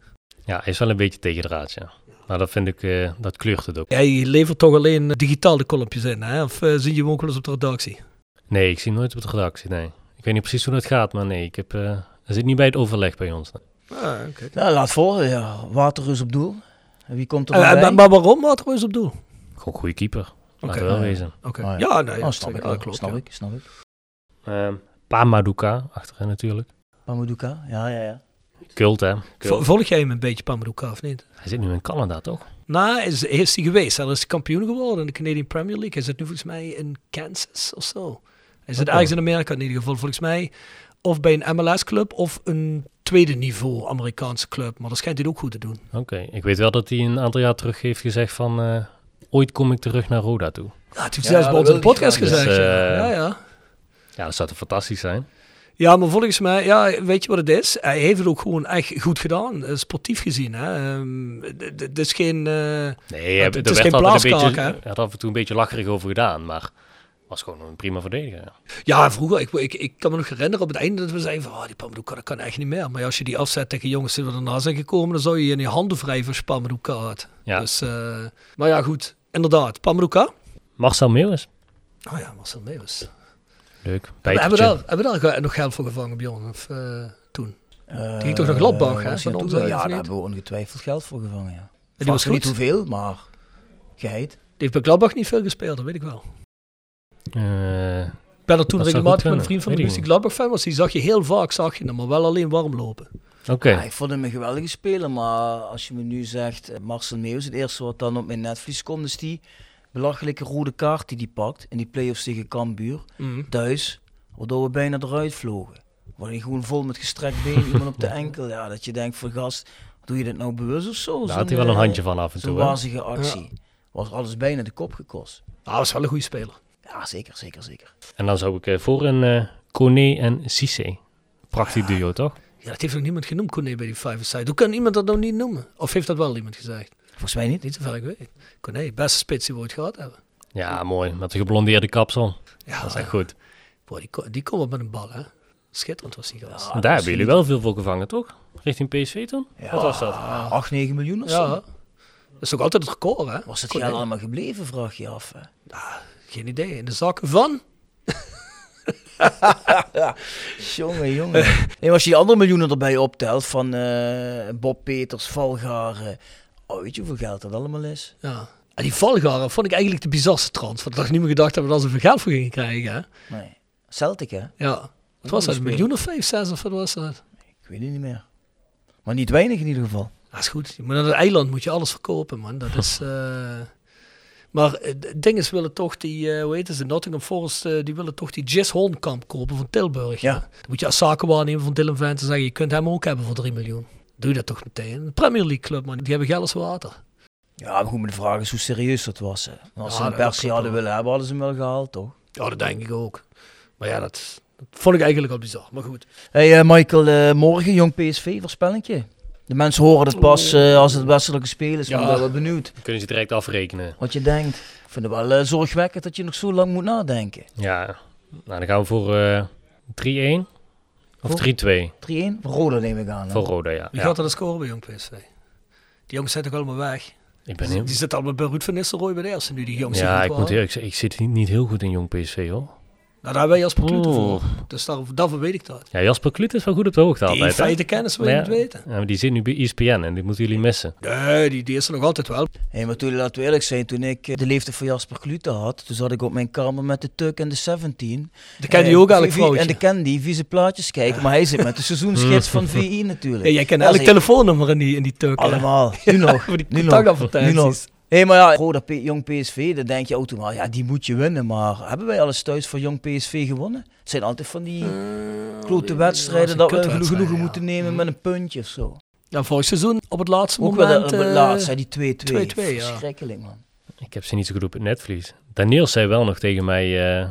Ja, hij is wel een beetje tegendraads, ja. Maar dat vind ik, eh, dat kleurt het ook. Jij levert toch alleen eh, digitaal de kolompjes in, hè? Of zie je hem ook wel eens op de redactie? Nee, ik zie nooit op de redactie, nee. Ik weet niet precies hoe dat gaat, maar nee, ik heb, eh hij zit niet bij het overleg bij ons. Ah, oké. Nou, laat voor. Ja, Waterrus op doel. En wie komt er Eh, dan bij? maar, waarom? Wat er is op doel? Gewoon goede keeper. Laten we wel Ja. wezen. Oké. Ah, ja. Ja, nee, Oh, ja, snap ik ja, wel. klopt. snap ja. ik, snap ik. Ehm Pamaduka, achterin natuurlijk. Pamuduka, ja, ja, ja. Kult, hè. Kult. Volg jij hem een beetje, Pamadouka, of niet? Hij zit nu in Canada, toch? Nou, is, is hij geweest. Hij is kampioen geworden in de Canadian Premier League. Hij zit nu volgens mij in Kansas of zo. Hij zit Oké. ergens in Amerika in ieder geval. Volgens mij of bij een MLS-club of een tweede niveau Amerikaanse club. Maar dat schijnt hij ook goed te doen. Oké. Ik weet wel dat hij een aantal jaar terug heeft gezegd van... eh, ooit kom ik terug naar Roda toe. Ja, het heeft Ja, zelfs bij dat ons in de podcast gezegd. Dus, ja. eh, ja, ja. Ja, dat zou toch fantastisch zijn? Ja, maar volgens mij, ja, weet je wat het is? Hij heeft het ook gewoon echt goed gedaan, eh, sportief gezien. Hè? Ehm, Het is geen... eh, Nee, het er is werd geen blaaskaak, hij had af en toe een beetje lacherig over gedaan, maar was gewoon een prima verdediger. ja. Ja, vroeger, ik, ik, ik kan me nog herinneren op het einde dat we zeiden van, oh, die Pamadouka, dat kan echt niet meer. Maar als je die afzet tegen jongens die er daarna zijn gekomen, dan zou je je in je handen je Pamadouka had. Ja. Dus, eh, maar ja, goed. Inderdaad, Pamadouka. Marcel Meeuwis. Oh ja, Marcel Meeuwis. Leuk. Hebben we daar, hebben we daar nog geld voor gevangen, Bjorn? Of eh, toen? Eh, ging toch naar Gladbach, hè, van uit, Ja, daar niet? hebben we ongetwijfeld geld voor gevangen, ja. Die was goed. niet hoeveel, maar geheid. Die heeft bij Gladbach niet veel gespeeld, dat weet ik wel. Eh, Ik ben er toen Dat regelmatig met een vriend van de kunnen, Lucie weet Gladbach fan was. Die zag je heel vaak, zag je hem, maar wel alleen warm lopen. Oké. Ja, ik vond hem een geweldige speler, maar als je me nu zegt, eh, Marcel Meeuws, het eerste wat dan op mijn netvlies komt, is die belachelijke rode kaart die hij pakt in die play-offs tegen Cambuur, thuis, waardoor we bijna eruit vlogen. Waarin gewoon vol met gestrekt been, iemand op de [LAUGHS] enkel, ja, dat je denkt van gast, doe je dit nou bewust of zo? Daar had hij wel een eh, handje van af en toe. hè? wazige actie. Was alles bijna de kop gekost. Ah, was wel een goede speler. Ja, zeker, zeker, zeker. En dan zou ik eh, voor een eh Kone en Cisse. Prachtig duo, toch? Ja, dat heeft nog niemand genoemd, Corné, bij die five side. Hoe kan iemand dat nou niet noemen? Of heeft dat wel iemand gezegd? Volgens mij niet. Niet zover ik weet. Corné, beste spits die we ooit gehad hebben. Ja, mooi. Met de geblondeerde kapsel. Ja, Dat is echt goed. Boy, die, die komt wel met een bal, hè. Schitterend was die gast. Ja, daar hebben jullie wel veel voor gevangen, toch? Richting PSV toen? Wat was dat? 8, 9 miljoen of zo. Ja, dat is ook altijd het record, hè. Was het geld allemaal gebleven, vraag je af. Hè? Geen idee. In de zakken van? [LAUGHS] Jongen, jongen. nee, als je die andere miljoenen erbij optelt van eh, Bob Peters, Valgaren. Oh, weet je hoeveel geld dat allemaal is? Ja. En die Valgaren vond ik eigenlijk de bizarste transfer. Dat ik niet meer gedacht dat ze veel geld voor gingen krijgen, hè. Nee. Celtic, hè? Ja. Het was dat, een miljoen of vijf, zes of wat was dat? Ik weet het niet meer. Maar niet weinig in ieder geval. Dat is goed. Maar naar het eiland moet je alles verkopen, man. Dat is... eh, Maar eh, het ding is, willen toch die, eh hoe heet het, de Nottingham Forest, eh, die willen toch die Jess Hornkamp kopen van Tilburg. Ja. Dan moet je als zakenwaarnemer van Dylan Vente zeggen, je kunt hem ook hebben voor 3 miljoen. Doe dat toch meteen. Een Premier League club, man. Die hebben geld als water. Ja, maar goed, maar de vraag is hoe serieus dat was. Hè. Als ze Ja, hem dat per se klopt hadden willen hebben, hadden ze hem wel gehaald, toch? Ja, dat denk ik ook. Maar ja, dat, dat vond ik eigenlijk al bizar. Maar goed. Hey eh, Michael, eh, morgen jong PSV, voorspellingje. De mensen horen het pas eh, als het wedstrijdelijke spelen is, Ja. ik ben wel benieuwd Kunnen ze direct afrekenen. wat je denkt. Ik vind het wel eh, zorgwekkend dat je nog zo lang moet nadenken. 3-1 Ja, nou dan gaan we voor eh 3-1 of Voor? 3-2 voor Roda neem ik aan. hè? voor Roda, ja. Wie gaat er dan scoren bij Jong PSV? Die jongens zijn toch allemaal weg? Ik ben heel... die zitten allemaal bij Ruud van Nistelrooy bij de eerste nu, die jongens. Ja, ik moet eerlijk zeggen, ik zit niet, niet heel goed in jong PSV hoor. Nou, daar hebben wij Jasper Klute voor. Dus daar, daarvoor weet ik dat. Ja, Jasper Kluut is wel goed op de hoogte Die altijd. hè? feiten kennis wil je ja, weten. Ja, maar die zit nu bij ESPN en die moeten jullie missen. Nee, die, die is er nog altijd wel. Hey, maar toen, laten we eerlijk zijn, toen ik eh, de leeftijd van Jasper Klute had, toen zat ik op mijn kamer met de Tuk en de 17. Die ken je Eh, ook elk vi- vrouwtje. En de Candy, vieze plaatjes kijken, maar hij zit met de seizoensgids van VI natuurlijk. Ja, jij kent elk telefoonnummer in die, in die tuk. hè? Allemaal, [LAUGHS] nu nog. Voor die nu nog. Nu nog. Hé, maar ja, Roda Jong PSV, dan denk je automatisch, ja, die moet je winnen. Maar hebben wij alles thuis voor Jong PSV gewonnen? Het zijn altijd van die grote wedstrijden dat we geno- genoegen ja. moeten nemen met een puntje of zo. Ja, vorig seizoen op het laatste Ook wel moment. de- op het eh, laatst, hè, die 2-2. 2-2, ja. Verschrikkelijk, man. Ik heb ze niet zo goed op het netvlies. Daniel zei wel nog tegen mij, eh,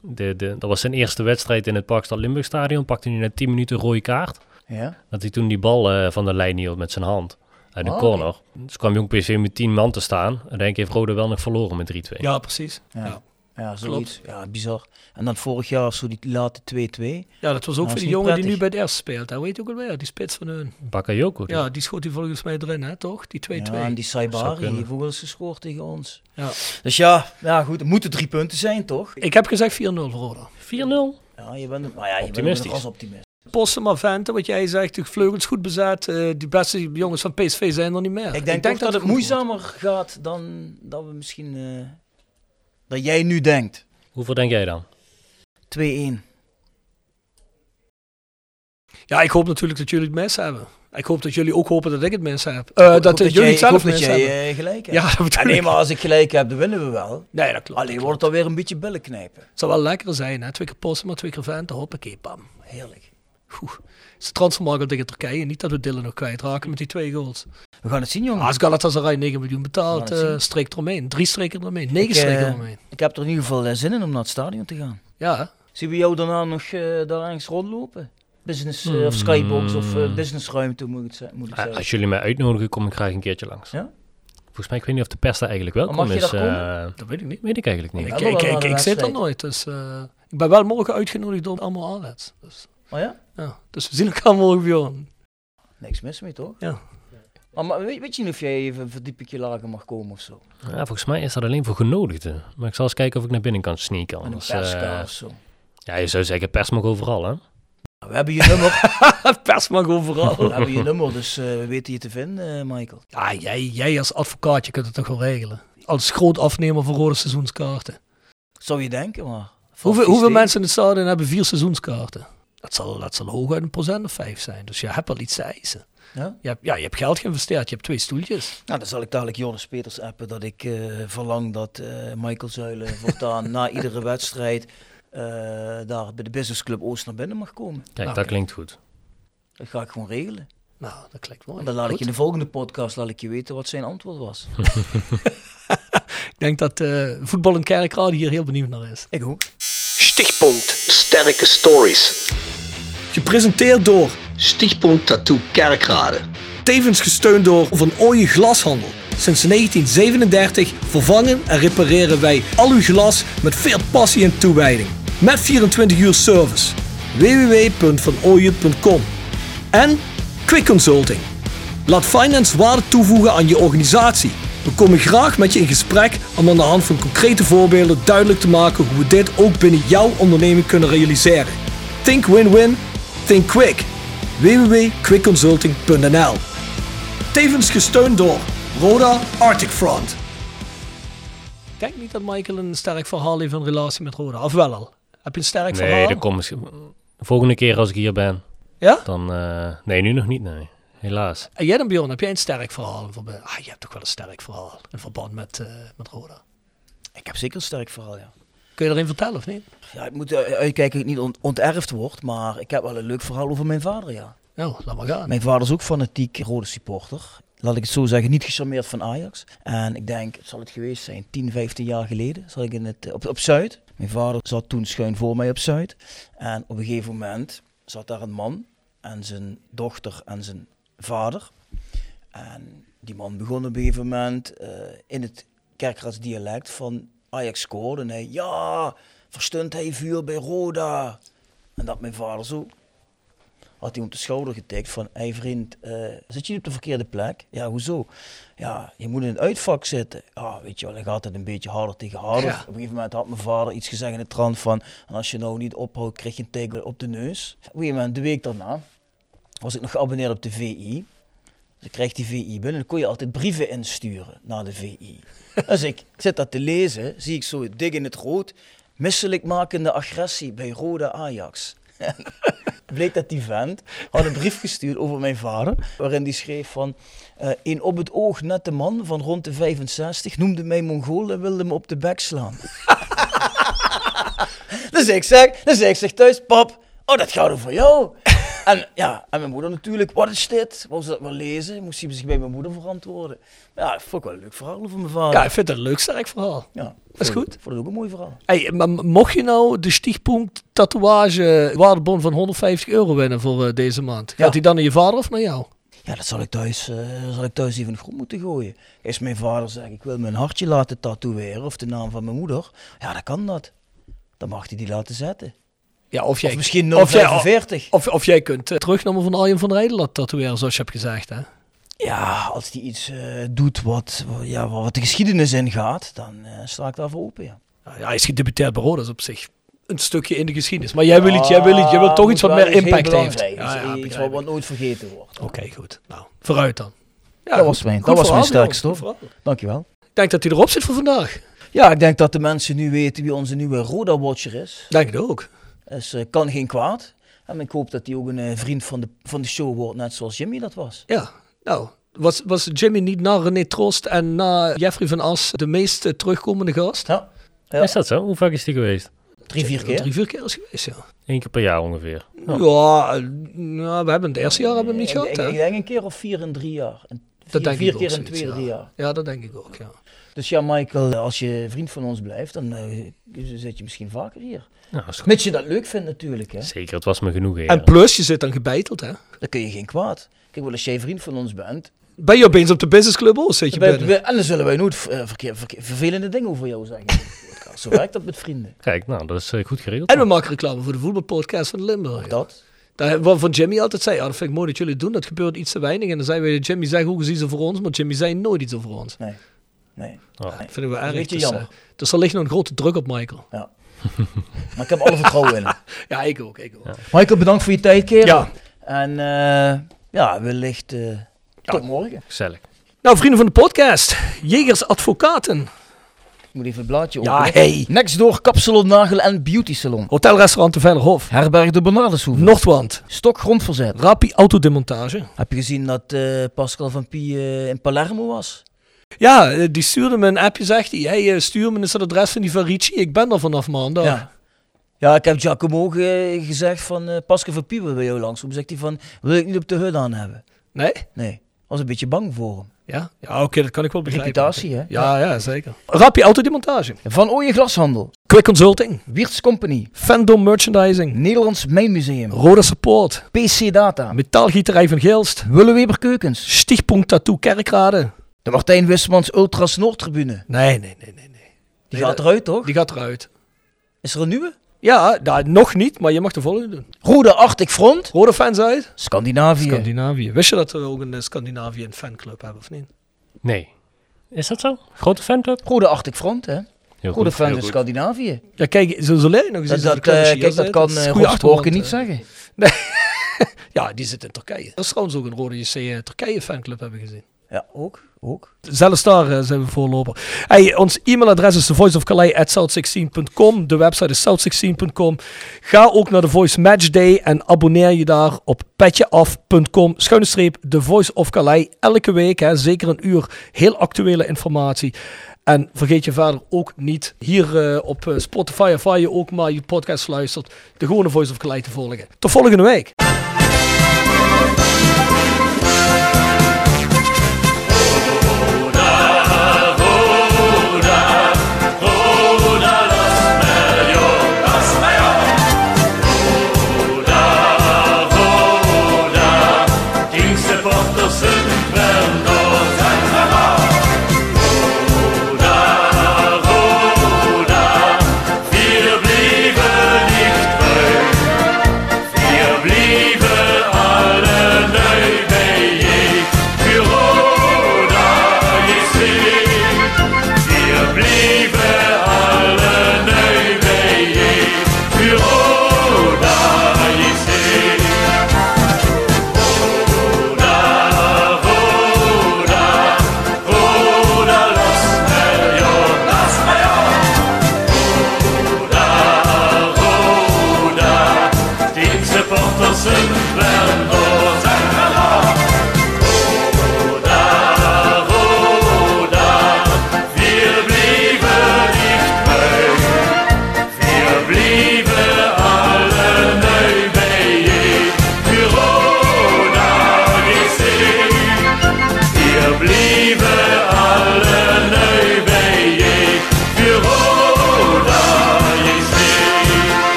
de, de, dat was zijn eerste wedstrijd in het Parkstad Limburg Stadion. Pakte hij na 10 minuten rode kaart. Ja? Dat hij toen die bal eh, van de lijn hield met zijn hand. Uit een Oh, corner. Dus kwam Jong PSV met 10 man te staan. En denk ik heeft Rode wel nog verloren met 3-2. Ja, precies. Ja. Ja. Ja, zoiets. Ja, bizar. En dan vorig jaar zo die late 2-2. Ja, dat was ook Dat voor is die jongen die nu bij het eerste speelt. Hij weet ook alweer, die spits van hun. Bakayoko. Ja, die schoot hij volgens mij erin, hè, toch? Die 2-2. Ja, en die Saibari die heeft ook wel eens gescoord tegen ons. Ja. Dus ja, ja goed, het moeten drie punten zijn, toch? Ik heb gezegd 4-0 voor Roda. 4-0. Ja, je bent, maar ja, je Optimistisch. bent als optimist. Postema Vente, wat jij zegt, de vleugels goed bezet. eh, die beste jongens van PSV zijn er niet meer. Ik denk, dat, het moeizamer gaat dan dat we misschien... eh, dat jij nu denkt. 2-1. Hoeveel denk jij dan? Ja, ik hoop natuurlijk dat jullie het mis hebben. Ik hoop dat jullie ook hopen dat ik het mis heb. Eh, Ik hoop dat, jullie jij, het zelf ik hoop mis dat hebben. jij eh, gelijk hebt. ja, [LAUGHS] dat bedoel Ja, nee, ik. maar als ik gelijk heb, dan winnen we wel. Nee, dat klopt. Alleen dat wordt het alweer een beetje billen knijpen. Het zou wel lekker zijn, hè? Twee keer Postema, twee keer Vente, hoppakee, bam. Heerlijk. Oeh. Het is de transfermarkt tegen Turkije. Niet dat we Dillen nog kwijtraken met die twee goals. We gaan het zien, jongen. Ah, Als Galatasaray 9 miljoen betaalt, het eh zien. streek eromheen. Drie streken eromheen. Negen Ik, streken eh, eromheen. Ik heb er in ieder geval eh, zin in om naar het stadion te gaan. Ja? Zien we jou daarna nog eh, daar ergens rondlopen? Business eh, of Hmm. skybox of eh, businessruimte moet ik, ze- moet ik Ah, zeggen. Als jullie mij uitnodigen, kom ik graag een keertje langs. Ja? Volgens mij, ik weet niet of de pers daar eigenlijk mag je is. eh, Dat weet ik niet. weet ik eigenlijk niet. Ik, ik, wel zit er nooit. Dus, eh, ik ben wel morgen uitgenodigd door allemaal aanlets. Dus, Oh ja? Ja. dus we zien elkaar morgen weer. Niks mis mee, toch? Ja. Maar, maar weet, weet je niet of jij even een verdiepingje lager mag komen of zo? Ja, volgens mij is dat alleen voor genodigden. Maar ik zal eens kijken of ik naar binnen kan sneaken. Met een Anders, perska eh, of zo. ja, je zou zeggen, pers mag overal, hè? We hebben je nummer, [LAUGHS] pers mag overal. we hebben je nummer dus eh, we weten je te vinden, eh, Michael. Ja, jij, jij als advocaatje kunt het toch wel regelen. Als groot afnemer van rode seizoenskaarten. Zou je denken, maar... Hoeveel, mensen in het stadion hebben vier seizoenskaarten? Dat zal, dat zal hooguit een procent of vijf zijn. Dus je hebt wel iets te eisen. Ja? Je hebt, ja, je hebt geld geïnvesteerd. Je hebt twee stoeltjes. Nou, dan zal ik dadelijk Jonas Peters appen dat ik eh, verlang dat eh, Michael Zuilen [LAUGHS] voortaan na iedere wedstrijd eh, daar bij de Business Club Oost naar binnen mag komen. Kijk, Nou, dat klinkt goed. Dat ga ik gewoon regelen. Nou, dat klinkt mooi. En dan laat ik Goed. in de volgende podcast laat ik je weten wat zijn antwoord was. [LAUGHS] [LAUGHS] Ik denk dat eh voetbal en kerkraad hier heel benieuwd naar is. Ik ook. Stichtpunt Sterke Stories. Gepresenteerd door Stichtpunt Tattoo Kerkrade. Tevens gesteund door Van Ooyen Glashandel. Sinds 1937 vervangen en repareren wij al uw glas met veel passie en toewijding. Met 24 uur service. www.vanooyen.com En Quick Consulting. Laat finance waarde toevoegen aan je organisatie. We komen graag met je in gesprek om aan de hand van concrete voorbeelden duidelijk te maken hoe we dit ook binnen jouw onderneming kunnen realiseren. Think win-win, think quick. www.quickconsulting.nl Tevens gesteund door Roda Arctic Front. Ik denk niet dat Michael een sterk verhaal heeft in relatie met Roda. Of wel al? Heb je een sterk Nee, verhaal? dat komt misschien... Volgende keer als ik hier ben, Ja? dan... eh, nee, nu nog niet, nee. Helaas. En jij dan Bjorn, heb jij een sterk verhaal? verba- Ah, je hebt toch wel een sterk verhaal in verband met, eh, met Roda. Ik heb zeker een sterk verhaal, ja. Kun je erin vertellen of niet? Ja, ik moet eh, uitkijken dat ik niet ont- onterfd word, maar ik heb wel een leuk verhaal over mijn vader, ja. Nou, laat maar gaan. Mijn vader is ook fanatiek rode supporter. Laat ik het zo zeggen, niet gecharmeerd van Ajax. En ik denk, het zal het geweest zijn, 10, 15 jaar geleden, zat ik in het, op, op Zuid. Mijn vader zat toen schuin voor mij op Zuid. En op een gegeven moment zat daar een man en zijn dochter en zijn vader. En die man begon op een gegeven moment eh, in het kerkraadsdialect van Ajax scoorde. En hij, ja, verstunt hij vuur bij Roda. En dat mijn vader zo had hij op de schouder getikt van, hé hey vriend, eh, zit je op de verkeerde plek? Ja, hoezo? Ja, je moet in het uitvak zitten. Ja, weet je wel, dan gaat het een beetje harder tegen harder. Ja. Op een gegeven moment had mijn vader iets gezegd in de trant van, en als je nou niet ophoudt, krijg je een teken op de neus. Op een gegeven moment, de week daarna, was ik nog geabonneerd op de VI. Dus ik kreeg die VI binnen, dan kon je altijd brieven insturen naar de VI. [LAUGHS] dus ik zit dat te lezen, zie ik zo dik in het rood, misselijkmakende agressie bij Rode Ajax. [LAUGHS] bleek dat die vent had een brief gestuurd over mijn vader, waarin die schreef van eh, een op het oog nette man van rond de 65 noemde mij Mongool en wilde me op de bek slaan. [LAUGHS] dus ik zeg, dus ik zeg thuis, pap, oh dat gaat over jou. En ja, en mijn moeder natuurlijk, wat is dit? Wou ze dat wel lezen? Moest hij zich bij mijn moeder verantwoorden. Ja, dat vond ik wel een leuk verhaal over mijn vader. Ja, ik vind het een leuk sterk verhaal. Ja, is vond- goed. Vond het ook een mooi verhaal. Hey, maar mocht je nou de stichtpunt tatoeage waardebon van 150 euro winnen voor eh, deze maand, gaat die dan naar je vader of naar jou? Ja, dat zal ik thuis, eh, zal ik thuis even in de moeten gooien. Als mijn vader zegt, ik wil mijn hartje laten tatoeëren, of de naam van mijn moeder, ja, dan kan dat. Dan mag hij die laten zetten. Ja, of jij, Of misschien of jij- 045. Of, of jij kunt uh, van Arjen van Rijden laten tatoeëren, zoals je hebt gezegd. Hè? Ja, als hij iets eh, doet wat, ja, wat de geschiedenis ingaat, dan eh, sta ik daarvoor open, ja. Nou Ja, hij is gedebuteerd Roda, dat is op zich een stukje in de geschiedenis. Maar jij wil, iets, jij wil, jij wil toch iets wat meer impact heeft. Ja, ja, iets wat, ik. wat nooit vergeten wordt. Oké, goed. Nou, vooruit dan. Ja, Dat was mijn- dat was mijn sterkste, hoor. Dankjewel. Ik denk dat hij erop zit voor vandaag. Ja, ik denk dat de mensen nu weten wie onze nieuwe Roda-watcher is. Denk het ook. Dus eh, kan geen kwaad. En ik hoop dat hij ook een eh, vriend van de, van de show wordt, net zoals Jimmy dat was. Ja, nou, was, was Jimmy niet na René Trost en na Jeffrey van As de meest eh, terugkomende gast? Ja. Ja. Is dat zo? Hoe vaak is die geweest? Drie, vier keer. Drie, vier keer is geweest, ja. Eén keer per jaar ongeveer. Ja, Ja. nou, we hebben het eerste jaar hebben we hem niet ik, gehad, ik, denk een keer of vier in drie jaar. En vier, Dat denk vier ik ook keer in twee, ja. drie jaar. Ja, dat denk ik ook, ja. Dus ja, Michael, als je vriend van ons blijft, dan eh, zit je misschien vaker hier. Nou. Mits je dat leuk vindt natuurlijk, hè. Zeker, het was me genoeg. heren. En plus, je zit dan gebeiteld, hè? Dan kun je geen kwaad. Kijk, wel als jij vriend van ons bent, Ben je opeens op de businessclub of zit je dan ben- binnen? en dan zullen wij nooit eh, verkeer, verkeer- vervelende dingen over jou zeggen. [LAUGHS] Zo werkt dat met vrienden. Kijk, nou, dat is eh, goed geregeld. En we maken reclame voor de voetbalpodcast van Limburg. Dat. Daar, waarvan Jimmy altijd zei, ja, dat vind ik mooi dat jullie het doen, dat gebeurt iets te weinig. En dan zeiden we, Jimmy zegt ook eens iets over ons, maar Jimmy zei nooit iets over ons. Nee. Nee. Oh. Dat vinden we erg. Dus, jammer. eh, dus er ligt nog een grote druk op Michael. Ja. Maar ik heb alle vertrouwen in hem. [LAUGHS] Ja, ik ook, ik ook. Michael, bedankt voor je tijd, kerel. Ja. En eh, ja, wellicht eh, tot morgen. Gezellig. Nou, vrienden van de podcast, Jegers Advocaten, Ik moet even het blaadje Ja, openen. hey. Next door Kapsalon, Nagel en Beauty Salon. Hotelrestaurant de Vellerhof, Herberg de Bernardeshoeve. Noordwand, Stok grondverzet. Rapi Autodemontage. Heb je gezien dat eh, Pascal van Pie in Palermo was? Ja, eh, die stuurde me een appje, zegt hij. Hey, eh, stuur me eens het adres van die Varici. Ik ben er vanaf maandag. Ja. Ja, ik heb Giacomo ge- gezegd van eh Pascal van Pie wil bij jou langs. Toen zegt hij van, wil ik niet op de hut aan hebben? Nee? Nee, was een beetje bang voor hem. Ja, ja oké, dat kan ik wel begrijpen. Reputatie, hè? Ja, ja, zeker. Rapie Autodemontage. Van Ooyen Glashandel. Quick Consulting. Wiertz Company. Fandom Merchandising. Nederlands Mijnmuseum. Roda Support. PC Data. Metaalgieterij van Geelst. Willeweber Keukens. Stichtpunt Tattoo Kerkrade. De Martijn Wismans Ultras Noordtribune. Nee, nee, nee, nee. nee. Die Nee, gaat dat- eruit, toch? Die gaat eruit. Is er een nieuwe? Ja, nou, nog niet, maar je mag de volgende doen. Rode Arctic Front. Rode fans uit? Scandinavië. Scandinavië. Wist je dat we ook een eh, Scandinavië een fanclub hebben of niet? Nee. Is dat zo? Grote fanclub? Rode Arctic Front, hè? Heel Goede goed. goed. Scandinavië. Ja, kijk, zo, zo nog eens Dat, dat, eh, kijk, dat kan Rob achtergrond, niet zeggen. [LAUGHS] [LAUGHS] Ja, die zit in Turkije. Dat is trouwens ook een Rode JC Turkije fanclub hebben we gezien. Ja, ook. Ook. Zelfs daar eh, zijn we voorloper. Hey, ons e-mailadres is thevoiceofcalais.south16.com. De website is south16.com. Ga ook naar de Voice Match Day en abonneer je daar op petjeaf.com. Schuine streep Voice of Calais. Elke week, hè, zeker een uur, heel actuele informatie. En vergeet je verder ook niet hier eh, op eh, Spotify of waar je ook maar je podcast luistert, de gewone Voice of Calais te volgen. Tot volgende week.